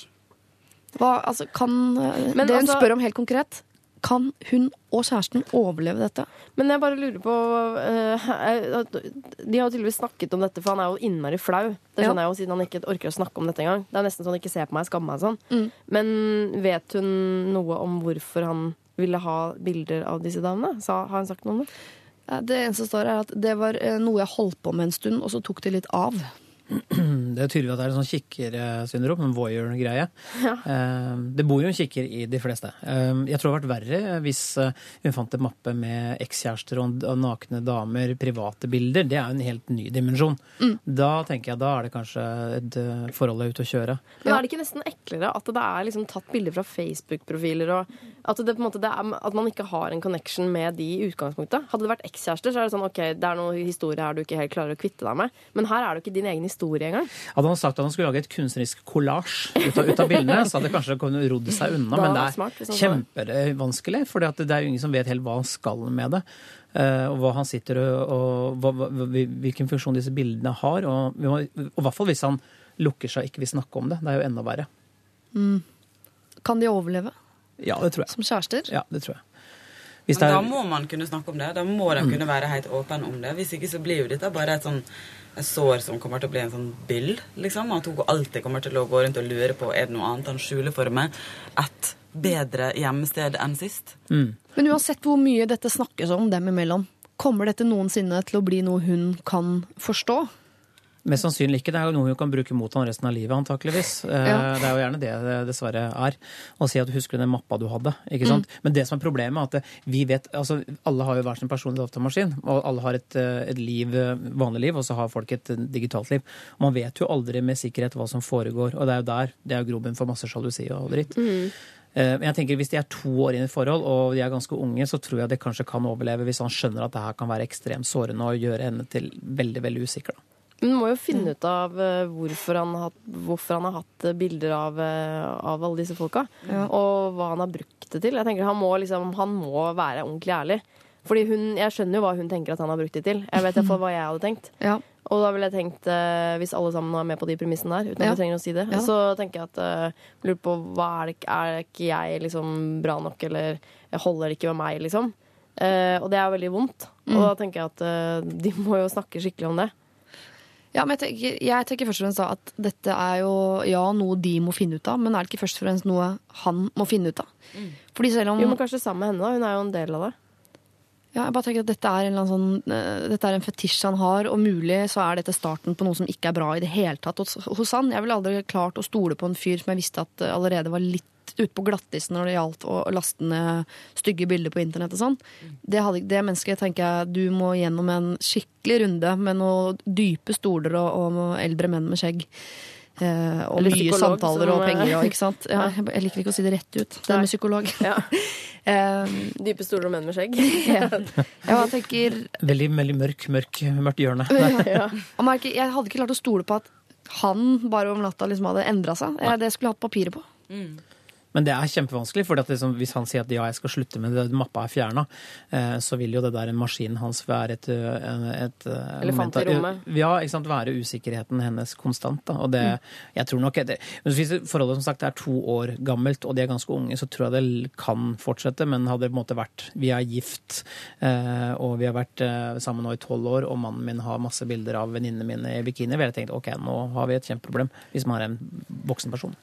Hva, altså, kan, Men det hun altså- spør om helt konkret, kan hun og kjæresten overleve dette? Men jeg bare lurer på uh, De har jo tydeligvis snakket om dette, for han er jo innmari flau. Det skjønner jeg jo, siden han ikke orker å snakke om dette engang. Det er nesten sånn ikke se på meg, skamme meg sånn. Mm. Men vet hun noe om hvorfor han ville ha bilder av disse damene? Sa, har han sagt noe om det? Det eneste som står, er at det var eh, noe jeg holdt på med en stund, og så tok det litt av. Det er tydelig at det er en sånn kikkersyndrom, en voyeur-greie. Ja. Det bor jo en kikker i de fleste. Eh, Jeg tror det hadde vært verre hvis eh, hun fant en mappe med ekskjærester og nakne damer, private bilder. Det er jo en helt ny dimensjon. Da tenker jeg da er det kanskje et eh, forhold ute å kjøre. Men er det ikke nesten eklere at det er liksom tatt bilder fra Facebook-profiler, og at, det, måte, er, at man ikke har en connection med de i utgangspunktet? Hadde det vært ekskjærester, så er det sånn OK, det er noen historier her du ikke helt klarer å kvitte deg med. Men her er det jo ikke din egen historie engang. Hadde han sagt at han skulle lage et kunstnerisk kollasj ut, ut av bildene, så hadde det kanskje kunnet rodd seg unna. Da Men det er smart, hvis kjempevanskelig, for det er jo ingen som vet helt hva han skal med det. eh, Og hva han sitter og, og hva, hva, hvilken funksjon disse bildene har. Og, og i hvert fall hvis han lukker seg og ikke vil snakke om det. Det er jo enda verre. Kan de overleve Ja, det tror jeg. som kjærester? Ja, det tror jeg. Hvis Men det da må man kunne snakke om det. Da må de kunne være helt åpen om det. Hvis ikke så blir jo dette bare et sånn sår som kommer til å bli en sånn byll. liksom. At hun alltid kommer til å gå rundt og lure på er det noe annet han skjuler for meg. Et bedre gjemmested enn sist. Men uansett hvor mye dette snakkes om dem imellom, kommer dette noensinne til å bli noe hun kan forstå? Mest sannsynlig ikke. Det er jo noe hun kan bruke mot han resten av livet, antakeligvis. Eh, Ja. Det er jo gjerne det det dessverre er. Å si at du husker den mappa du hadde. ikke sant? Men det som er problemet, er at vi vet altså Alle har jo hver sin personlig datamaskin, og alle har et, eh, et liv, eh, vanlig liv, og så har folk et eh, digitalt liv. Og man vet jo aldri med sikkerhet hva som foregår, og det er jo der det er grobunn for masse sjalusi og dritt. Mm. Men jeg tenker hvis de er to år inn i et forhold, og de er ganske unge, så tror jeg det kanskje kan overleve hvis han skjønner at det her kan være ekstremt sårende og gjøre henne til veldig, veldig usikker. da. Men må jo finne ut av eh, hvorfor han har hvorfor han har hatt eh, bilder av, eh, av alle disse folka. Og hva han har brukt det til. Jeg tenker Han må, liksom, han må være ordentlig ærlig. Fordi hun, Jeg skjønner jo hva hun tenker at han har brukt det til. Jeg vet hva jeg hadde tenkt. Ja. Og da ville jeg tenkt, eh, hvis alle sammen er med på de premissene der, uten Ja. at vi trenger å si det, Ja. så tenker jeg at eh, lurer på hva er det, er ikke jeg liksom bra nok, eller jeg holder det ikke med meg, liksom. Eh, og det er veldig vondt. Og da tenker jeg at eh, de må jo snakke skikkelig om det. Ja, men jeg tenker, jeg tenker først og fremst at dette er jo ja, noe de må finne ut av, men er det ikke først og fremst noe han må finne ut av? Fordi selv om Jo, men kanskje sammen med henne, da. Hun er jo en del av det. ja, jeg bare tenker at dette er, sånn, uh, dette er en fetisj han har, og mulig så er dette starten på noe som ikke er bra i det hele tatt hos, hos han. Jeg ville aldri klart å stole på en fyr som jeg visste at eh, allerede var litt ute på glattisen når det gjaldt å laste ned stygge bilder på internett og sånn. Det, det mennesket tenker jeg du må gjennom en skikkelig runde med noen dype stoler og, og eldre menn med skjegg. Eh, og Eller mye samtaler og eh, penger og ikke sant. Ja, jeg, liker ikke å si det rett ut. Det er med psykolog. Ja. um, Dype stoler og menn med skjegg. ja. Jeg tenker Veldig, veldig mørk, mørk, mørkt hjørne. ja. merke, jeg hadde ikke klart å stole på at han bare om natta liksom hadde endra seg. Eh, Det skulle jeg hatt papiret på. Men det er kjempevanskelig, for liksom, hvis han sier at ja, jeg skal slutte med det, mappa er fjerna, eh, så vil jo det der maskinen hans være et, eh, et, et Elefant i rommet. Ja, ikke sant. Være usikkerheten hennes konstant. Da. Og det, jeg tror nok det, hvis forholdet som sagt er to år gammelt, og de er ganske unge, så tror jeg det kan fortsette. Men hadde det på en måte vært Vi er gift, eh, og vi har vært eh, sammen nå i tolv år, og mannen min har masse bilder av venninnene mine i bikini, ville jeg tenkt ok, nå har vi et kjempeproblem. Hvis man er en voksen person.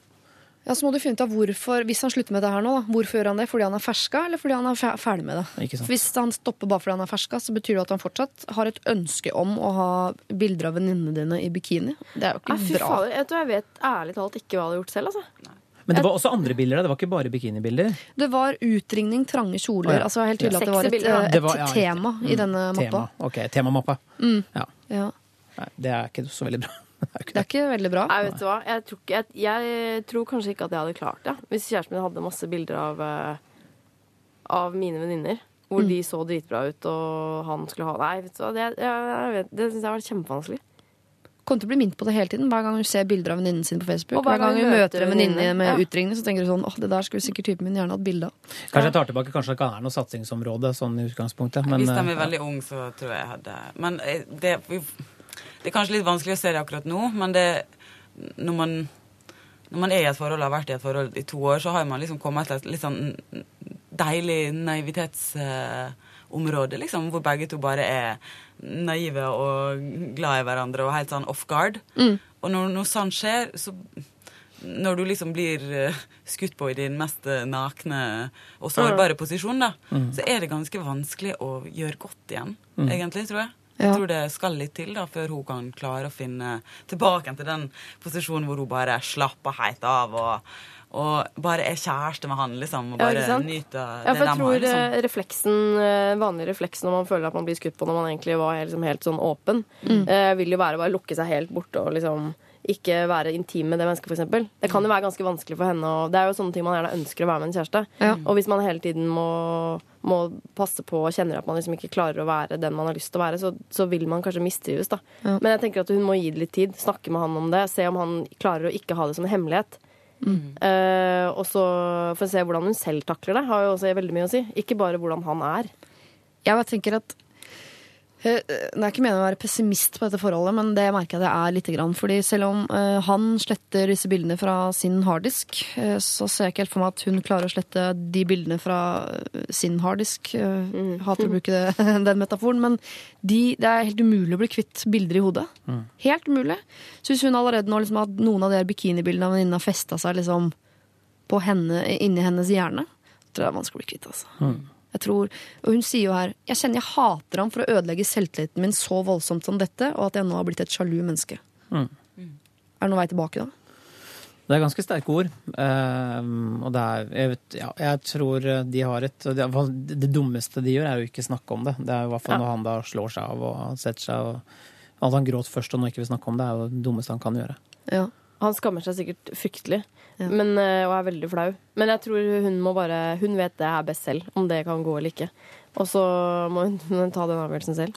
Ja, Så må du finne ut av hvorfor, hvis han slutter med det her nå, da, hvorfor gjør han det? Fordi han er ferska, eller fordi han er ferdig med det? Ikke sant? Hvis han stopper bare fordi han er ferska, så betyr det at han fortsatt har et ønske om å ha bilder av venninnene dine i bikini. Det er jo ikke Nei, fy bra. fader, jeg, tror jeg vet ærlig talt ikke hva jeg hadde gjort selv. altså. Men det var også andre bilder det var ikke bare bikinibilder. Det var utringning, trange kjoler. Å, ja. altså helt tydelig Ja. at det var et, et, eh, Det et var- ja, tema i denne mappa. Tema. Ok, temamappa. Ja. Ja. Nei, det er ikke så veldig bra. Det er ikke Det er ikke veldig bra. Jeg, vet du hva? Jeg tror, ikke, jeg, jeg tror kanskje ikke at jeg hadde klart det. Hvis kjæresten min hadde masse bilder av, eh, av mine venninner. Hvor Mm. de så dritbra ut, og han skulle ha Nei, vet du hva. Det, jeg, det syns jeg har vært kjempevanskelig. Kommer til å bli minnet på det hele tiden. Hver gang hun ser bilder av venninnen sin på Facebook. Og hver gang hun møter en venninne med Ja. utringning, så tenker du sånn åh, det der skulle sikkert typen min gjerne hatt bilde av. Kanskje jeg tar tilbake, kanskje det kan være noe satsingsområde sånn i utgangspunktet. Men, Hvis de er veldig unge, så tror jeg jeg hadde Men eh, det, vi- det er kanskje litt vanskelig å se det akkurat nå, men det når man, når man er i et forhold og har vært i et forhold i to år, så har man liksom kommet til et litt sånn deilig naivitetsområde, liksom, hvor begge to bare er naive og glad i hverandre og helt sånn off guard. Og når noe sånt skjer, så når du liksom blir eh, skutt på i din mest eh, nakne og sårbare posisjon, da, så er det ganske vanskelig å gjøre godt igjen, egentlig, tror jeg. Ja. Jeg tror det skal litt til da, før hun kan klare å finne tilbake til den posisjonen hvor hun bare slapper helt av og, og bare er kjæreste med han, liksom. Og Ja, bare sant? nyter Ja, det for de jeg tror har. Liksom. eh, refleksen, eh, vanlig refleks når man føler at man blir skutt på når man egentlig var helt, liksom, helt sånn åpen, eh, vil jo være å bare lukke seg helt borte og liksom ikke være intim med det mennesket, f.eks. Det kan jo være ganske vanskelig for henne. Og det er jo sånne ting man gjerne ønsker å være med en kjæreste. Ja. Og hvis man hele tiden må, må passe på og kjenner at man liksom ikke klarer å være den man har lyst til å være, så, så vil man kanskje mistrives. da. Ja. Men jeg tenker at hun må gi det litt tid. Snakke med han om det. Se om han klarer å ikke ha det som en hemmelighet. Eh, og så få se hvordan hun selv takler det. Har jo også veldig mye å si. Ikke bare hvordan han er. Jeg bare tenker at Det er ikke meningen å være pessimist på dette forholdet, men det merker jeg at jeg er lite grann. Fordi selv om eh, han sletter disse bildene fra sin harddisk, eh, så ser jeg ikke helt for meg at hun klarer å slette de bildene fra eh, sin harddisk. Mm. Hater å bruke det, den metaforen, men de, det er helt umulig å bli kvitt bilder i hodet. Helt umulig. Så hvis hun allerede nå liksom hatt noen av de her bikinibildene av venninna festa seg liksom på henne, inni hennes hjerne, tror jeg det er vanskelig å bli kvitt. altså. Jeg tror, og Hun sier jo her jeg kjenner jeg hater ham for å ødelegge selvtilliten min så voldsomt som dette, og at jeg nå har blitt et sjalu menneske. Mm. Er det noen vei tilbake da? Det er ganske sterke ord. Uh, og det er jeg, vet, ja, jeg tror de har et det, det dummeste de gjør, er jo ikke snakke om det. Det er i hvert fall Ja. når han da slår seg av og setter seg og At han gråt først og nå ikke vil snakke om det, er jo det dummeste han kan gjøre. Ja. Han skammer seg sikkert fryktelig Ja. men, eh, og er veldig flau. Men jeg tror hun må bare Hun vet det her best selv, om det kan gå eller ikke. Og så må hun, ta den avgjørelsen selv.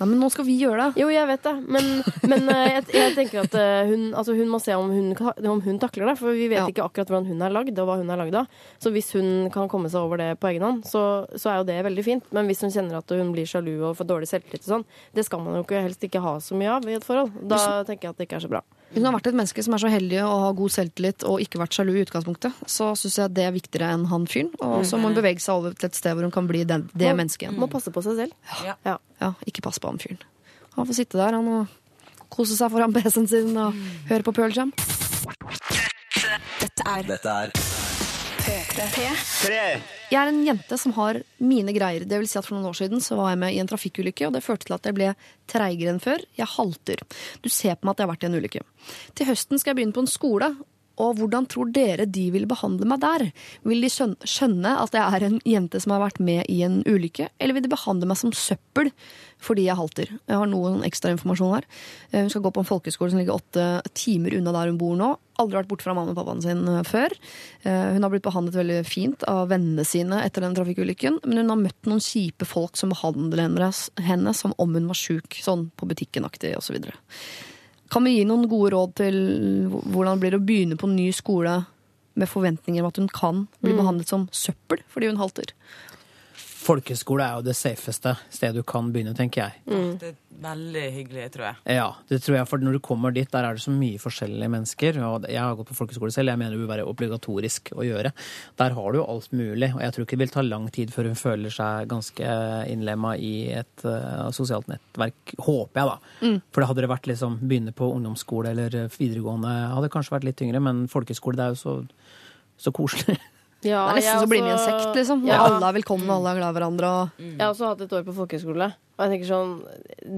Nei, men nå skal vi gjøre det. Jo, jeg vet det, men, men eh, jeg, jeg tenker at eh, hun, altså hun må se om hun, om hun takler det. For vi vet Ja. ikke akkurat hvordan hun er lagd, og hva hun er lagd av. Så hvis hun kan komme seg over det på egen hånd, så, så er jo det veldig fint. Men hvis hun kjenner at hun blir sjalu og får dårlig selvtillit og sånn, det skal man jo helst ikke ha så mye av i et forhold. Da tenker jeg at det ikke er så bra. Hun har vært et menneske som er så heldig å ha god selvtillit og ikke vært sjalu i utgangspunktet. Så syns jeg det er viktigere enn han fyren. Og så må hun bevege seg over til et sted hvor hun kan bli den, det Må- mennesket igjen. Må passe på seg selv. Ja. Ja. Ja, ikke pass på han fyren. Han får sitte der han og kose seg foran PC-en sin og høre på Pearl Jam. Dette er Dette er P3. Jeg er en jente som har mine greier. Det vil si at For noen år siden så var jeg med i en trafikkulykke, og det førte til at jeg ble treigere enn før. Jeg halter. Du ser på meg at jeg har vært i en ulykke. Til høsten skal jeg begynne på en skole. Og hvordan tror dere de vil behandle meg der? Vil de skjønne at jeg er en jente som har vært med i en ulykke, eller vil de behandle meg som søppel fordi jeg halter? Jeg har noen ekstra informasjon her. Eh, Hun skal gå på en folkeskole som ligger åtte timer unna der hun bor nå. Aldri vært borte fra mamma og pappaen sin eh, før. Eh, Hun har blitt behandlet veldig fint av vennene sine etter den trafikkulykken, men hun har møtt noen kjipe folk som behandler henne som om hun var sjuk, sånn på butikken-aktig osv. Kan vi gi noen gode råd til hvordan det blir å begynne på ny skole med forventninger om at hun kan bli Mm. behandlet som søppel fordi hun halter. Folkeskole er jo det safeste stedet du kan begynne, tenker jeg. Mm. Det er veldig hyggelig, tror jeg. Ja, det tror jeg, for når du kommer dit, der er det så mye forskjellige mennesker. Og jeg har gått på folkeskole selv, jeg mener det vil være obligatorisk å gjøre. Der har du jo alt mulig, og jeg tror ikke det vil ta lang tid før hun føler seg ganske innlemma i et uh, sosialt nettverk. Håper jeg, da. For det hadde det vært liksom begynne på ungdomsskole eller videregående, hadde det kanskje vært litt tyngre, men folkeskole, det er jo så, så koselig. Ja, Det er nesten så blir med i en sekt, liksom. Ja. Alle er velkomne, og alle er glad i hverandre. Og... Jeg har også hatt et år på folkehøyskole. Og jeg tenker sånn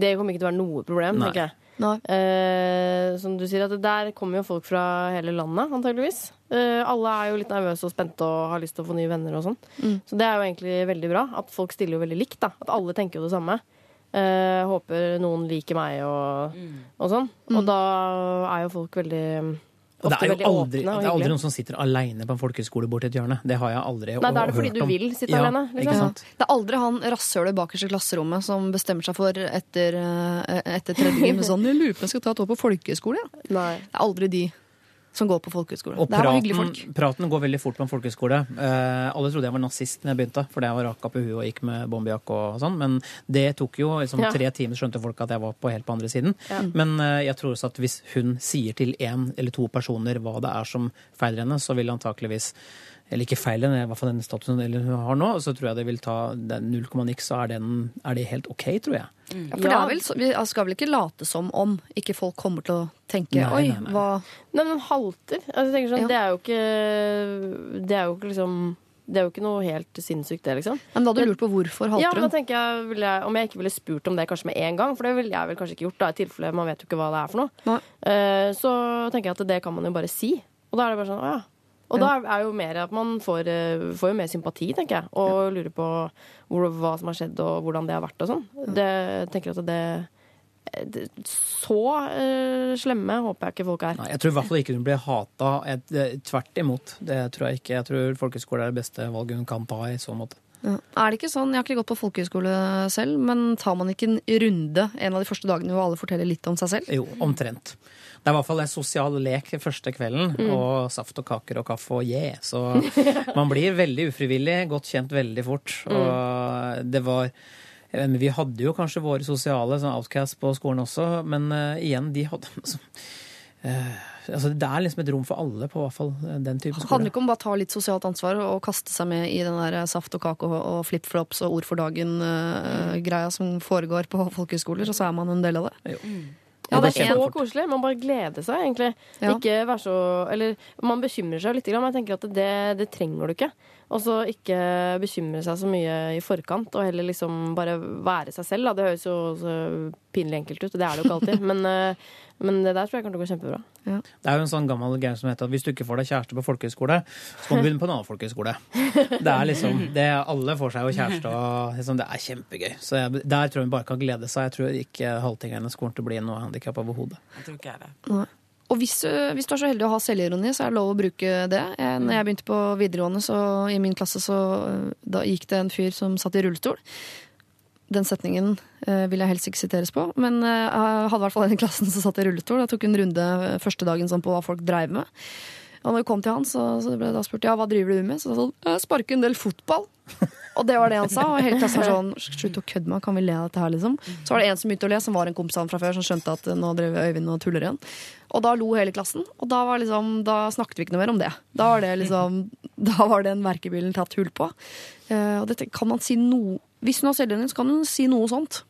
Det kommer ikke til å være noe problem, Nei. tenker jeg. Nei. Eh, som du sier, at Der kommer jo folk fra hele landet, antageligvis. Eh, alle er jo litt nervøse og spente og har lyst til å få nye venner og sånn. Mm. Så det er jo egentlig veldig bra. At folk stiller jo veldig likt. da At alle tenker jo det samme. Eh, håper noen liker meg og, og sånn. Mm. Og da er jo folk veldig det Ofte er jo veldig aldri, åpne og det er aldri noen som sitter aleine på en folkehøyskole borti et hjørne. Det har jeg aldri hørt om. Nei, da er det fordi du vil sitte ja, alene, liksom. Ikke sant? Det er aldri han rasshølet bakerst i klasserommet som bestemmer seg for etter, eh, etter tredje gym sånn Jeg lurer på om jeg skal ta et år på folkehøyskole. Ja. Nei. Det er aldri de som går på folkehøyskole. Og var folk. praten, praten går veldig fort på en folkehøyskole. Eh, alle trodde jeg var nazist når jeg begynte, fordi jeg var raka på huet og gikk med bombejakke og sånn. Men det tok jo liksom, Ja. tre timer, skjønte folk at jeg var på helt på andre siden. Men eh, jeg tror også at hvis hun sier til én eller to personer hva det er som feiler henne, så vil antakeligvis eller ikke feil henne, i hvert fall den statusen hun har nå, så tror jeg det vil ta den null komma niks, så er, den, er det helt OK, tror jeg. Ja, for det er vel, vi skal vel ikke late som om ikke folk kommer til å tenke Nei, Oi, nei, nei. hva Nei, men halter altså, sånn, Ja. Det er jo ikke Det er jo ikke liksom Det er jo ikke noe helt sinnssykt, det, liksom. Men da hadde du lurt på hvorfor Ja, halter men da tenker jeg, ville jeg Om jeg ikke ville spurt om det kanskje med en gang, for det ville jeg vel kanskje ikke gjort, da, i tilfelle man vet jo ikke hva det er for noe. Eh, så tenker jeg at det kan man jo bare si. Og da er det bare sånn, å ja. Og da er jo mer at man får, eh, får jo mer sympati, tenker jeg, og lurer på hvor, hva som har skjedd, og hvordan det har vært og sånn. Det jeg tenker at det, det Så uh, slemme håper jeg ikke folk er. Nei, jeg tror i hvert fall ikke hun blir hata. Eh, Tvert imot. Det tror jeg ikke. Jeg tror folkeskole er det beste valget hun kan ta i så måte. Ja. Er det ikke sånn, Jeg har ikke gått på folkehøyskole selv, men tar man ikke en runde en av de første dagene hvor alle forteller litt om seg selv? Jo, omtrent. Det er i hvert fall en sosial lek første kvelden, Mm. og saft og kaker og kaffe og yeah. Så man blir veldig ufrivillig, godt kjent veldig fort. Mm. Og det var jeg Vi hadde jo kanskje våre sosiale sånn outcasts på skolen også, men uh, igjen, de hadde altså, uh, altså, Det er liksom et rom for alle på hvert fall eh, den type skole. Handler ikke om bare å ta litt sosialt ansvar og kaste seg med i den der saft og kake og, og flipflops og ord for dagen-greia som foregår på folkehøyskoler, og så er man en del av det? Jo. Ja, Det det er så koselig. Man bare gleder seg, egentlig. Ja. Ikke være så Eller man bekymrer seg litt, men jeg tenker at det, det trenger du ikke. Og så ikke bekymre seg så mye i forkant, og heller liksom bare være seg selv. Da. Det høres jo så pinlig enkelt ut, og det er det jo ikke alltid. Men, eh, men det der tror jeg kommer til å gå kjempebra. Det er jo en sånn gammel greie som heter at hvis du ikke får deg kjæreste på folkehøyskole, så må du begynne på en annen folkehøyskole. Det er liksom, det, Alle får seg jo kjæreste, og liksom, det er kjempegøy. Så jeg, Der tror jeg vi bare kan glede seg. Jeg tror ikke halvtingene kommer til å bli noe handikap overhodet. Jeg tror ikke jeg det. Og hvis, hvis du er så heldig å ha selvironi, så er det lov å bruke det. Når jeg begynte på videregående, så i min klasse, så øh, da gikk det en fyr som satt i rullestol. Den setningen øh, vil jeg helst ikke siteres på, men øh, jeg hadde i hvert fall en i klassen som satt i rullestol. Jeg tok en runde øh, første dagen sånn på hva folk dreiv med. Og når vi kom til han, så, så ble det da spurt ja, hva driver du med. Så sa han sånn, sparker en del fotball. Og det var det han sa. Og hele klassen var sånn slutt å kødde meg, kan vi le av dette her, liksom. Så var det en som begynte å le, som var en kompis av han fra før, som skjønte at nå drev Øyvind og tuller igjen. Og da lo hele klassen, og da, var liksom, da snakket vi ikke noe mer om det. Da var det liksom, da var den verkebilen tatt hull på. Eh, og dette kan man si noe Hvis hun har selvironi, så kan hun si noe sånt.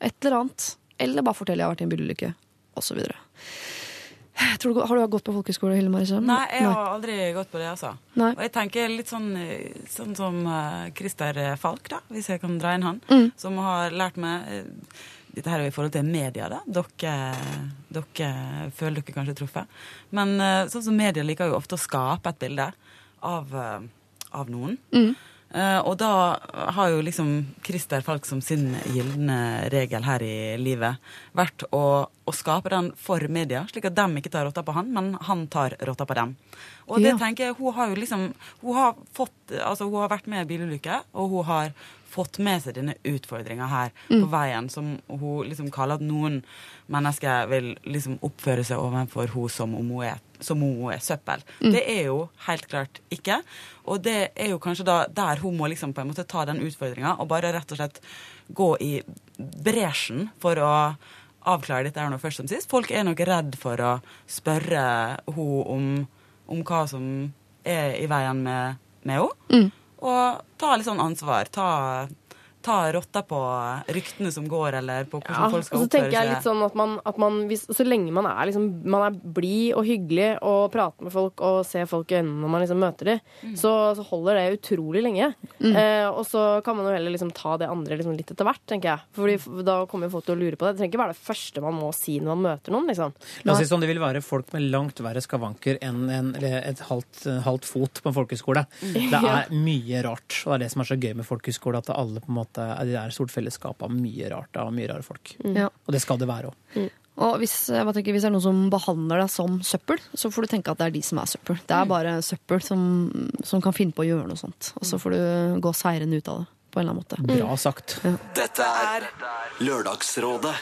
Et eller annet. Eller bare fortelle jeg har vært i en bilulykke, osv. Tror du- Har du gått på folkehøyskole, Hilde Marie Søm? Nei, jeg har aldri gått på det, altså. Nei. Og jeg tenker litt sånn, eh, sånn som eh, Christer Falk, da, hvis jeg kan dra inn han, Mm. som har lært meg eh, Dette her er jo i forhold til media, da. Dere, dere føler dere kanskje truffet. Men eh, sånn som media liker jo ofte å skape et bilde av, eh, av noen. Mm. Eh, og da har jo liksom Christer Falk som sin gylne regel her i livet vært å, å skape den for media, slik at dem ikke tar rotta på han, men han tar rotta på dem. Og det Ja. tenker jeg, hun har jo liksom Hun har fått Altså, hun har vært med i bilulykke, og hun har fått med seg denne utfordringa her på veien, som hun liksom kaller at noen mennesker vil liksom oppføre seg overfor henne som om hun er, som om hun er søppel. Det er jo helt klart ikke. Og det er jo kanskje da der hun må liksom på en måte ta den utfordringa og bare rett og slett gå i bresjen for å avklare dette her nå først som sist. Folk er nok redd for å spørre henne om, om hva som er i veien med, med henne. Og ta litt sånn ansvar. Ta, ta rotta på ryktene som går, eller på hvordan Ja, folk oppføre seg. så tenker jeg litt sånn at man, at man hvis, Så lenge man er, liksom, man er blid og hyggelig og prater med folk og ser folk i øynene når man liksom møter dem, Mm. så, så holder det utrolig lenge. Eh, og så kan man jo heller liksom ta det andre liksom litt etter hvert, tenker jeg. Fordi da kommer jo folk til å lure på det. Det trenger ikke være det første man må si når man møter noen, liksom. La oss si sånn, Det vil være folk med langt verre skavanker enn en, et halvt, halvt fot på en folkehøyskole. Det er mye rart. Og det er det som er så gøy med folkehøyskole, at alle på en måte, det er et stort fellesskap av mye rart av mye rare folk. Ja. Og det skal det være òg. Og hvis, jeg tenker, hvis det er noen som behandler deg som søppel, så får du tenke at det er de som er søppel. Det er bare søppel som, som kan finne på å gjøre noe sånt. Og så får du gå seirende ut av det på en eller annen måte. Bra sagt. Dette er Lørdagsrådet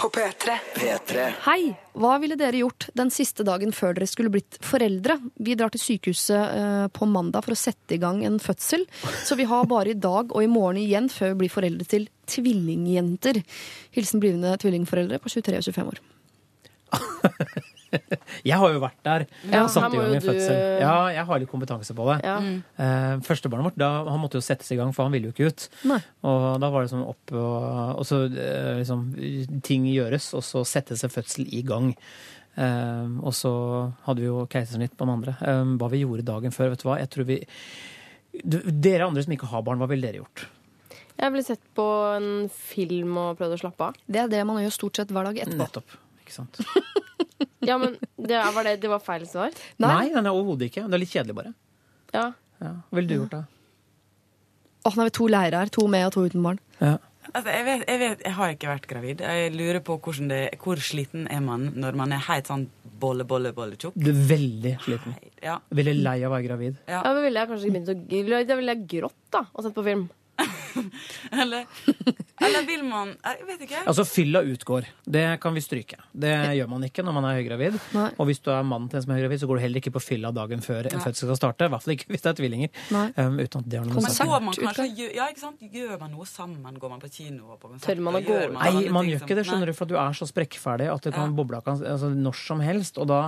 På P3. P3. Hei! Hva ville dere gjort den siste dagen før dere skulle blitt foreldre? Vi drar til sykehuset eh, på mandag for å sette i gang en fødsel, så vi har bare i dag og i morgen igjen før vi blir foreldre til tvillingjenter. Hilsen blivende tvillingforeldre på 23 og 25 år. Jeg har jo vært der. Ja, og satt i gang en fødsel. du- Ja, jeg har litt kompetanse på det. Ja. Mm. Førstebarnet vårt da, han måtte jo settes i gang, for han ville jo ikke ut. Nei. Og da var det sånn opp og, og så eh, liksom Ting gjøres, og så settes en fødsel i gang. Eh, og så hadde vi jo keisersnitt på den andre. Eh, hva vi gjorde dagen før, vet du hva? Jeg tror vi du, Dere andre som ikke har barn, hva ville dere gjort? Jeg ville sett på en film og prøvd å slappe av. Det er det man gjør stort sett hver dag etterpå. Nettopp. Ikke sant? Ja, men det var, det, det var feil svar? Nei, nei, nei overhodet ikke. Det er litt kjedelig, bare. Ja. Ja. Hva ville du gjort, da? Åh, nå har vi to leirer. her. To med og to uten barn. Ja. Altså, jeg, vet, jeg vet, jeg har ikke vært gravid. Jeg lurer på det, hvor sliten er man når man er helt sånn bolle, bolle, bolle tjukk. Du er veldig sliten. Ja. Veldig lei av å være gravid. Ja. Ja, men ville jeg kanskje begynt å Da ville jeg grått, da, og sett på film. Eller, eller vil man Jeg vet ikke. Altså, fylla utgår. Det kan vi stryke. Det gjør man ikke når man er høygravid. Nei. Og hvis du er mann til en som er høygravid, så går du heller ikke på fylla dagen før en fødsel skal starte. I hvert fall ikke hvis det er tvillinger. Um, uten at det har noe med Men saken man kanskje gjør, Ja, ikke sant? Gjør man noe sammen? Går man på kino? og På konsert, Tør man å gå ut? Nei, man gjør ikke det, skjønner du, for du er så sprekkferdig at det kan Ja. boble kan, altså, når som helst. Og da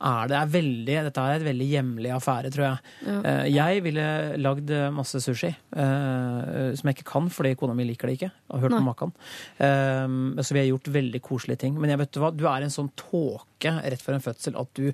er det er veldig Dette er et veldig hjemlig affære, tror jeg. Eh, jeg ville lagd masse sushi, Uh, som jeg ikke kan fordi kona mi liker det ikke. Har hørt på. Um, så vi har gjort veldig koselige ting. Men jeg vet du hva, du er en sånn tåke rett før en fødsel at du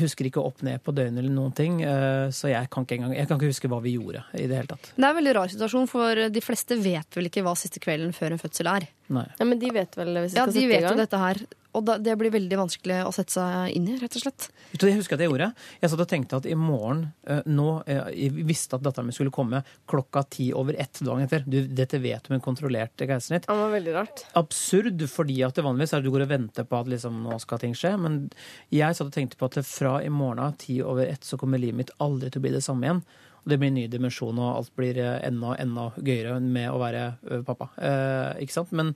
husker ikke opp ned på døgnet eller noen ting. eh, så jeg kan ikke engang Jeg kan ikke huske hva vi gjorde i det hele tatt. Det er en veldig rar situasjon, for de fleste vet vel ikke hva siste kvelden før en fødsel er. Nei. Ja, Men de vet vel hvis de Ja, skal de sette i vet jo dette her, og da, det blir veldig vanskelig å sette seg inn i, rett og slett. Vet du jeg husker at jeg gjorde? Jeg satt og tenkte at i morgen eh, nå, eh, Jeg visste at datteren min skulle komme klokka ti over ett dagen etter. Du, dette vet du med en kontrollert keisersnitt. Det var veldig rart. Absurd, fordi at det vanligvis er at du går og venter på at liksom, nå skal ting skje. Men jeg satt og tenkte på at fra i morgen av ti over ett så kommer livet mitt aldri til å bli det samme igjen. Og det blir en ny dimensjon, og alt blir eh, enda, enda gøyere med å være eh, pappa. Eh, ikke sant? Men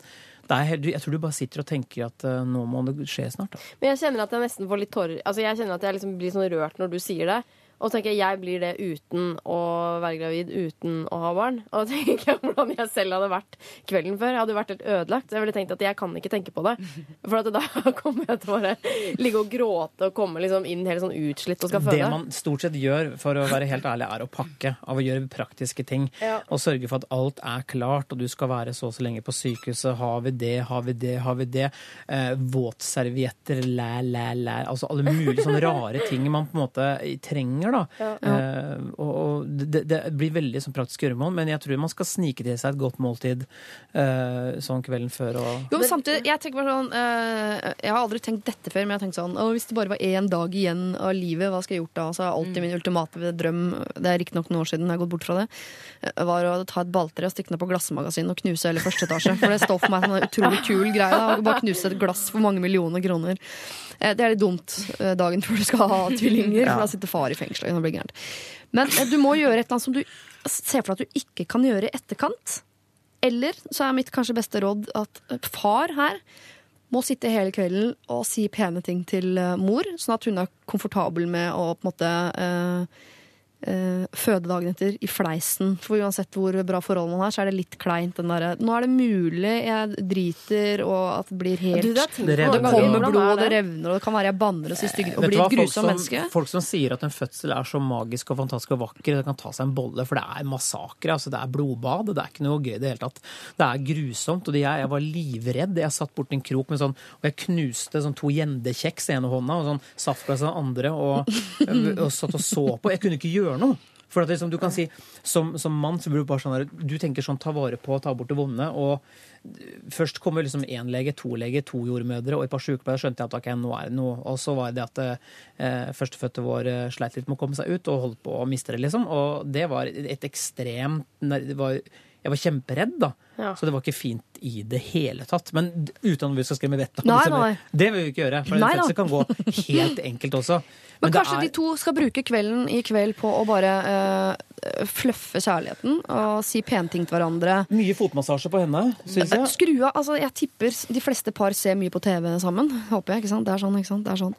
er, jeg tror du bare sitter og tenker at eh, nå må det skje snart. Da. Men jeg kjenner at jeg nesten får litt tårer Altså jeg kjenner at jeg liksom blir sånn rørt når du sier det. Og så tenker jeg jeg blir det uten å være gravid, uten å ha barn. Og da tenker jeg hvordan jeg selv hadde vært kvelden før. Jeg hadde vært helt ødelagt. Så jeg ville tenkt at jeg kan ikke tenke på det. For at da kommer jeg til å bare ligge og gråte og komme liksom inn helt sånn utslitt og skal Det man stort sett gjør, for å være helt ærlig, er å pakke. Av å gjøre praktiske ting. Ja. Og sørge for at alt er klart, og du skal være så og så lenge på sykehuset. Har vi det, har vi det, har vi det? Eh, våtservietter, læ, læ, læ. Altså alle mulige sånne rare ting man på en måte trenger, da. Eh, og og det, det blir veldig sånn praktisk gjøremål, men jeg tror man skal snike til seg et godt måltid eh, sånn kvelden før og Jo, men samtidig, jeg tenker bare sånn eh, Jeg har aldri tenkt dette før, men jeg har tenkt sånn «Å, Hvis det bare var én dag igjen av livet, hva skal jeg gjort da? Så er alltid min ultimate drøm, det er riktignok noen år siden jeg har gått bort fra det, eh, var å ta et balltre og stikke ned på glassmagasin og knuse hele første etasje. For det står for meg som en utrolig kul greie. da, å Bare knuse et glass for mange millioner kroner. Eh, Det er litt dumt eh, dagen før du skal ha tvillinger, for da sitter far i fengsel. Og blir gærent. Men eh, du må gjøre et eller annet som du ser for deg at du ikke kan gjøre i etterkant. Eller så er mitt kanskje beste råd at far her må sitte hele kvelden og si pene ting til mor, sånn at hun er komfortabel med å på en måte eh, eh, føde etter i fleisen. For uansett hvor bra forhold man har, så er det litt kleint. Den derre Nå er det mulig jeg driter, og at det blir helt Du, det Det Det kommer blod, og det revner, og det kan være jeg banner og sier stygge og blir et folk grusomt menneske. folk som sier at en fødsel er så magisk og fantastisk og vakker, det kan ta seg en bolle, for det er massakre. Altså, det er blodbad, det er ikke noe gøy i det hele tatt. Det er grusomt. Og jeg, jeg var livredd. Jeg satt borti en krok med sånn, og jeg knuste sånn to gjendekjeks i ene hånda og sånn saftglass i den andre, og, og satt og så på. Jeg kunne ikke gjøre noe. For at liksom, du kan si, som, som mann så blir du bare sånn du tenker sånn ta vare på, ta bort det vonde. og Først kommer liksom én lege, to leger, to jordmødre og et par sykepleiere. skjønte jeg at ok, nå er det noe. Og så var det at eh, førstefødte vår eh, sleit litt med å komme seg ut og holdt på å miste det, liksom. Og det var et ekstremt det var, Jeg var kjemperedd, da. Ja. Så det var ikke fint i det hele tatt. Men uten at vi skal skremme vettet av det, det- vil vi ikke gjøre. For Nei fødsel kan gå helt enkelt også. Men, Men kanskje er- de to skal bruke kvelden i kveld på å bare eh, fluffe kjærligheten og si pene ting til hverandre. Mye fotmassasje på henne, syns jeg. Skru av, altså Jeg tipper de fleste par ser mye på TV sammen. Håper jeg, ikke sant? Det er sånn, ikke sant? Det er sånn.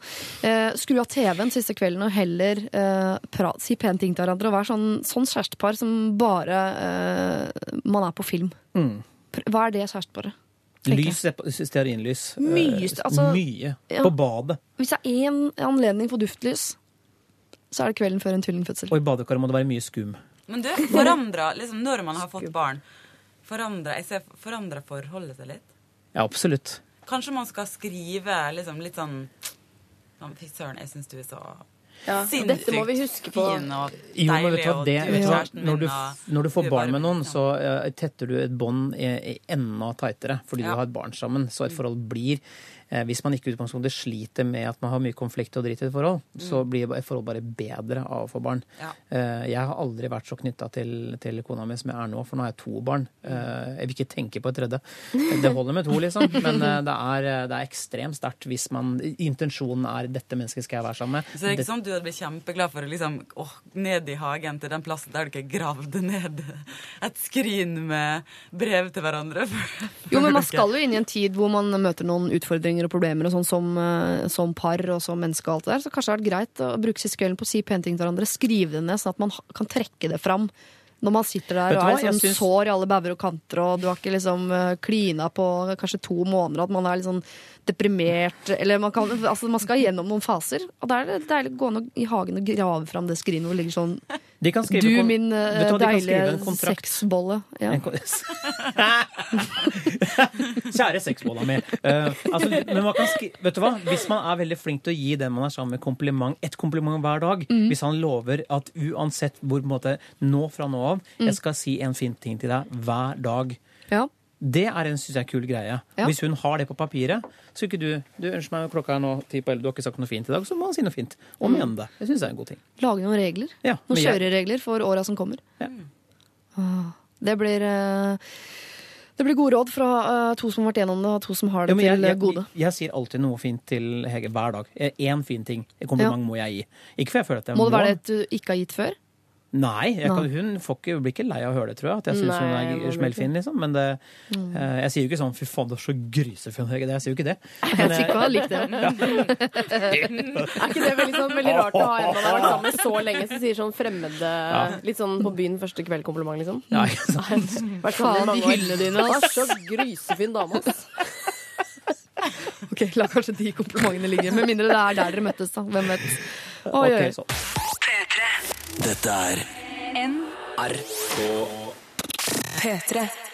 Eh, skru av TV-en siste kvelden og heller eh, prat, si pene ting til hverandre. Og vær sånn, sånn kjærestepar som bare eh, man er på film. Mm. Hva er det kjæresteparet? Lys, stearinlys. Mye, Eh, altså- mye. På badet. Hvis det er én anledning for duftlys, så er det kvelden før en tvillingfødsel. Og i badekaret må det være mye skum. Men du, forandra liksom når man har fått barn, forandra forholdet seg litt? Ja, absolutt. Kanskje man skal skrive liksom litt sånn sånn, Fy søren, jeg syns du er så Ja, dette må vi huske på. fin og Jo, men vet deilig, du hva, det, vet du hva? Når, du, når du får barn med noen, så eh, tetter du et bånd i enda tightere, fordi Ja. du har et barn sammen. Så et forhold blir eh, Hvis man ikke utgangspunktet sliter med at man har mye konflikt og dritt i et forhold, så blir et forhold bare bedre av å få barn. Ja. Eh, Jeg har aldri vært så knytta til, til kona mi som jeg er nå, for nå har jeg to barn. Eh, Jeg vil ikke tenke på et tredje. Det holder med to, liksom. Men eh, det er, det er ekstremt sterkt hvis man Intensjonen er 'dette mennesket skal jeg være sammen med'. Så det er ikke sånn du hadde blitt kjempeglad for å liksom, å, ned i hagen til den plassen der dere gravde ned et skrin med brev til hverandre? Jo, men man skal jo inn i en tid hvor man møter noen utfordringer og problemer og sånn som, eh, som par og som menneske og alt det der. Så kanskje det har vært greit å bruke siste kvelden på å si pene ting til hverandre. Skrive det ned, sånn at man kan trekke det fram. Når man sitter der og er sånn syns- sår i alle bauger og kanter, og du har ikke liksom eh, klina på kanskje to måneder, at man er litt sånn deprimert Eller man, kan, altså man skal gjennom noen faser. Og da er det deilig å gå ned i hagen og grave fram det skrinet hvor det ligger sånn De kan skrive Du, min skrive deilige sexbolle. Ja. Kjære sexbolla mi. Uh, altså, men man kan vet du hva? Hvis man er veldig flink til å gi den man er sammen med, kompliment, et kompliment hver dag Mm. Hvis han lover at uansett hvor måte, nå fra nå av Mm. Jeg skal si en fin ting til deg hver dag. Ja. Det er en, synes jeg, kul greie. Ja. Hvis hun har det på papiret, så ikke du Du ønsker meg klokka er nå ti på elleve, du har ikke sagt noe fint i dag, så må han si noe fint. Og mene det. Det syns jeg er en god ting. Lage noen regler. Ja, Noen jeg- kjøreregler for åra som kommer. Ja. Det blir eh, Det blir gode råd fra eh, to som har vært gjennom det, og to som har det ja, jeg, til eh, jeg, gode. jeg sier alltid noe fint til Hege hver dag. Én fin ting. En kompliment må jeg gi. Ikke for jeg føler at jeg Må det være det du ikke har gitt før? Nei, jeg kan, hun får ikke, blir ikke lei av å høre det, tror jeg. At jeg syns hun er smellfin, liksom. Men det, Mm. eh, jeg sier jo ikke sånn 'fy faen, du er så grisefin'. Jeg sier jo ikke det. Jeg tror ikke hva jeg likte det. Er ikke det veldig, sånn, veldig rart å ha en man har vært sammen med så lenge, som sier sånn fremmede Litt sånn på byen første kveld-kompliment, liksom? Ja, ikke sant? Vært sammen i Faen, de hyllene dine, ass. Så grisefin dame, ass. Ok, La kanskje de komplimentene ligge. Med mindre det er der dere møttes, da. Hvem vet. Oi, okay, oi. Dette er NRK P3.